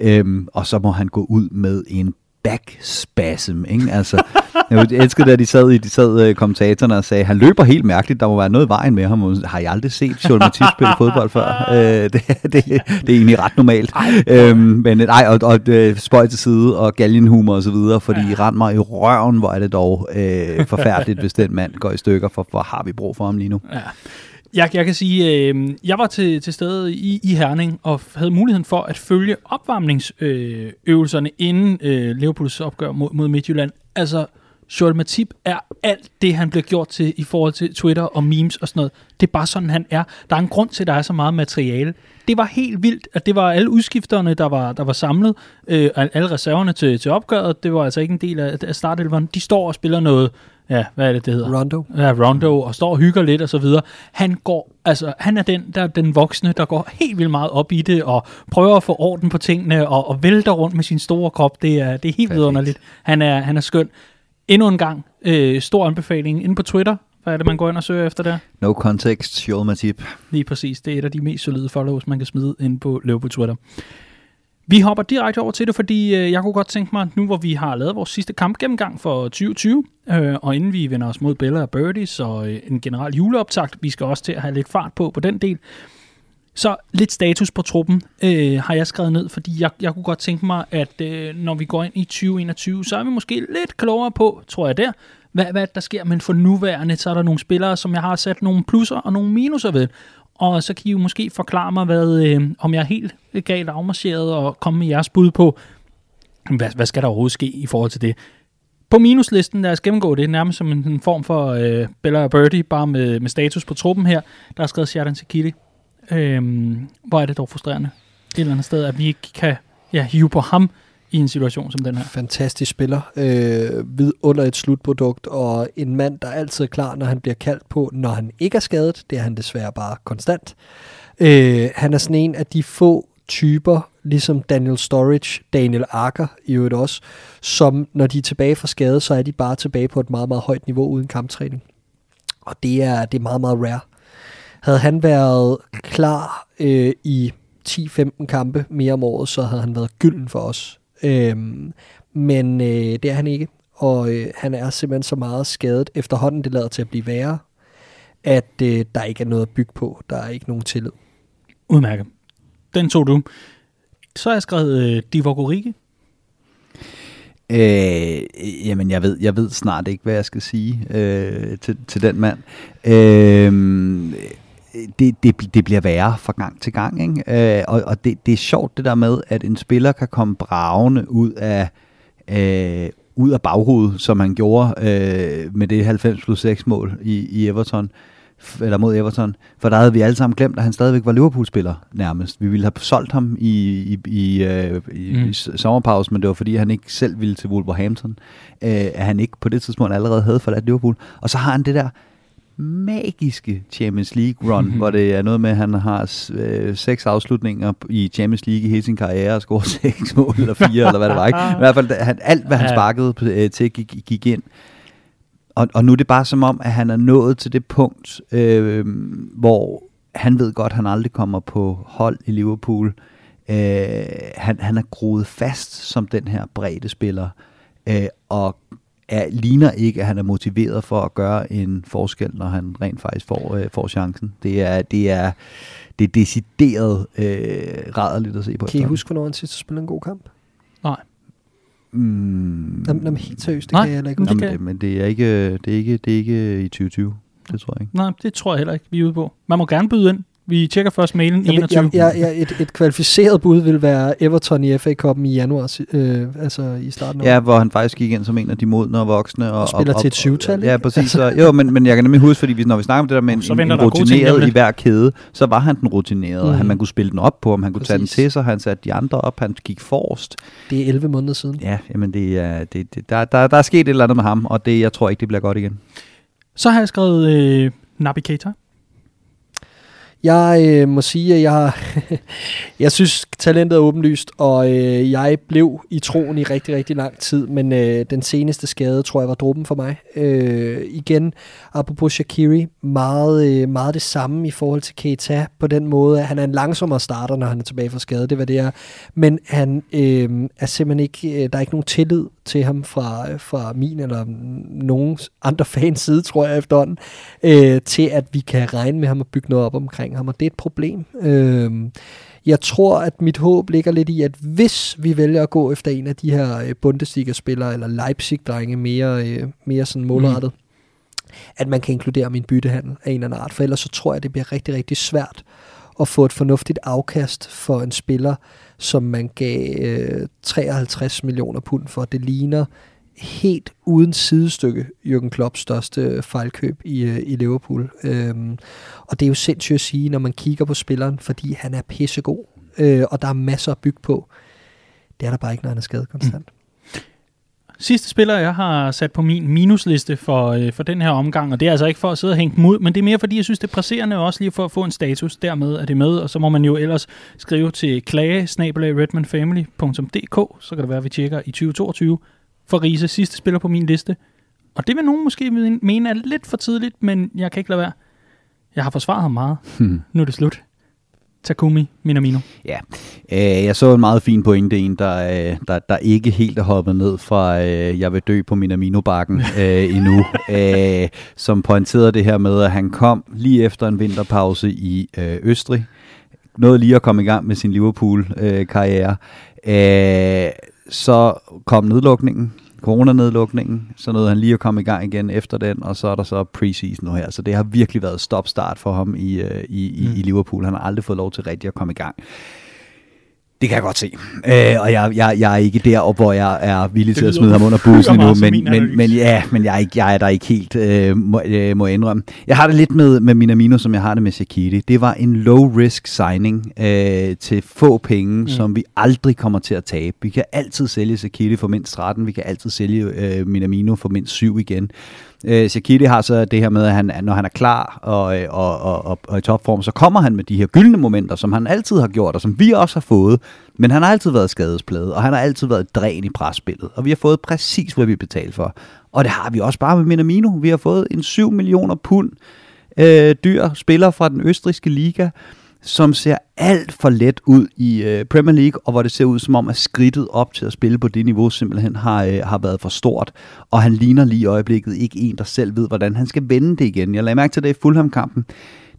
Øhm, og så må han gå ud med en backspasm, ikke? Altså, jeg elskede, da de sad, i, de sad uh, kommentatorerne og sagde, han løber helt mærkeligt, der må være noget i vejen med ham. Har jeg aldrig set Joel Mathieu spille fodbold før? Uh, det, det, det, er egentlig ret normalt. Um, men nej, og, og uh, spøj til side, og galgenhumor og så videre, fordi ja. rent mig i røven, hvor er det dog uh, forfærdeligt, hvis den mand går i stykker, for hvor har vi brug for ham lige nu? Ja. Jeg, jeg kan sige, øh, jeg var til, til stede i, i Herning og havde muligheden for at følge opvarmningsøvelserne øh, inden øh, Liverpools opgør mod, mod Midtjylland. Altså, Joel Matip er alt det, han bliver gjort til i forhold til Twitter og memes og sådan noget. Det er bare sådan, han er. Der er en grund til, at der er så meget materiale. Det var helt vildt, at det var alle udskifterne, der var, der var samlet. Øh, alle reserverne til, til opgøret. Det var altså ikke en del af, af startelveren. De står og spiller noget ja, hvad er det, det hedder? Rondo. Ja, Rondo, og står og hygger lidt og så videre. Han går, altså, han er den, der den voksne, der går helt vildt meget op i det, og prøver at få orden på tingene, og, og vælter rundt med sin store krop. Det er, det er helt vidunderligt. Han er, han er skøn. endnu en gang, øh, stor anbefaling inde på Twitter. Hvad er det, man går ind og søger efter der? No context, Joel Matip. Lige præcis. Det er et af de mest solide follows, man kan smide ind på løb på Twitter. Vi hopper direkte over til det, fordi øh, jeg kunne godt tænke mig, nu hvor vi har lavet vores sidste kampgennemgang for 2020, øh, og inden vi vender os mod Bella og Birdies og øh, en generel juleoptakt, vi skal også til at have lidt fart på på den del, så lidt status på truppen øh, har jeg skrevet ned, fordi jeg, jeg kunne godt tænke mig, at øh, når vi går ind i 2021, så er vi måske lidt klogere på, tror jeg der, hvad, hvad der sker. Men for nuværende, så er der nogle spillere, som jeg har sat nogle plusser og nogle minuser ved. Og så kan I jo måske forklare mig, hvad, øh, om jeg er helt galt afmarcheret og komme med jeres bud på, hvad, hvad skal der overhovedet ske i forhold til det. På minuslisten, lad os gennemgå det, nærmest som en, en form for øh, Bella og Birdie, bare med, med status på truppen her. Der er skrevet Sheridan Sekili. Øhm, hvor er det dog frustrerende et eller andet sted, at vi ikke kan ja, hive på ham i en situation som den her. Fantastisk spiller. Øh, vid under et slutprodukt, og en mand, der altid er klar, når han bliver kaldt på, når han ikke er skadet. Det er han desværre bare konstant. Øh, han er sådan en af de få typer, ligesom Daniel Storage, Daniel Arker i øvrigt også, som når de er tilbage fra skade, så er de bare tilbage på et meget, meget højt niveau uden kamptræning. Og det er, det er meget, meget rare. Havde han været klar øh, i 10-15 kampe mere om året, så havde han været gylden for os. Øhm, men øh, det er han ikke, og øh, han er simpelthen så meget skadet efterhånden, det lader til at blive værre, at øh, der ikke er noget at bygge på. Der er ikke nogen tillid. Udmærket. Den tog du. Så har jeg skrevet øh, Divock Origi. Øh, jamen, jeg ved, jeg ved snart ikke, hvad jeg skal sige øh, til, til den mand. Øh, det, det, det bliver værre fra gang til gang. Ikke? Øh, og og det, det er sjovt det der med, at en spiller kan komme bravende ud af, øh, ud af baghovedet, som han gjorde øh, med det 90 plus 6 mål i, i Everton eller mod Everton, for der havde vi alle sammen glemt, at han stadigvæk var Liverpool-spiller nærmest. Vi ville have solgt ham i, i, i, øh, i, mm. i sommerpausen, men det var fordi, han ikke selv ville til Wolverhampton. Øh, at han ikke på det tidspunkt allerede havde forladt Liverpool. Og så har han det der magiske Champions League run, mm-hmm. hvor det er noget med, at han har øh, seks afslutninger i Champions League i hele sin karriere og scoret seks mål eller fire, eller hvad det var. Ikke? Men I hvert fald, han, alt hvad han sparkede øh, til gik, gik ind. Og, og nu er det bare som om, at han er nået til det punkt, øh, hvor han ved godt, at han aldrig kommer på hold i Liverpool. Øh, han, han er groet fast som den her brede spiller, øh, og er, ligner ikke, at han er motiveret for at gøre en forskel, når han rent faktisk får, øh, får chancen. Det er, det er, det er decideret øh, rædderligt at se på. Kan I huske, hvornår han sidst spillede en god kamp? Nej. Mm, Jamen, jamen helt seriøst, det Nej, kan jeg ikke men huske. det Jamen, det, men det er, ikke, det, er ikke, det er ikke i 2020. Det tror jeg ikke. Nej, det tror jeg heller ikke, vi er ude på. Man må gerne byde ind. Vi tjekker først mailen Jamen, 21. jeg, jeg, jeg, et, et kvalificeret bud vil være Everton i FA Cup'en i januar, øh, altså i starten af Ja, hvor han faktisk gik ind som en af de modne og voksne. Og, Og spiller til et syvtal, Ja, præcis. Så, jo, men, men jeg kan nemlig huske, fordi vi, når vi snakker om det der med en, Så en, en om rutineret i hver kæde, så var han den rutinerede. Mm. Han, man kunne spille den op på ham, han kunne tage den Præcis. til sig, han satte de andre op, han gik forrest. Det er 11 måneder siden. Ja, jamen det er, det, det, der, der, der er sket et eller andet med ham, og det, jeg tror ikke, det bliver godt igen. Så har jeg skrevet øh, Naby Keita. Jeg øh, må sige, at jeg, jeg synes, talentet er åbenlyst, og øh, jeg blev i troen i rigtig, rigtig lang tid, men øh, den seneste skade, tror jeg, var dråben for mig. Øh, igen, apropos Shakiri, meget, øh, meget det samme i forhold til Keita, på den måde, at han er en langsommere starter, når han er tilbage fra skade, det var det er. Men han øh, er simpelthen ikke, øh, der er ikke nogen tillid til ham fra, øh, fra min eller nogen andre fans side, tror jeg efterhånden, øh, til at vi kan regne med ham og bygge noget op omkring ham, og det er et problem. Øh, jeg tror, at mit håb ligger lidt i, at hvis vi vælger at gå efter en af de her øh, Bundesliga-spillere, eller Leipzig-drenge mere, øh, mere sådan målrettet, mm. at man kan inkludere min byttehandel af en eller anden art, for ellers så tror jeg, det bliver rigtig, rigtig svært at få et fornuftigt afkast for en spiller, som man gav øh, 53 millioner pund for. Det ligner helt uden sidestykke Jürgen Klopps største fejlkøb i, øh, i Liverpool. Øhm, og det er jo sindssygt at sige, når man kigger på spilleren, fordi han er pissegod, øh, og der er masser at bygge på. Det er der bare ikke, når han er skadet konstant. Sidste spiller, jeg har sat på min minusliste for, øh, for den her omgang, og det er altså ikke for at sidde og hænge dem ud, men det er mere fordi, jeg synes, det er presserende også lige for at få en status. Dermed er det med, og så må man jo ellers skrive til klage redmanfamily.dk, så kan det være, at vi tjekker i 2022. For Riese, sidste spiller på min liste, Og det vil nogen måske mene er lidt for tidligt, men jeg kan ikke lade være. Jeg har forsvaret ham meget. Hmm. Nu er det slut. Takumi Minamino. Ja, øh, jeg så en meget fin pointe, en der, øh, der, der ikke helt er hoppet ned fra øh, jeg vil dø på Minamino-bakken øh, endnu, øh, som pointerede det her med, at han kom lige efter en vinterpause i øh, Østrig, nåede lige at komme i gang med sin Liverpool-karriere, øh, så kom nedlukningen, coronanedlukningen, så nåede han lige at komme i gang igen efter den, og så er der så preseason nu her. Så det har virkelig været stop-start for ham i, øh, i, i, mm. i Liverpool. Han har aldrig fået lov til rigtig at komme i gang. Det kan jeg godt se. Øh, og jeg, jeg, jeg er ikke deroppe, hvor jeg er villig til at smide ham under bussen endnu, men, men, men, ja, men jeg, er ikke, jeg er der ikke helt, øh, må, øh, må jeg indrømme. Jeg har det lidt med, med Minamino, som jeg har det med Shaqiri. Det var en low-risk signing øh, til få penge, mm. som vi aldrig kommer til at tabe. Vi kan altid sælge Shaqiri for mindst 13, vi kan altid sælge øh, Minamino for mindst 7 igen. Øh, Shaqiri har så det her med, at han, når han er klar og, øh, og, og, og, og i topform, så kommer han med de her gyldne momenter, som han altid har gjort, og som vi også har fået. Men han har altid været skadespladet, og han har altid været dræn i presspillet. Og vi har fået præcis, hvad vi betalte for. Og det har vi også bare med Minamino. Vi har fået en 7 millioner pund øh, dyr spiller fra den østriske liga, som ser alt for let ud i øh, Premier League, og hvor det ser ud som om, at skridtet op til at spille på det niveau simpelthen har, øh, har været for stort. Og han ligner lige i øjeblikket ikke en, der selv ved, hvordan han skal vende det igen. Jeg lagde mærke til det i Fulham-kampen.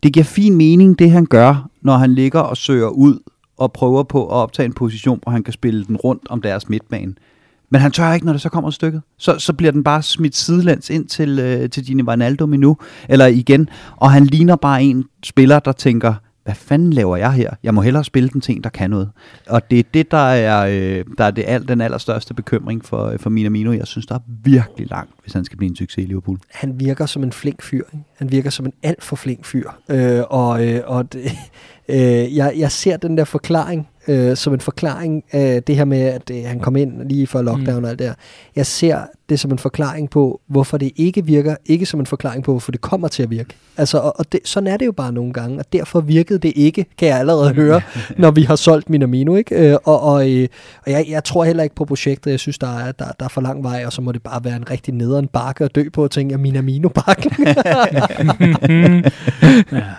Det giver fin mening, det han gør, når han ligger og søger ud og prøver på at optage en position, hvor han kan spille den rundt om deres midtbane. Men han tør ikke, når det så kommer stykket. Så, så bliver den bare smidt sidelands ind til, øh, til Gini Wijnaldum endnu, eller igen. Og han ligner bare en spiller, der tænker, hvad fanden laver jeg her? Jeg må hellere spille den ting, der kan noget. Og det er det, der er, øh, der er det al, den allerstørste bekymring for, øh, for Minamino. Jeg synes, der er virkelig langt, hvis han skal blive en succes i Liverpool. Han virker som en flink fyr. Ikke? Han virker som en alt for flink fyr. Øh, og øh, og det, øh, jeg, jeg ser den der forklaring øh, som en forklaring af det her med, at øh, han kom ind lige før lockdown mm. og alt det der. Jeg ser det som en forklaring på, hvorfor det ikke virker, ikke som en forklaring på, hvorfor det kommer til at virke. Altså, og, og det, sådan er det jo bare nogle gange, og derfor virkede det ikke, kan jeg allerede høre, når vi har solgt Minamino, ikke? Øh, og og, øh, og jeg, jeg tror heller ikke på projektet, jeg synes, der er, der, der er for lang vej, og så må det bare være en rigtig nederen bakke at dø på, og tænke, at Minamino-bakken. ja,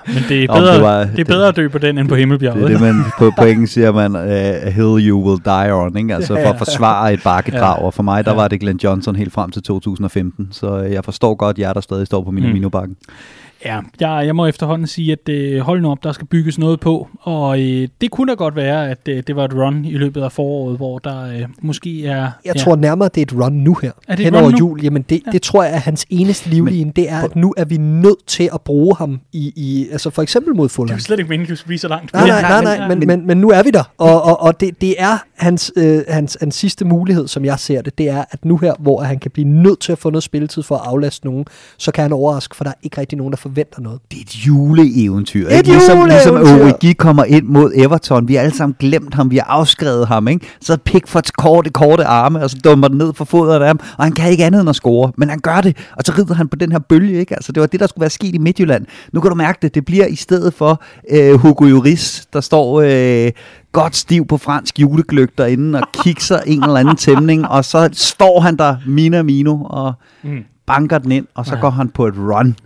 men det er bedre, det, var, det er bedre at dø på den, end på Himmelbjerget. Det er det, man på, på engelsk siger, man, uh, a hill you will die on, ikke? altså for at forsvare et bakkedrag, ja. og for mig, der ja. var det Glenn Johnson helt frem til 2015, så jeg forstår godt jer, der stadig står på Minamino-bakken. Mm. Ja, jeg, jeg må efterhånden sige, at øh, hold nu op, der skal bygges noget på, og øh, det kunne da godt være, at øh, det var et run i løbet af foråret, hvor der øh, måske er... Jeg ja. tror nærmere, det er et run nu her, er det hen over jul. Jamen det, ja. det tror jeg er hans eneste livline, det er, at nu er vi nødt til at bruge ham i, i altså for eksempel mod Fulham. Det er slet ikke meningen, at du blive så langt. Nej, nej, nej, nej men, men, men, men nu er vi der, og, og, og det, det er hans, øh, hans, hans sidste mulighed, som jeg ser det, det er, at nu her, hvor han kan blive nødt til at få noget spilletid for at aflaste nogen, så kan han overraske, for der er ikke rigtig nogen, der forventer noget. Det er et juleeventyr. Et ikke? Ligesom, juleeventyr. ligesom Origi kommer ind mod Everton. Vi har alle sammen glemt ham. Vi har afskrevet ham. Ikke? Så Pickfords korte, korte arme, og så dummer den ned for fodet af ham. Og han kan ikke andet end at score. Men han gør det. Og så rider han på den her bølge. Ikke? Altså, det var det, der skulle være sket i Midtjylland. Nu kan du mærke det. Det bliver i stedet for øh, Hugo Lloris, der står... Øh, godt stiv på fransk julegløg derinde og kikser en eller anden tæmning, og så står han der, Mina Mino, og mm. banker den ind, og så ja. går han på et run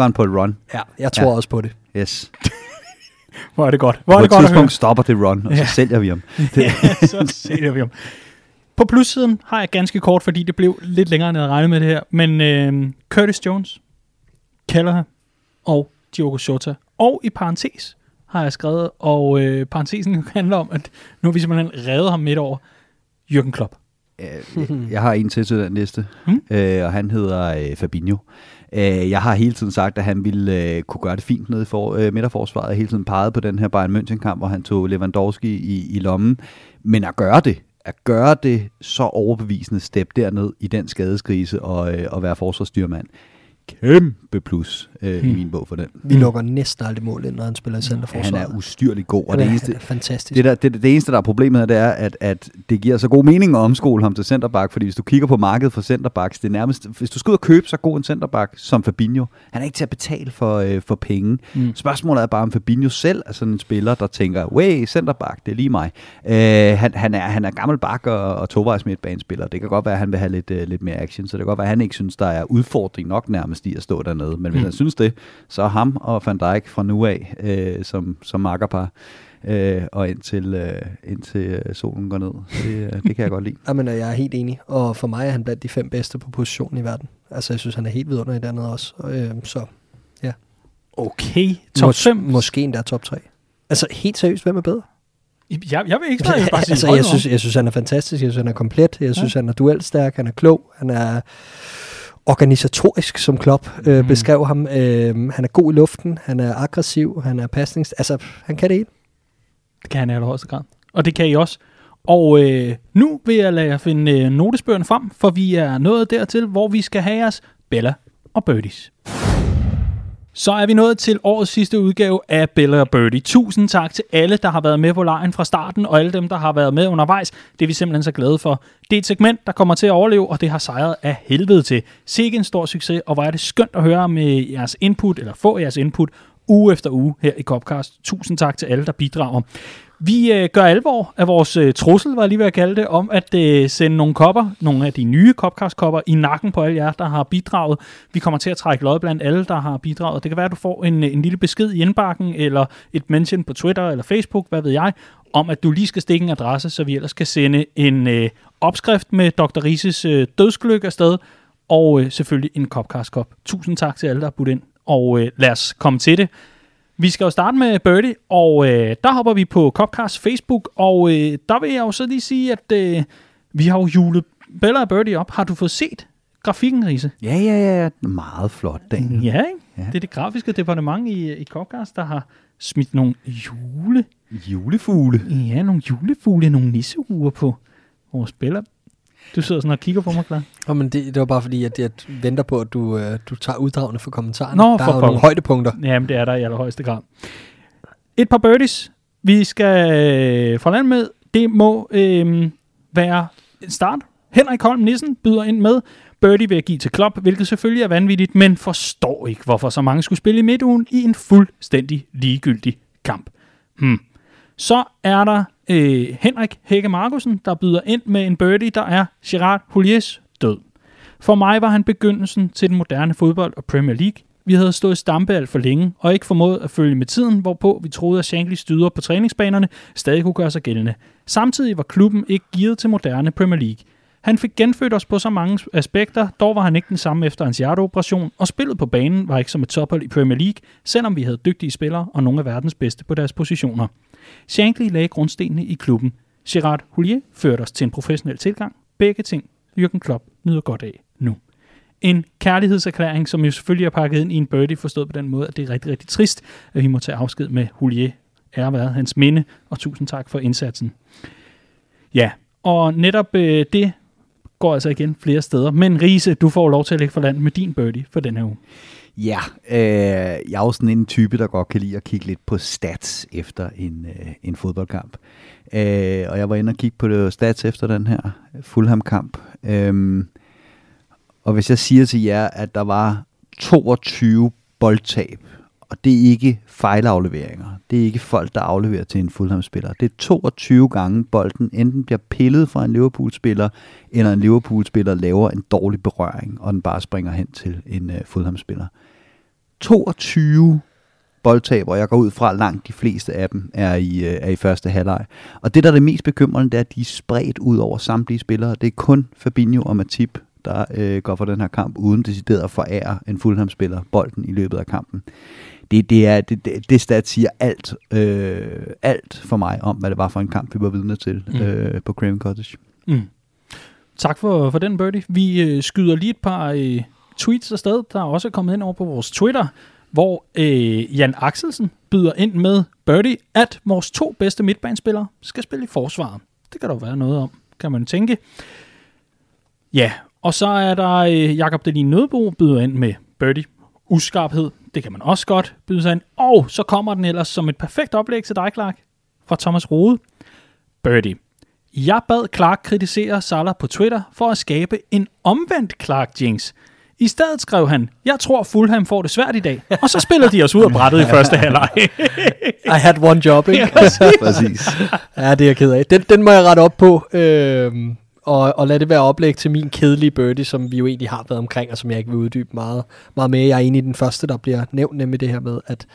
går han på et run. Ja, jeg tror ja. også på det. Yes. Hvor er det godt. Hvor på er det godt et tidspunkt stopper det run, og ja. så sælger vi ham. ja, så sælger vi ham. På plussiden har jeg ganske kort, fordi det blev lidt længere, end jeg havde regnet med det her. Men øh, Curtis Jones, Kelleher og Diogo Jota. Og i parentes har jeg skrevet, og øh, parentesen handler om, at nu har vi simpelthen reddet ham midt over Jürgen Klopp. Jeg har en til til den liste, hmm? øh, og han hedder øh, Fabinho. Øh, jeg har hele tiden sagt, at han ville øh, kunne gøre det fint nede i for, øh, midterforsvaret. Jeg hele tiden peget på den her Bayern München-kamp, hvor han tog Lewandowski i, i lommen. Men at gøre det, at gøre det så overbevisende step derned i den skadeskrise og, øh, og være forsvarsstyrmand, kæmpe plus øh, Hmm. i min bog for den. Vi lukker næsten aldrig mål ind, når han spiller i centerforsvaret. Han er ustyrlig god, og Han det er, eneste, han er fantastisk. det, der, det, det eneste, der er problemet, det er, at, at det giver så god mening at omskole ham til centerback, fordi hvis du kigger på markedet for centerbacks, det er nærmest, hvis du skal ud og købe så god en centerback som Fabinho, han er ikke til at betale for, øh, for penge. Mm. Spørgsmålet er bare, om Fabinho selv er sådan en spiller, der tænker, way, centerback, det er lige mig. Øh, han, han, er, han er gammel bak og, og tovejs midtbanespiller. Det kan godt være, at han vil have lidt, øh, lidt mere action, så det kan godt være, at han ikke synes, der er udfordring nok nærmest i at stå dernede. Men hvis Mm. han synes det, så er ham og Van Dijk fra nu af øh, som, som makkerpar øh, og indtil, øh, indtil øh, solen går ned. Det, øh, det kan jeg godt lide. Jamen, jeg er helt enig. Og for mig er han blandt de fem bedste på positionen i verden. Altså, jeg synes, han er helt vidunderlig dernede også. Og, øh, så Okay, top 5. måske endda top 3. Altså, helt seriøst, hvem er bedre? Jeg, jeg vil ikke jeg vil bare sige, altså, jeg, synes, jeg synes, han er fantastisk. Jeg synes, han er komplet. Jeg synes, han er duelstærk. Han er klog. Han er organisatorisk, som Klopp øh, mm. beskrev ham. Øh, han er god i luften. Han er aggressiv. Han er pasnings... Altså, han kan det hele. Det kan han i allerhøjeste grad. Og det kan I også. Og øh, nu vil jeg lade jer finde øh, notesbøgerne frem, for vi er nået dertil, hvor vi skal have jeres Bella og Birdies. Så er vi nået til årets sidste udgave af Bella og Birdie. Tusind tak til alle, der har været med på lejen fra starten, og alle dem, der har været med undervejs. Det er vi simpelthen så glade for. Det er et segment, der kommer til at overleve, og det har sejret af helvede til. Sikke en stor succes, og hvor er det skønt at høre med jeres input, eller få jeres input, uge efter uge her i Copcast. Tusind tak til alle, der bidrager. Vi øh, gør alvor af vores øh, trussel, var jeg lige ved at kalde det, om at øh, sende nogle kopper, nogle af de nye kopkarskopper, i nakken på alle jer, der har bidraget. Vi kommer til at trække lod blandt alle, der har bidraget. Det kan være, at du får en, øh, en lille besked i indbakken, eller et mention på Twitter eller Facebook, hvad ved jeg, om at du lige skal stikke en adresse, så vi ellers kan sende en øh, opskrift med Dr. Rises øh, dødsgløk afsted, og øh, selvfølgelig en kopkarskop. Tusind tak til alle, der har budt ind, og øh, lad os komme til det. Vi skal jo starte med Birdie, og øh, der hopper vi på Copcast Facebook, og øh, der vil jeg jo så lige sige, at øh, vi har jo julet Bella og Birdie op. Har du fået set grafikken, Riese? Ja, ja, ja. Meget flot, Daniel. Ja, ikke? Ja. Det er det grafiske departement i, i Copcast, der har smidt nogle jule, Julefugle. ja, nogle julefugle, nogle nissehuer på vores Bella. Du sidder sådan og kigger på mig, klar. Oh, men det, det var bare fordi, at jeg venter på, at du, øh, du tager uddragene for kommentarerne. Nå, der for er jo nogle højdepunkter. Jamen, det er der i allerhøjeste grad. Et par birdies, vi skal øh, fra land med. Det må øh, være en start. Henrik Holm Nissen byder ind med. Birdie vil jeg give til Klopp, hvilket selvfølgelig er vanvittigt, men forstår ikke, hvorfor så mange skulle spille i midtugen i en fuldstændig ligegyldig kamp. Hmm. Så er der øh, Henrik Hække Markusen, der byder ind med en birdie, der er Gerard Houlliers død. For mig var han begyndelsen til den moderne fodbold og Premier League. Vi havde stået i stampe alt for længe, og ikke formået at følge med tiden, hvorpå vi troede, at Shankly styder på træningsbanerne stadig kunne gøre sig gældende. Samtidig var klubben ikke gearet til moderne Premier League. Han fik genfødt os på så mange aspekter, dog var han ikke den samme efter hans hjerteoperation, og spillet på banen var ikke som et tophold i Premier League, selvom vi havde dygtige spillere og nogle af verdens bedste på deres positioner. Shankly lagde grundstenene i klubben. Gerard Houllier førte os til en professionel tilgang. Begge ting Jürgen Klopp nyder godt af nu. En kærlighedserklæring, som jo selvfølgelig er pakket ind i en birdie, forstået på den måde, at det er rigtig, rigtig trist, at vi må tage afsked med Houllier. Er været hans minde, og tusind tak for indsatsen. Ja, og netop øh, det går altså igen flere steder. Men Riese, du får lov til at lægge for land med din birdie for den her uge. Ja, øh, jeg er jo sådan en type, der godt kan lide at kigge lidt på stats efter en, øh, en fodboldkamp. Øh, og jeg var inde og kigge på det stats efter den her Fulham-kamp. Øh, og hvis jeg siger til jer, at der var 22 boldtab, og det er ikke fejlafleveringer. Det er ikke folk, der afleverer til en Fulham-spiller. Det er 22 gange bolden enten bliver pillet fra en Liverpool-spiller, eller en Liverpool-spiller laver en dårlig berøring, og den bare springer hen til en uh, Fulham-spiller. 22 boldtab, og jeg går ud fra, at langt de fleste af dem er i, uh, er i første halvleg. Og det, der er det mest bekymrende, det er, at de er spredt ud over samtlige spillere. Det er kun Fabinho og Matip, der øh, går for den her kamp, uden decideret at forære en Fulham-spiller bolden i løbet af kampen. Det, det, er, det, det, det stat siger alt, øh, alt for mig om, hvad det var for en kamp, vi var vidne til Mm. øh, på Craven Cottage. Mm. Tak for, for den, Birdie. Vi øh, skyder lige et par øh, tweets afsted, der er også kommet ind over på vores Twitter, hvor øh, Jan Axelsen byder ind med Birdie, at vores to bedste midtbanespillere skal spille i forsvaret. Det kan der jo være noget om, kan man tænke. Ja, og så er der øh, Jakob Delin Nødbo byder ind med birdie. Uskarphed, det kan man også godt byde sig ind. Og så kommer den ellers som et perfekt oplæg til dig, Clark, fra Thomas Rode. Birdie. Jeg bad Clark kritisere Salah på Twitter for at skabe en omvendt Clark Jinx. I stedet skrev han, jeg tror Fulham får det svært i dag. Og så spillede de os ud af brættet i første halvleg. I had one job, ikke? Præcis. ja, det er jeg ked af. Den, den må jeg rette op på. Øhm, og, og lad det være oplæg til min kedelige birdie, som vi jo egentlig har været omkring, og som jeg ikke vil uddybe meget, meget mere. Jeg er enig i den første, der bliver nævnt, nemlig det her med, at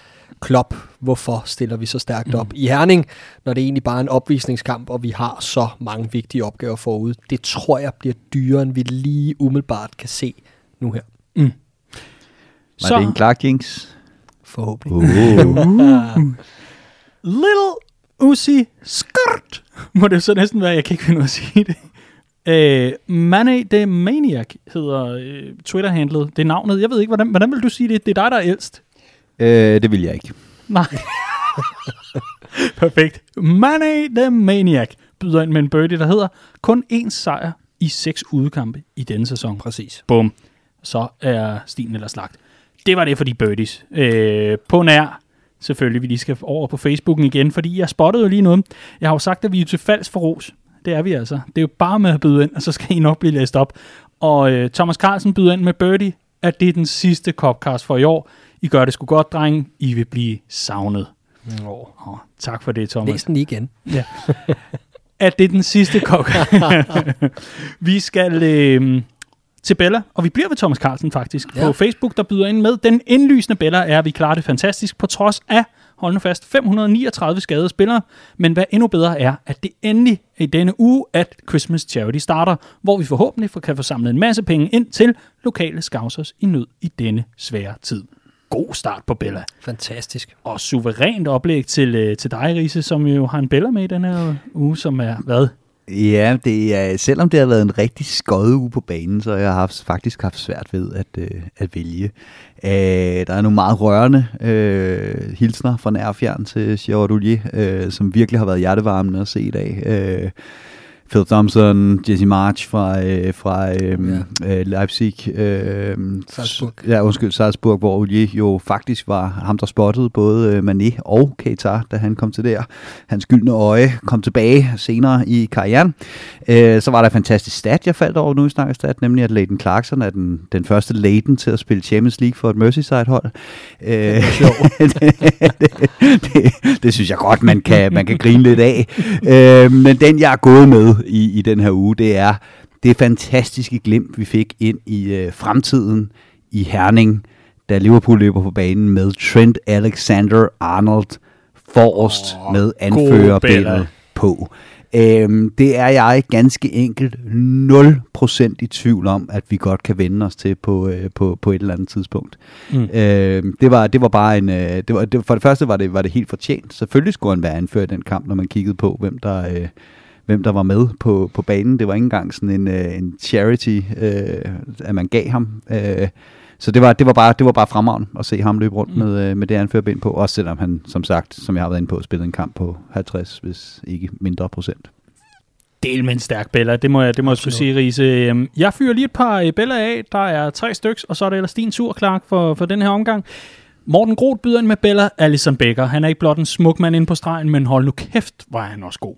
Klopp, hvorfor stiller vi så stærkt op mm. i Herning, når det egentlig bare er en opvisningskamp, og vi har så mange vigtige opgaver forude. Det tror jeg bliver dyrere, end vi lige umiddelbart kan se nu her. Var Så- det en Clark Jinx? Forhåbentlig. Oh. Little Uzi Skirt, må det så næsten være, jeg kan ikke finde ud af at sige det. Øh, Mane the Maniac hedder øh, Twitter-handlet. Det er navnet. Jeg ved ikke, hvordan, hvordan vil du sige det? Det er dig, der er ældst. øh, det vil jeg ikke. Nej. Perfekt. Mane the Maniac byder ind med en birdie, der hedder kun én sejr i seks udkampe i denne sæson. Præcis. Bum. Så er stien eller slagt. Det var det for de birdies. Øh, på nær, selvfølgelig, vi lige skal over på Facebooken igen, fordi jeg spottede jo lige noget. Jeg har jo sagt, at vi er til falsk for ros. Det er vi altså. Det er jo bare med at byde ind, og så skal I nok blive læst op. Og øh, Thomas Carlsen byder ind med birdie, at det er den sidste Copcast for i år. I gør det sgu godt, drenge. I vil blive savnet. Oh. Oh, tak for det, Thomas Læs den lige igen. at det er den sidste kok. vi skal øh, til Bella, og vi bliver ved Thomas Carlsen faktisk. Ja. Ja. På Facebook, der byder ind med, den indlysende Bella er, at vi klarer det fantastisk, på trods af, hold nu fast, 539 skadede spillere. Men hvad endnu bedre er, at det endelig er i denne uge, at Christmas Charity starter, hvor vi forhåbentlig får- kan få samlet en masse penge ind til lokale scousers i nød i denne svære tid. God start på Bella. Fantastisk. Og suverænt oplæg til, øh, til dig, Riese, som jo har en Bella med i den her uge, som er, hvad, Ja, det er, selvom det har været en rigtig skød uge på banen, så har jeg haft, faktisk haft svært ved at, øh, at vælge. Øh, der er nogle meget rørende øh, hilsner fra nærfjern til Gerard Ollier, øh, som virkelig har været hjertevarmende at se i dag. Øh, Phil Thompson, Jesse March fra, øh, fra øh, ja. øh, Leipzig. Øh, Salzburg. Ja, undskyld, Salzburg, hvor Ollier jo faktisk var ham, der spottede både øh, Mané og Keita, da han kom til der. Hans gyldne øje kom tilbage senere i karrieren. Øh, så var der et fantastisk stat, jeg faldt over nu i snakker stat, nemlig at Leighton Clarkson er den, den første Leighton til at spille Champions League for et Merseyside-hold. Øh, det, det, det, det synes jeg godt, man kan, man kan grine lidt af. Øh, men den, jeg er gået med i, i den her uge, det er det fantastiske glimt, vi fik ind i øh, fremtiden i Herning, da Liverpool løber på banen med Trent Alexander-Arnold forrest oh, med anførerbilledet på. Øhm, det er jeg ganske enkelt 0% i tvivl om, at vi godt kan vende os til på, øh, på, på et eller andet tidspunkt. Mm. Øhm, det, var, det var bare en... Øh, det var, det, for det første var det, var det helt fortjent. Selvfølgelig skulle han være anført i den kamp, når man kiggede på, hvem der... Øh, hvem der var med på, på banen. Det var ikke engang sådan en, øh, en charity, øh, at man gav ham. Øh, så det var, det var bare, det var bare fremragende at se ham løbe rundt Mm. med, øh, med det anførbind på, også selvom han, som sagt, som jeg har været inde på, spillede en kamp på 50, hvis ikke mindre procent. del med en stærk Bella. Det må jeg, det må jeg skulle sige, Riese. Øhm, Jeg fyrer lige et par øh, Bella af. Der er tre styks, og så er det ellers din tur, Clark, for, for den her omgang. Morten Groth byder ind med Bella. Alison Becker. Han er ikke blot en smuk mand inde på stregen, men hold nu kæft, er han også god.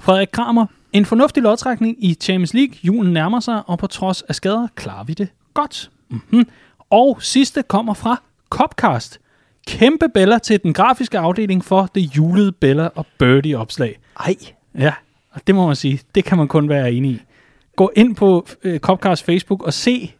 Frederik Kramer. En fornuftig lodtrækning i Champions League. Julen nærmer sig, og på trods af skader klarer vi det godt. Mm-hmm. Og sidste kommer fra Copcast. Kæmpe Bella til den grafiske afdeling for det julede Bella og Birdie opslag. Ej, Ja, og det må man sige, det kan man kun være enig i. Gå ind på øh, Copcast Facebook og se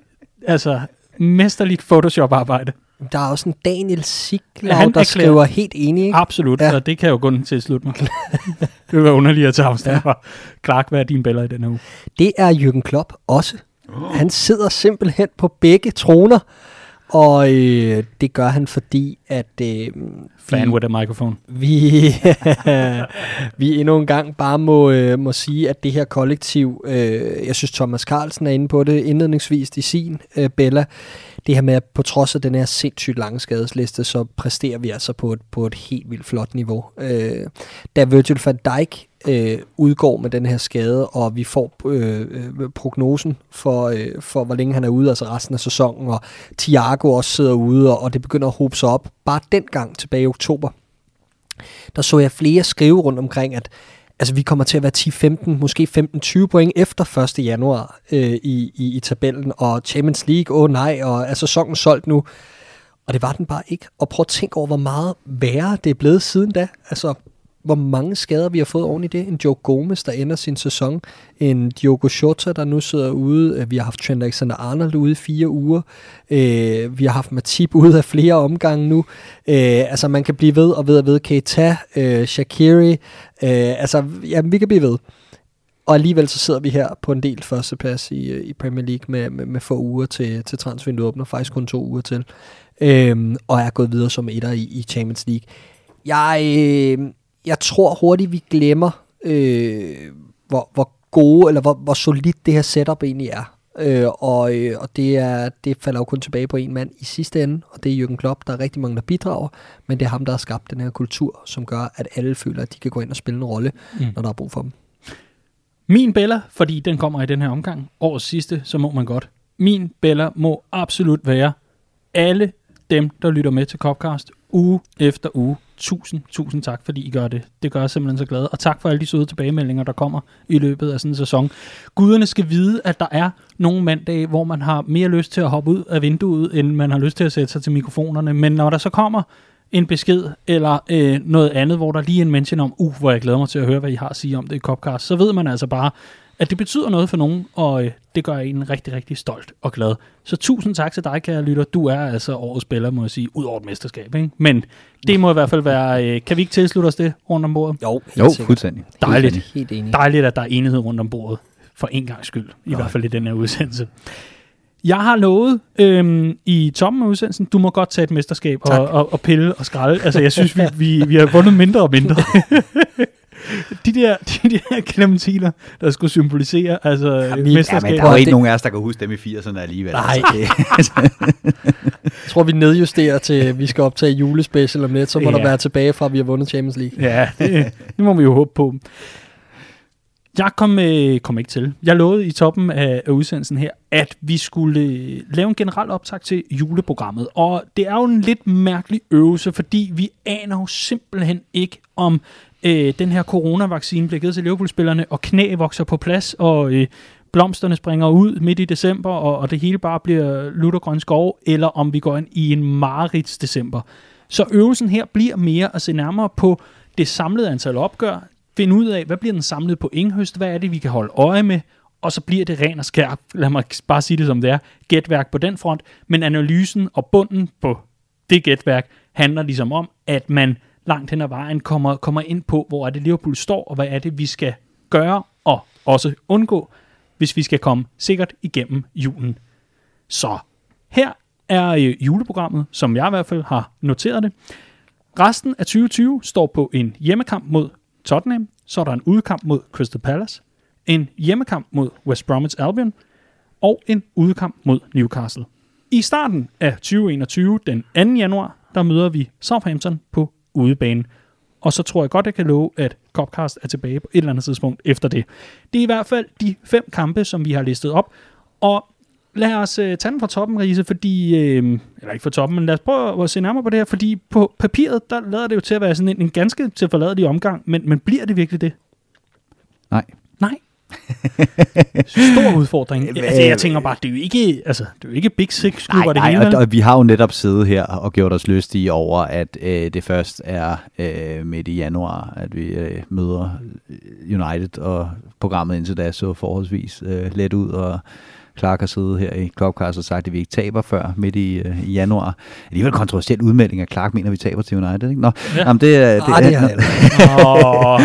altså mesterligt Photoshop-arbejde. Der er også en Daniel Siglau, Ja, der erklærer- skriver helt enig, ikke? Absolut, Ja. og det kan jo kun til slut mig. det vil være underligt at tage afstand Ja. fra. Clark, hvad er din billeder i den her uge? Det er Jürgen Klopp også. Han sidder simpelthen på begge troner, og øh, det gør han, fordi at øh, Fan vi, with a microphone. vi, vi endnu en gang bare må, øh, må sige, at det her kollektiv, øh, jeg synes Thomas Carlsen er inde på det indledningsvis i sin øh, Bella, det her med, at på trods af den her sindssygt lange skadesliste, så præsterer vi altså på et, på et helt vildt flot niveau. Øh, da Virgil van Dijk øh, udgår med den her skade, og vi får øh, øh, prognosen for, øh, for, hvor længe han er ude, altså resten af sæsonen, og Thiago også sidder ude, og, og det begynder at hobe sig op. Bare dengang tilbage i oktober, der så jeg flere skrive rundt omkring, at altså, vi kommer til at være 10-15, måske 15-20 point efter 1. januar øh, i, i, i tabellen, og Champions League, åh oh, nej, og er sæsonen solgt nu? Og det var den bare ikke. Og prøv at tænke over, hvor meget værre det er blevet siden da. Altså, hvor mange skader vi har fået oven i det. En Joe Gomez, der ender sin sæson. En Diogo Jota, der nu sidder ude. Øh, vi har haft Trent Alexander-Arnold ude i fire uger. Øh, vi har haft Matip ude af flere omgange nu. Øh, altså, man kan blive ved og ved og ved. Keita, øh, Shakiri. Øh, altså, ja, vi kan blive ved. Og alligevel så sidder vi her på en del førsteplads i, øh, i Premier League med, med, med få uger til, til transfervinduet åbner. Faktisk kun to uger til. Øh, og er gået videre som etter i, i Champions League. Jeg, øh, jeg tror hurtigt, vi glemmer, øh, hvor, hvor gode, eller hvor, hvor solidt det her setup egentlig er. Øh, og øh, og det, er, det falder jo kun tilbage på en mand i sidste ende, og det er Jürgen Klopp. Der er rigtig mange, der bidrager, men det er ham, der har skabt den her kultur, som gør, at alle føler, at de kan gå ind og spille en rolle, mm. når der er brug for dem. Min Bella, fordi den kommer i den her omgang, årets sidste, så må man godt. Min Bella må absolut være alle dem, der lytter med til Copcast uge efter uge. Tusind, tusind tak, fordi I gør det. Det gør jeg simpelthen så glad. Og tak for alle de søde tilbagemeldinger, der kommer i løbet af sådan en sæson. Guderne skal vide, at der er nogle mandage, hvor man har mere lyst til at hoppe ud af vinduet, end man har lyst til at sætte sig til mikrofonerne. Men når der så kommer en besked eller øh, noget andet, hvor der lige er en mention om, uh, hvor jeg glæder mig til at høre, hvad I har at sige om det i Copcast, så ved man altså bare, at det betyder noget for nogen, og øh, det gør en rigtig, rigtig stolt og glad. Så tusind tak til dig, kære lytter. Du er altså årets spiller, må jeg sige, ud over et mesterskab. Ikke? Men det må i hvert fald være... Øh, kan vi ikke tilslutte os det rundt om bordet? Jo, Jo, fuldstændig. Dejligt. Helt enig. Dejligt, at der er enighed rundt om bordet. For en gang skyld. I hvert fald i den her udsendelse. Jeg har lovet øhm, i toppen af udsendelsen, du må godt tage et mesterskab og, og, og pille og skralde. Altså, jeg synes, vi, vi, vi har vundet mindre og mindre. de der, de der clementiner, der skulle symbolisere altså, ja, vi- mesterskab. Ja, men der er jo ikke nogen af os, der kan huske dem i 80'erne alligevel. Nej. Altså, Jeg tror, vi nedjusterer til, at vi skal optage julespecial om lidt, så må Ja. der være tilbage fra, at vi har vundet Champions League. Ja, det, det må vi jo håbe på. Jeg kom, øh, kom ikke til. Jeg lovede i toppen af, af udsendelsen her, at vi skulle øh, lave en generel optag til juleprogrammet. Og det er jo en lidt mærkelig øvelse, fordi vi aner jo simpelthen ikke, om øh, den her coronavaccine bliver givet til Liverpool-spillerne, og knæ vokser på plads, og øh, blomsterne springer ud midt i december, og, og det hele bare bliver luttergrøn skov, eller om vi går ind i en marits december. Så øvelsen her bliver mere at se nærmere på det samlede antal opgør, finde ud af, hvad bliver den samlede pointhøst, hvad er det, vi kan holde øje med, og så bliver det ren og skær, lad mig bare sige det som det er, gætværk på den front, men analysen og bunden på det gætværk handler ligesom om, at man langt hen ad vejen kommer, kommer ind på, hvor er det Liverpool står, og hvad er det, vi skal gøre og også undgå, hvis vi skal komme sikkert igennem julen. Så her er øh, juleprogrammet, som jeg i hvert fald har noteret det. Resten af 2020 står på en hjemmekamp mod Tottenham, så er der en udekamp mod Crystal Palace, en hjemmekamp mod West Bromwich Albion og en udekamp mod Newcastle. I starten af 2021, den 2. januar, der møder vi Southampton på udebane. Og så tror jeg godt, jeg kan love, at Copcast er tilbage på et eller andet tidspunkt efter det. Det er i hvert fald de fem kampe, som vi har listet op. Og lad os uh, tage den fra toppen, Riese, fordi, øh, eller ikke fra toppen, men lad os prøve at se nærmere på det her, fordi på papiret, der lader det jo til at være sådan en, en ganske tilforladelig omgang, men, men bliver det virkelig det? Nej. Nej. Stor udfordring. altså, jeg tænker bare, det er jo ikke, altså, det er jo ikke Big Six klubber det nej, hele. og, og vi har jo netop siddet her og gjort os lystige over, at øh, det først er øh, midt i januar, at vi øh, møder United, og programmet indtil da så forholdsvis øh, let ud, og Clark har siddet her i Clubcast og sagt, at vi ikke taber før midt i, øh, i januar. Alligevel kontroversiel udmelding, at Clark mener, at vi taber til United. Ikke? Nå, Ja. ja. jamen, det, er- det, Ah, det ikke. Åh,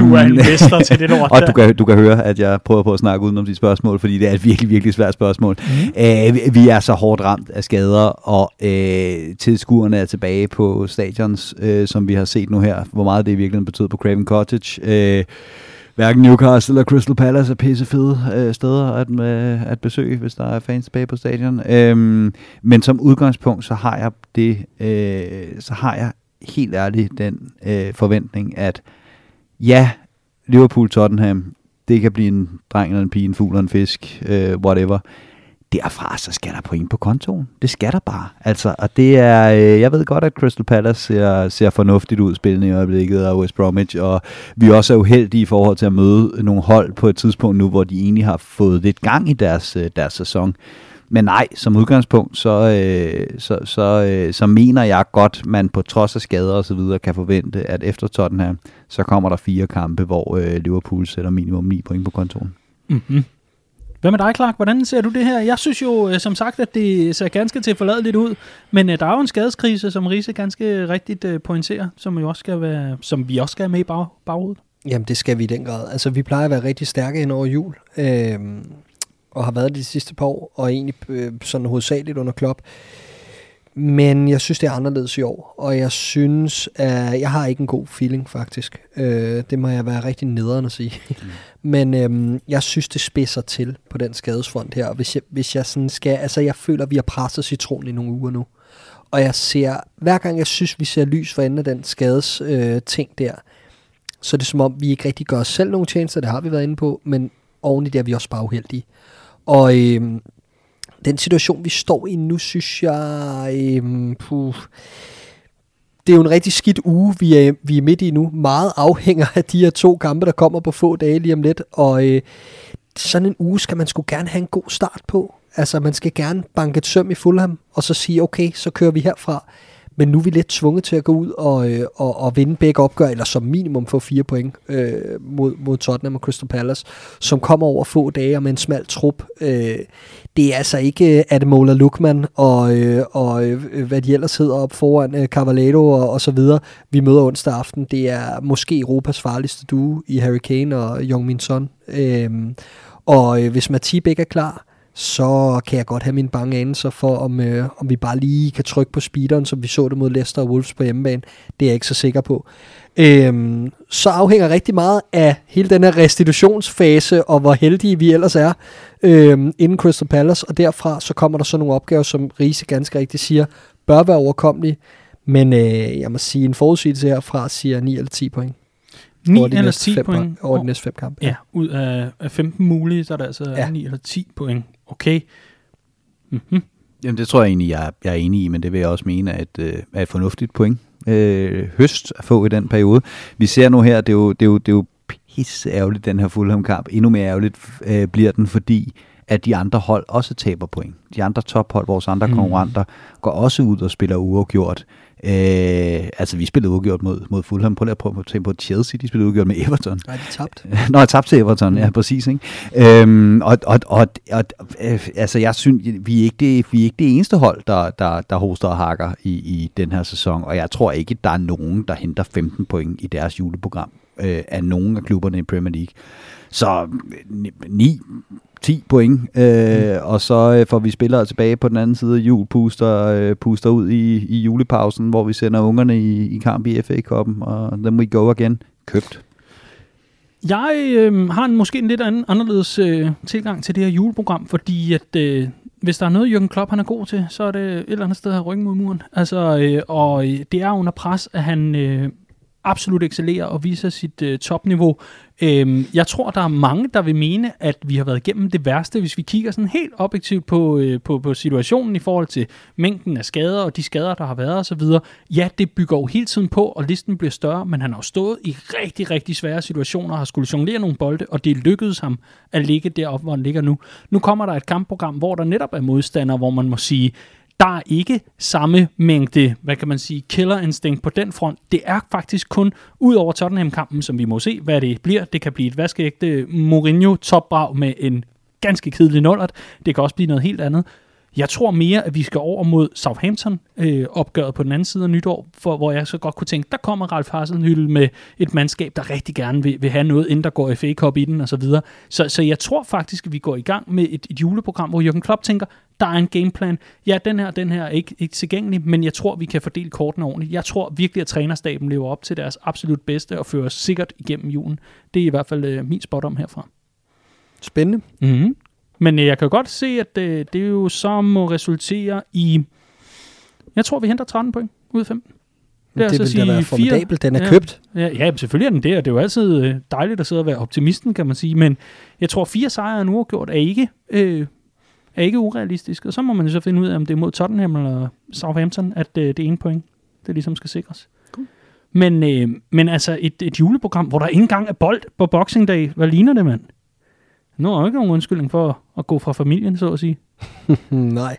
du er en Øhm, mester til det lort Og du kan, du kan høre, at jeg prøver på at snakke udenom de spørgsmål, fordi det er et virkelig, virkelig svært spørgsmål. Mm. Øh, vi- vi er så hårdt ramt af skader, og øh, tilskuerne er tilbage på stadions, øh, som vi har set nu her. Hvor meget det i virkeligheden betød på Craven Cottage. Øh, hverken Newcastle eller Crystal Palace er pisse fede øh, steder at, øh, at besøge, hvis der er fans tilbage på stadion. Øhm, men som udgangspunkt, så har jeg det, øh, så har jeg helt ærligt den øh, forventning, at ja, Liverpool-Tottenham, det kan blive en dreng eller en pige, en fugl eller en fisk, øh, whatever. Derfra så skal der point på kontoen. Det skal der bare. Altså, og det er, øh, jeg ved godt, at Crystal Palace ser, ser fornuftigt ud spillende i øjeblikket, og West Bromwich, og vi også er uheldige i forhold til at møde nogle hold på et tidspunkt nu, hvor de egentlig har fået lidt gang i deres, øh, deres sæson. Men nej, som udgangspunkt, så, øh, så, så, øh, så mener jeg godt, man på trods af skader og så videre kan forvente, at efter Tottenham, så kommer der fire kampe, hvor øh, Liverpool sætter minimum 9 point på kontoen. Mm-hmm. Hvad med dig, Clark? Hvordan ser du det her? Jeg synes jo, øh, som sagt, at det ser ganske tilforladeligt lidt ud, men øh, der er jo en skadeskrise, som Riese ganske rigtigt øh, pointerer, som, jo også skal være, som vi også skal have med i bag, baghovedet. Jamen, det skal vi i den grad. Altså, vi plejer at være rigtig stærke ind over jul, øh, og har været det de sidste par år, og egentlig øh, sådan hovedsageligt under Klopp. Men jeg synes, det er anderledes i år, og jeg synes, at jeg har ikke en god feeling, faktisk. Øh, det må jeg være rigtig nederen at sige. Mm. Men øh, jeg synes, det spidser til på den skadesfront her, og hvis jeg, hvis jeg sådan skal, altså jeg føler, at vi har presset citronen i nogle uger nu. Og jeg ser, hver gang jeg synes, vi ser lys for enden af den skades øh, ting der, så er det som om, vi ikke rigtig gør os selv nogle tjenester, det har vi været inde på, men oven i det er vi også bare uheldige. Og øh, den situation, vi står i nu, synes jeg... Øhm, puh, det er jo en rigtig skidt uge, vi er, vi er midt i nu. Meget afhænger af de her to kampe, der kommer på få dage lige om lidt. Og øh, sådan en uge skal man sgu gerne have en god start på. Altså, man skal gerne banke et søm i Fulham, og så sige, okay, så kører vi herfra. Men nu er vi lidt tvunget til at gå ud og, øh, og, og vinde begge opgør, eller som minimum få fire point øh, mod, mod Tottenham og Crystal Palace, som kommer over få dage og med en smal trup. Øh, det er altså ikke øh, Ademola Lukman og, øh, og øh, hvad de ellers hedder op foran øh, Cavallero og, og så videre. Vi møder onsdag aften. Det er måske Europas farligste duo i Harry Kane og Jong Min Son. Øh, og øh, hvis Matip ikke er klar, så kan jeg godt have min bange anelser for, om, øh, om vi bare lige kan trykke på speederen, som vi så det mod Leicester og Wolves på hjemmebane. Det er jeg ikke så sikker på. Øhm, så afhænger rigtig meget af hele den her restitutionsfase, og hvor heldige vi ellers er øhm, inden Crystal Palace, og derfra så kommer der så nogle opgaver, som Riese ganske rigtigt siger, bør være overkommelige, men øh, jeg må sige, en forudsigelse herfra siger 9 eller 10 point. 9 over de eller næste 10 fem, point? Over de næste fem kampe. Ja, ud af, af 15 mulige, så er der altså ja. 9 eller 10 point. Okay. Mm-hmm. Jamen det tror jeg egentlig, jeg, jeg er enig i, men det vil jeg også mene at, øh, er et fornuftigt point. Øh, høst at få i den periode. Vi ser nu her, det er jo, det er jo, det er jo pisse ærgerligt, den her Fulham-kamp. Endnu mere ærgerligt øh, bliver den, fordi at de andre hold også taber point. De andre tophold, vores andre Mm. konkurrenter, går også ud og spiller uafgjort. Øh, altså, vi spillede uafgjort mod, mod Fulham. Prøv lige at prøve at tænke på Chelsea. De spillede uafgjort med Everton. Nej, de tabt. Nå, jeg tabte til Everton, ja, præcis. Ikke? Øhm, og, og, og, og øh, altså, jeg synes, vi er ikke det, vi er ikke det eneste hold, der, der, der hoster og hakker i, i den her sæson, og jeg tror ikke, der er nogen, der henter 15 point i deres juleprogram øh, af nogen af klubberne i Premier League. Så 9, 10 point, øh, mm. og så øh, får vi spillere tilbage på den anden side af jul, puster, øh, puster ud i, i julepausen, hvor vi sender ungerne i, i kamp i FA-koppen, og then we go again. Købt. Jeg øh, har en, måske en lidt anden, anderledes øh, tilgang til det her juleprogram, fordi at øh, hvis der er noget, Jürgen Klopp han er god til, så er det et eller andet sted at ryggen mod muren. Altså, øh, og øh, det er under pres, at han øh, absolut excellerer og viser sit øh, topniveau. Øhm, jeg tror, der er mange, der vil mene, at vi har været igennem det værste, hvis vi kigger sådan helt objektivt på, øh, på, på situationen i forhold til mængden af skader og de skader, der har været osv. Ja, det bygger jo hele tiden på, og listen bliver større, men han har jo stået i rigtig, rigtig svære situationer og har skulle jonglere nogle bolde, og det lykkedes ham at ligge deroppe, hvor han ligger nu. Nu kommer der et kampprogram, hvor der netop er modstandere, hvor man må sige, der er ikke samme mængde, hvad kan man sige, killer instinct på den front. Det er faktisk kun ud over Tottenham-kampen, som vi må se, hvad det bliver. Det kan blive et vaskeægte Mourinho topbrag med en ganske kedelig nullert. Det kan også blive noget helt andet. Jeg tror mere, at vi skal over mod Southampton øh, på den anden side af nytår, for, hvor jeg så godt kunne tænke, der kommer Ralf Hasenhüttl med et mandskab, der rigtig gerne vil, vil have noget, inden der går FA Cup i den osv. Så, så, så jeg tror faktisk, at vi går i gang med et, et juleprogram, hvor Jürgen Klopp tænker, der er en gameplan. Ja, den her, den her er ikke, ikke tilgængelig, men jeg tror, vi kan fordele kortene ordentligt. Jeg tror virkelig, at trænerstaben lever op til deres absolut bedste og fører os sikkert igennem julen. Det er i hvert fald øh, min spot om herfra. Spændende. Mm-hmm. Men øh, jeg kan godt se, at øh, det jo så må resultere i... Jeg tror, vi henter 13 point ud af 15. Det, altså det vil da være sige formidabelt. Den er Ja. købt. Ja, ja selvfølgelig er den det, og det er jo altid øh, dejligt at sidde og være optimisten, kan man sige. Men jeg tror, fire sejre en uafgjort er ikke, øh, er ikke urealistisk. Og så må man jo så finde ud af, om det er mod Tottenham eller Southampton, at øh, det ene point, det ligesom skal sikres. Cool. Men, øh, men altså et, et juleprogram, hvor der ikke engang er bold på Boxing Day. Hvad ligner det, mand? Nu er jo ikke nogen undskyldning for at gå fra familien, så at sige. Nej.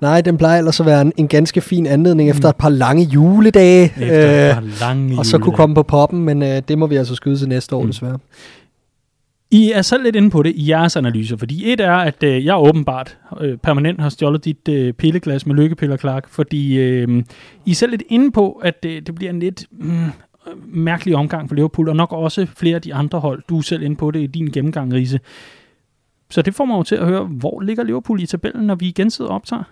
Nej, den plejer ellers at være en, en ganske fin anledning efter et par lange juledage. Efter øh, et par lange og så kunne juledage. komme på poppen, men øh, det må vi altså skyde til næste år, Mm. desværre. I er selv lidt inde på det i jeres analyser, fordi et er, at øh, jeg åbenbart øh, permanent har stjålet dit øh, pilleglas med lykkepiller, Clark, fordi øh, I er selv lidt inde på, at øh, det bliver en lidt mm, mærkelig omgang for Liverpool, og nok også flere af de andre hold. Du er selv inde på det i din gennemgang, Riese. Så det får mig jo til at høre, hvor ligger Liverpool i tabellen, når vi igen sidder og optager?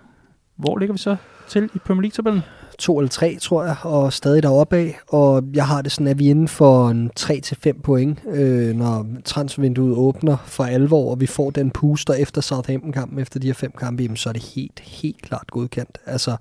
Hvor ligger vi så til i Premier League-tabellen? To eller tre, tror jeg, og stadig deroppe af. Og jeg har det sådan, at vi er inden for en 3-5 point, øh, når transfervinduet åbner for alvor, og vi får den puster efter Southampton-kampen, efter de her fem kampe, jamen, så er det helt, helt klart godkendt. Altså,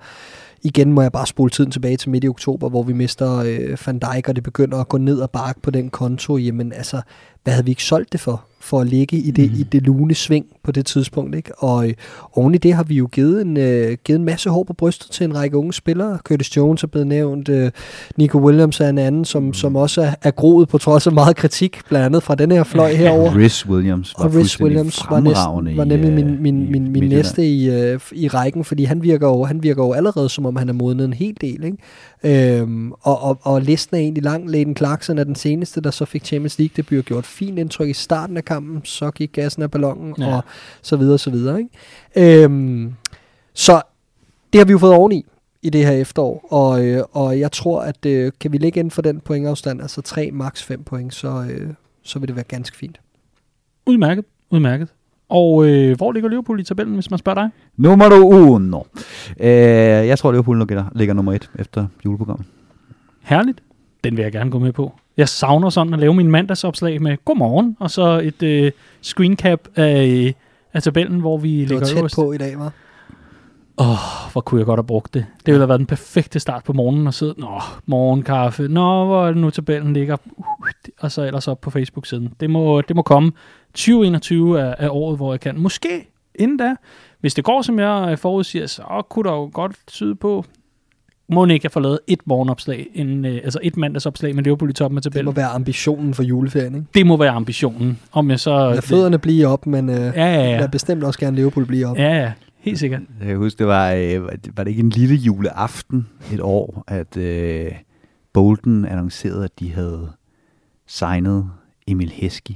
igen må jeg bare spole tiden tilbage til midt i oktober, hvor vi mister øh, Van Dijk, og det begynder at gå ned og bakke på den konto. Jamen altså, hvad havde vi ikke solgt det for? For at ligge i det, mm. i det lune sving på det tidspunkt. Ikke? Og øh, oven i det har vi jo givet en, øh, givet en masse hår på brystet til en række unge spillere. Curtis Jones er blevet nævnt, øh, Nico Williams er en anden, som, mm. som også er, er groet på trods af meget kritik, blandt andet fra den her fløj herover. Rhys Williams var Og Rhys Williams var, næsten, var nemlig øh, min, min, min, min næste i, øh, i rækken, fordi han virker, jo, han virker jo allerede, som om han er modnet en hel del. Ikke? Øhm, og, og, og listen er egentlig lang. Leighton Clarkson er den seneste, der så fik Champions League debut og gjort fint indtryk i starten af kampen, så gik gassen af ballonen, Ja. og så videre, så videre. Ikke? Øhm, så det har vi jo fået oveni i det her efterår, og, øh, og jeg tror, at øh, kan vi ligge inden for den pointafstand, altså 3, max 5 point, så, øh, så vil det være ganske fint. Udmærket, udmærket. Og øh, hvor ligger Liverpool i tabellen, hvis man spørger dig? Nummer uno. Øh, jeg tror, Liverpool ligger, ligger nummer et efter juleprogrammet. Herligt. Den vil jeg gerne gå med på. Jeg savner sådan at lave min mandagsopslag med godmorgen, og så et øh, screencap af, af tabellen, hvor vi Det var ligger tæt øverst. på i dag, var. Åh, hvor kunne jeg godt have brugt det. Det ville have været den perfekte start på morgenen og sidde, nå, morgenkaffe, nå, hvor er det nu tabellen ligger, uh, og så ellers op på Facebook-siden. Det må, det må komme. 2021 er, er året, hvor jeg kan. Måske inden da, hvis det går, som jeg øh, forudsiger, så kunne der jo godt tyde på, må ikke jeg får lavet et morgenopslag, en, øh, altså et mandagsopslag med Liverpool i toppen af Det må tabellen. være ambitionen for juleferien, ikke? Det må være ambitionen. Om jeg så... Lad fødderne blive op, men øh, Ja, ja, lad ja. bestemt også gerne Liverpool blive op. Ja, ja. Helt sikkert. Jeg kan huske, det var, øh, var det ikke en lille juleaften et år, at øh, Bolton annoncerede, at de havde signet Emil Heskey.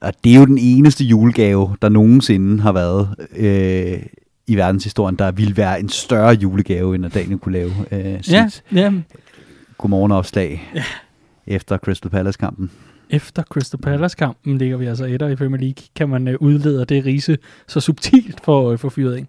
Og det er jo den eneste julegave, der nogensinde har været øh, i verdenshistorien, der ville være en større julegave, end at Daniel kunne lave øh, sit Ja, ja. godmorgenopslag ja. efter Crystal Palace-kampen. Efter Crystal Palace-kampen ligger vi altså etter i Premier League. Kan man øh, udlede det rise så subtilt for, øh, for fyret af.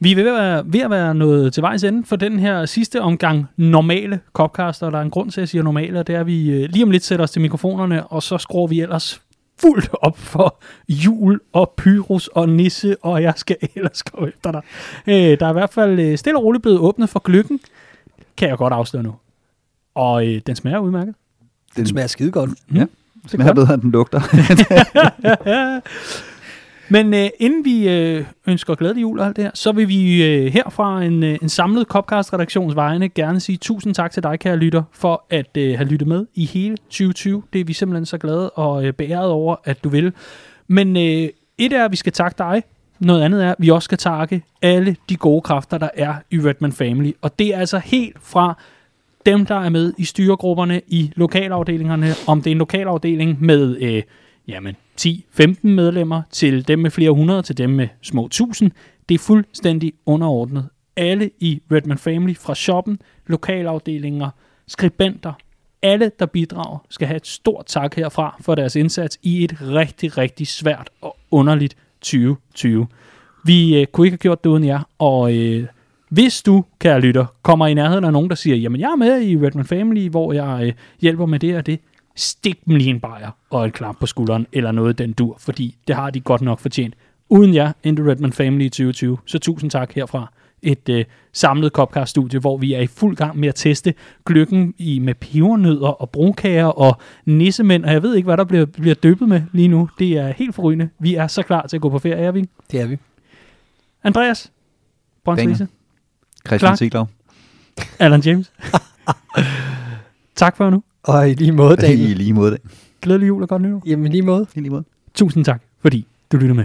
Vi er ved at, være, ved at være nået til vejs ende for den her sidste omgang normale Copcast, og der er en grund til, at jeg siger normale, og det er, at vi øh, lige om lidt sætter os til mikrofonerne, og så skruer vi ellers fuldt op for jul og pyrus og nisse, og jeg skal ellers gå efter dig. Øh, der er i hvert fald øh, stille og roligt blevet åbnet for gløkken, kan jeg godt afsløre nu. Og øh, den smager udmærket. Den smager skide godt. Ja, Det smager bedre, end den lugter. Men øh, inden vi øh, ønsker glædelig jul og alt det her, så vil vi øh, herfra en, øh, en samlet Copcast-redaktions vegne gerne sige tusind tak til dig, kære lytter, for at øh, have lyttet med i hele 2020. Det er vi simpelthen så glade og øh, beæret over, at du vil. Men øh, et er, at vi skal takke dig. Noget andet er, at vi også skal takke alle de gode kræfter, der er i Redman Family. Og det er altså helt fra dem, der er med i styregrupperne i lokalafdelingerne, om det er en lokalafdeling med øh, jamen, 10-15 medlemmer, til dem med flere hundrede, til dem med små tusind. Det er fuldstændig underordnet. Alle i Redman Family, fra shoppen, lokalafdelinger, skribenter, alle, der bidrager, skal have et stort tak herfra for deres indsats i et rigtig, rigtig svært og underligt 2020. Vi øh, kunne ikke have gjort det uden jer, og øh, hvis du, kære lytter, kommer i nærheden af nogen, der siger, jamen jeg er med i Redman Family, hvor jeg øh, hjælper med det og det, stik dem lige en bajer og et klap på skulderen, eller noget den dur, fordi det har de godt nok fortjent. Uden jer, Into Redman Family i 2020, så tusind tak herfra et øh, samlet Copcast-studie, hvor vi er i fuld gang med at teste gløkken i, med pebernødder og brunkager og nissemænd, og jeg ved ikke, hvad der bliver, bliver døbet med lige nu. Det er helt forrygende. Vi er så klar til at gå på ferie, er vi? Det er vi. Andreas Brøndslise, Christian. Siglau. Alan James. tak for nu. Og i lige måde, I Daniel. lige måde det. Glædelig jul og godt nytår. Jamen i lige måde. I lige måde. Tusind tak, fordi du lytter med.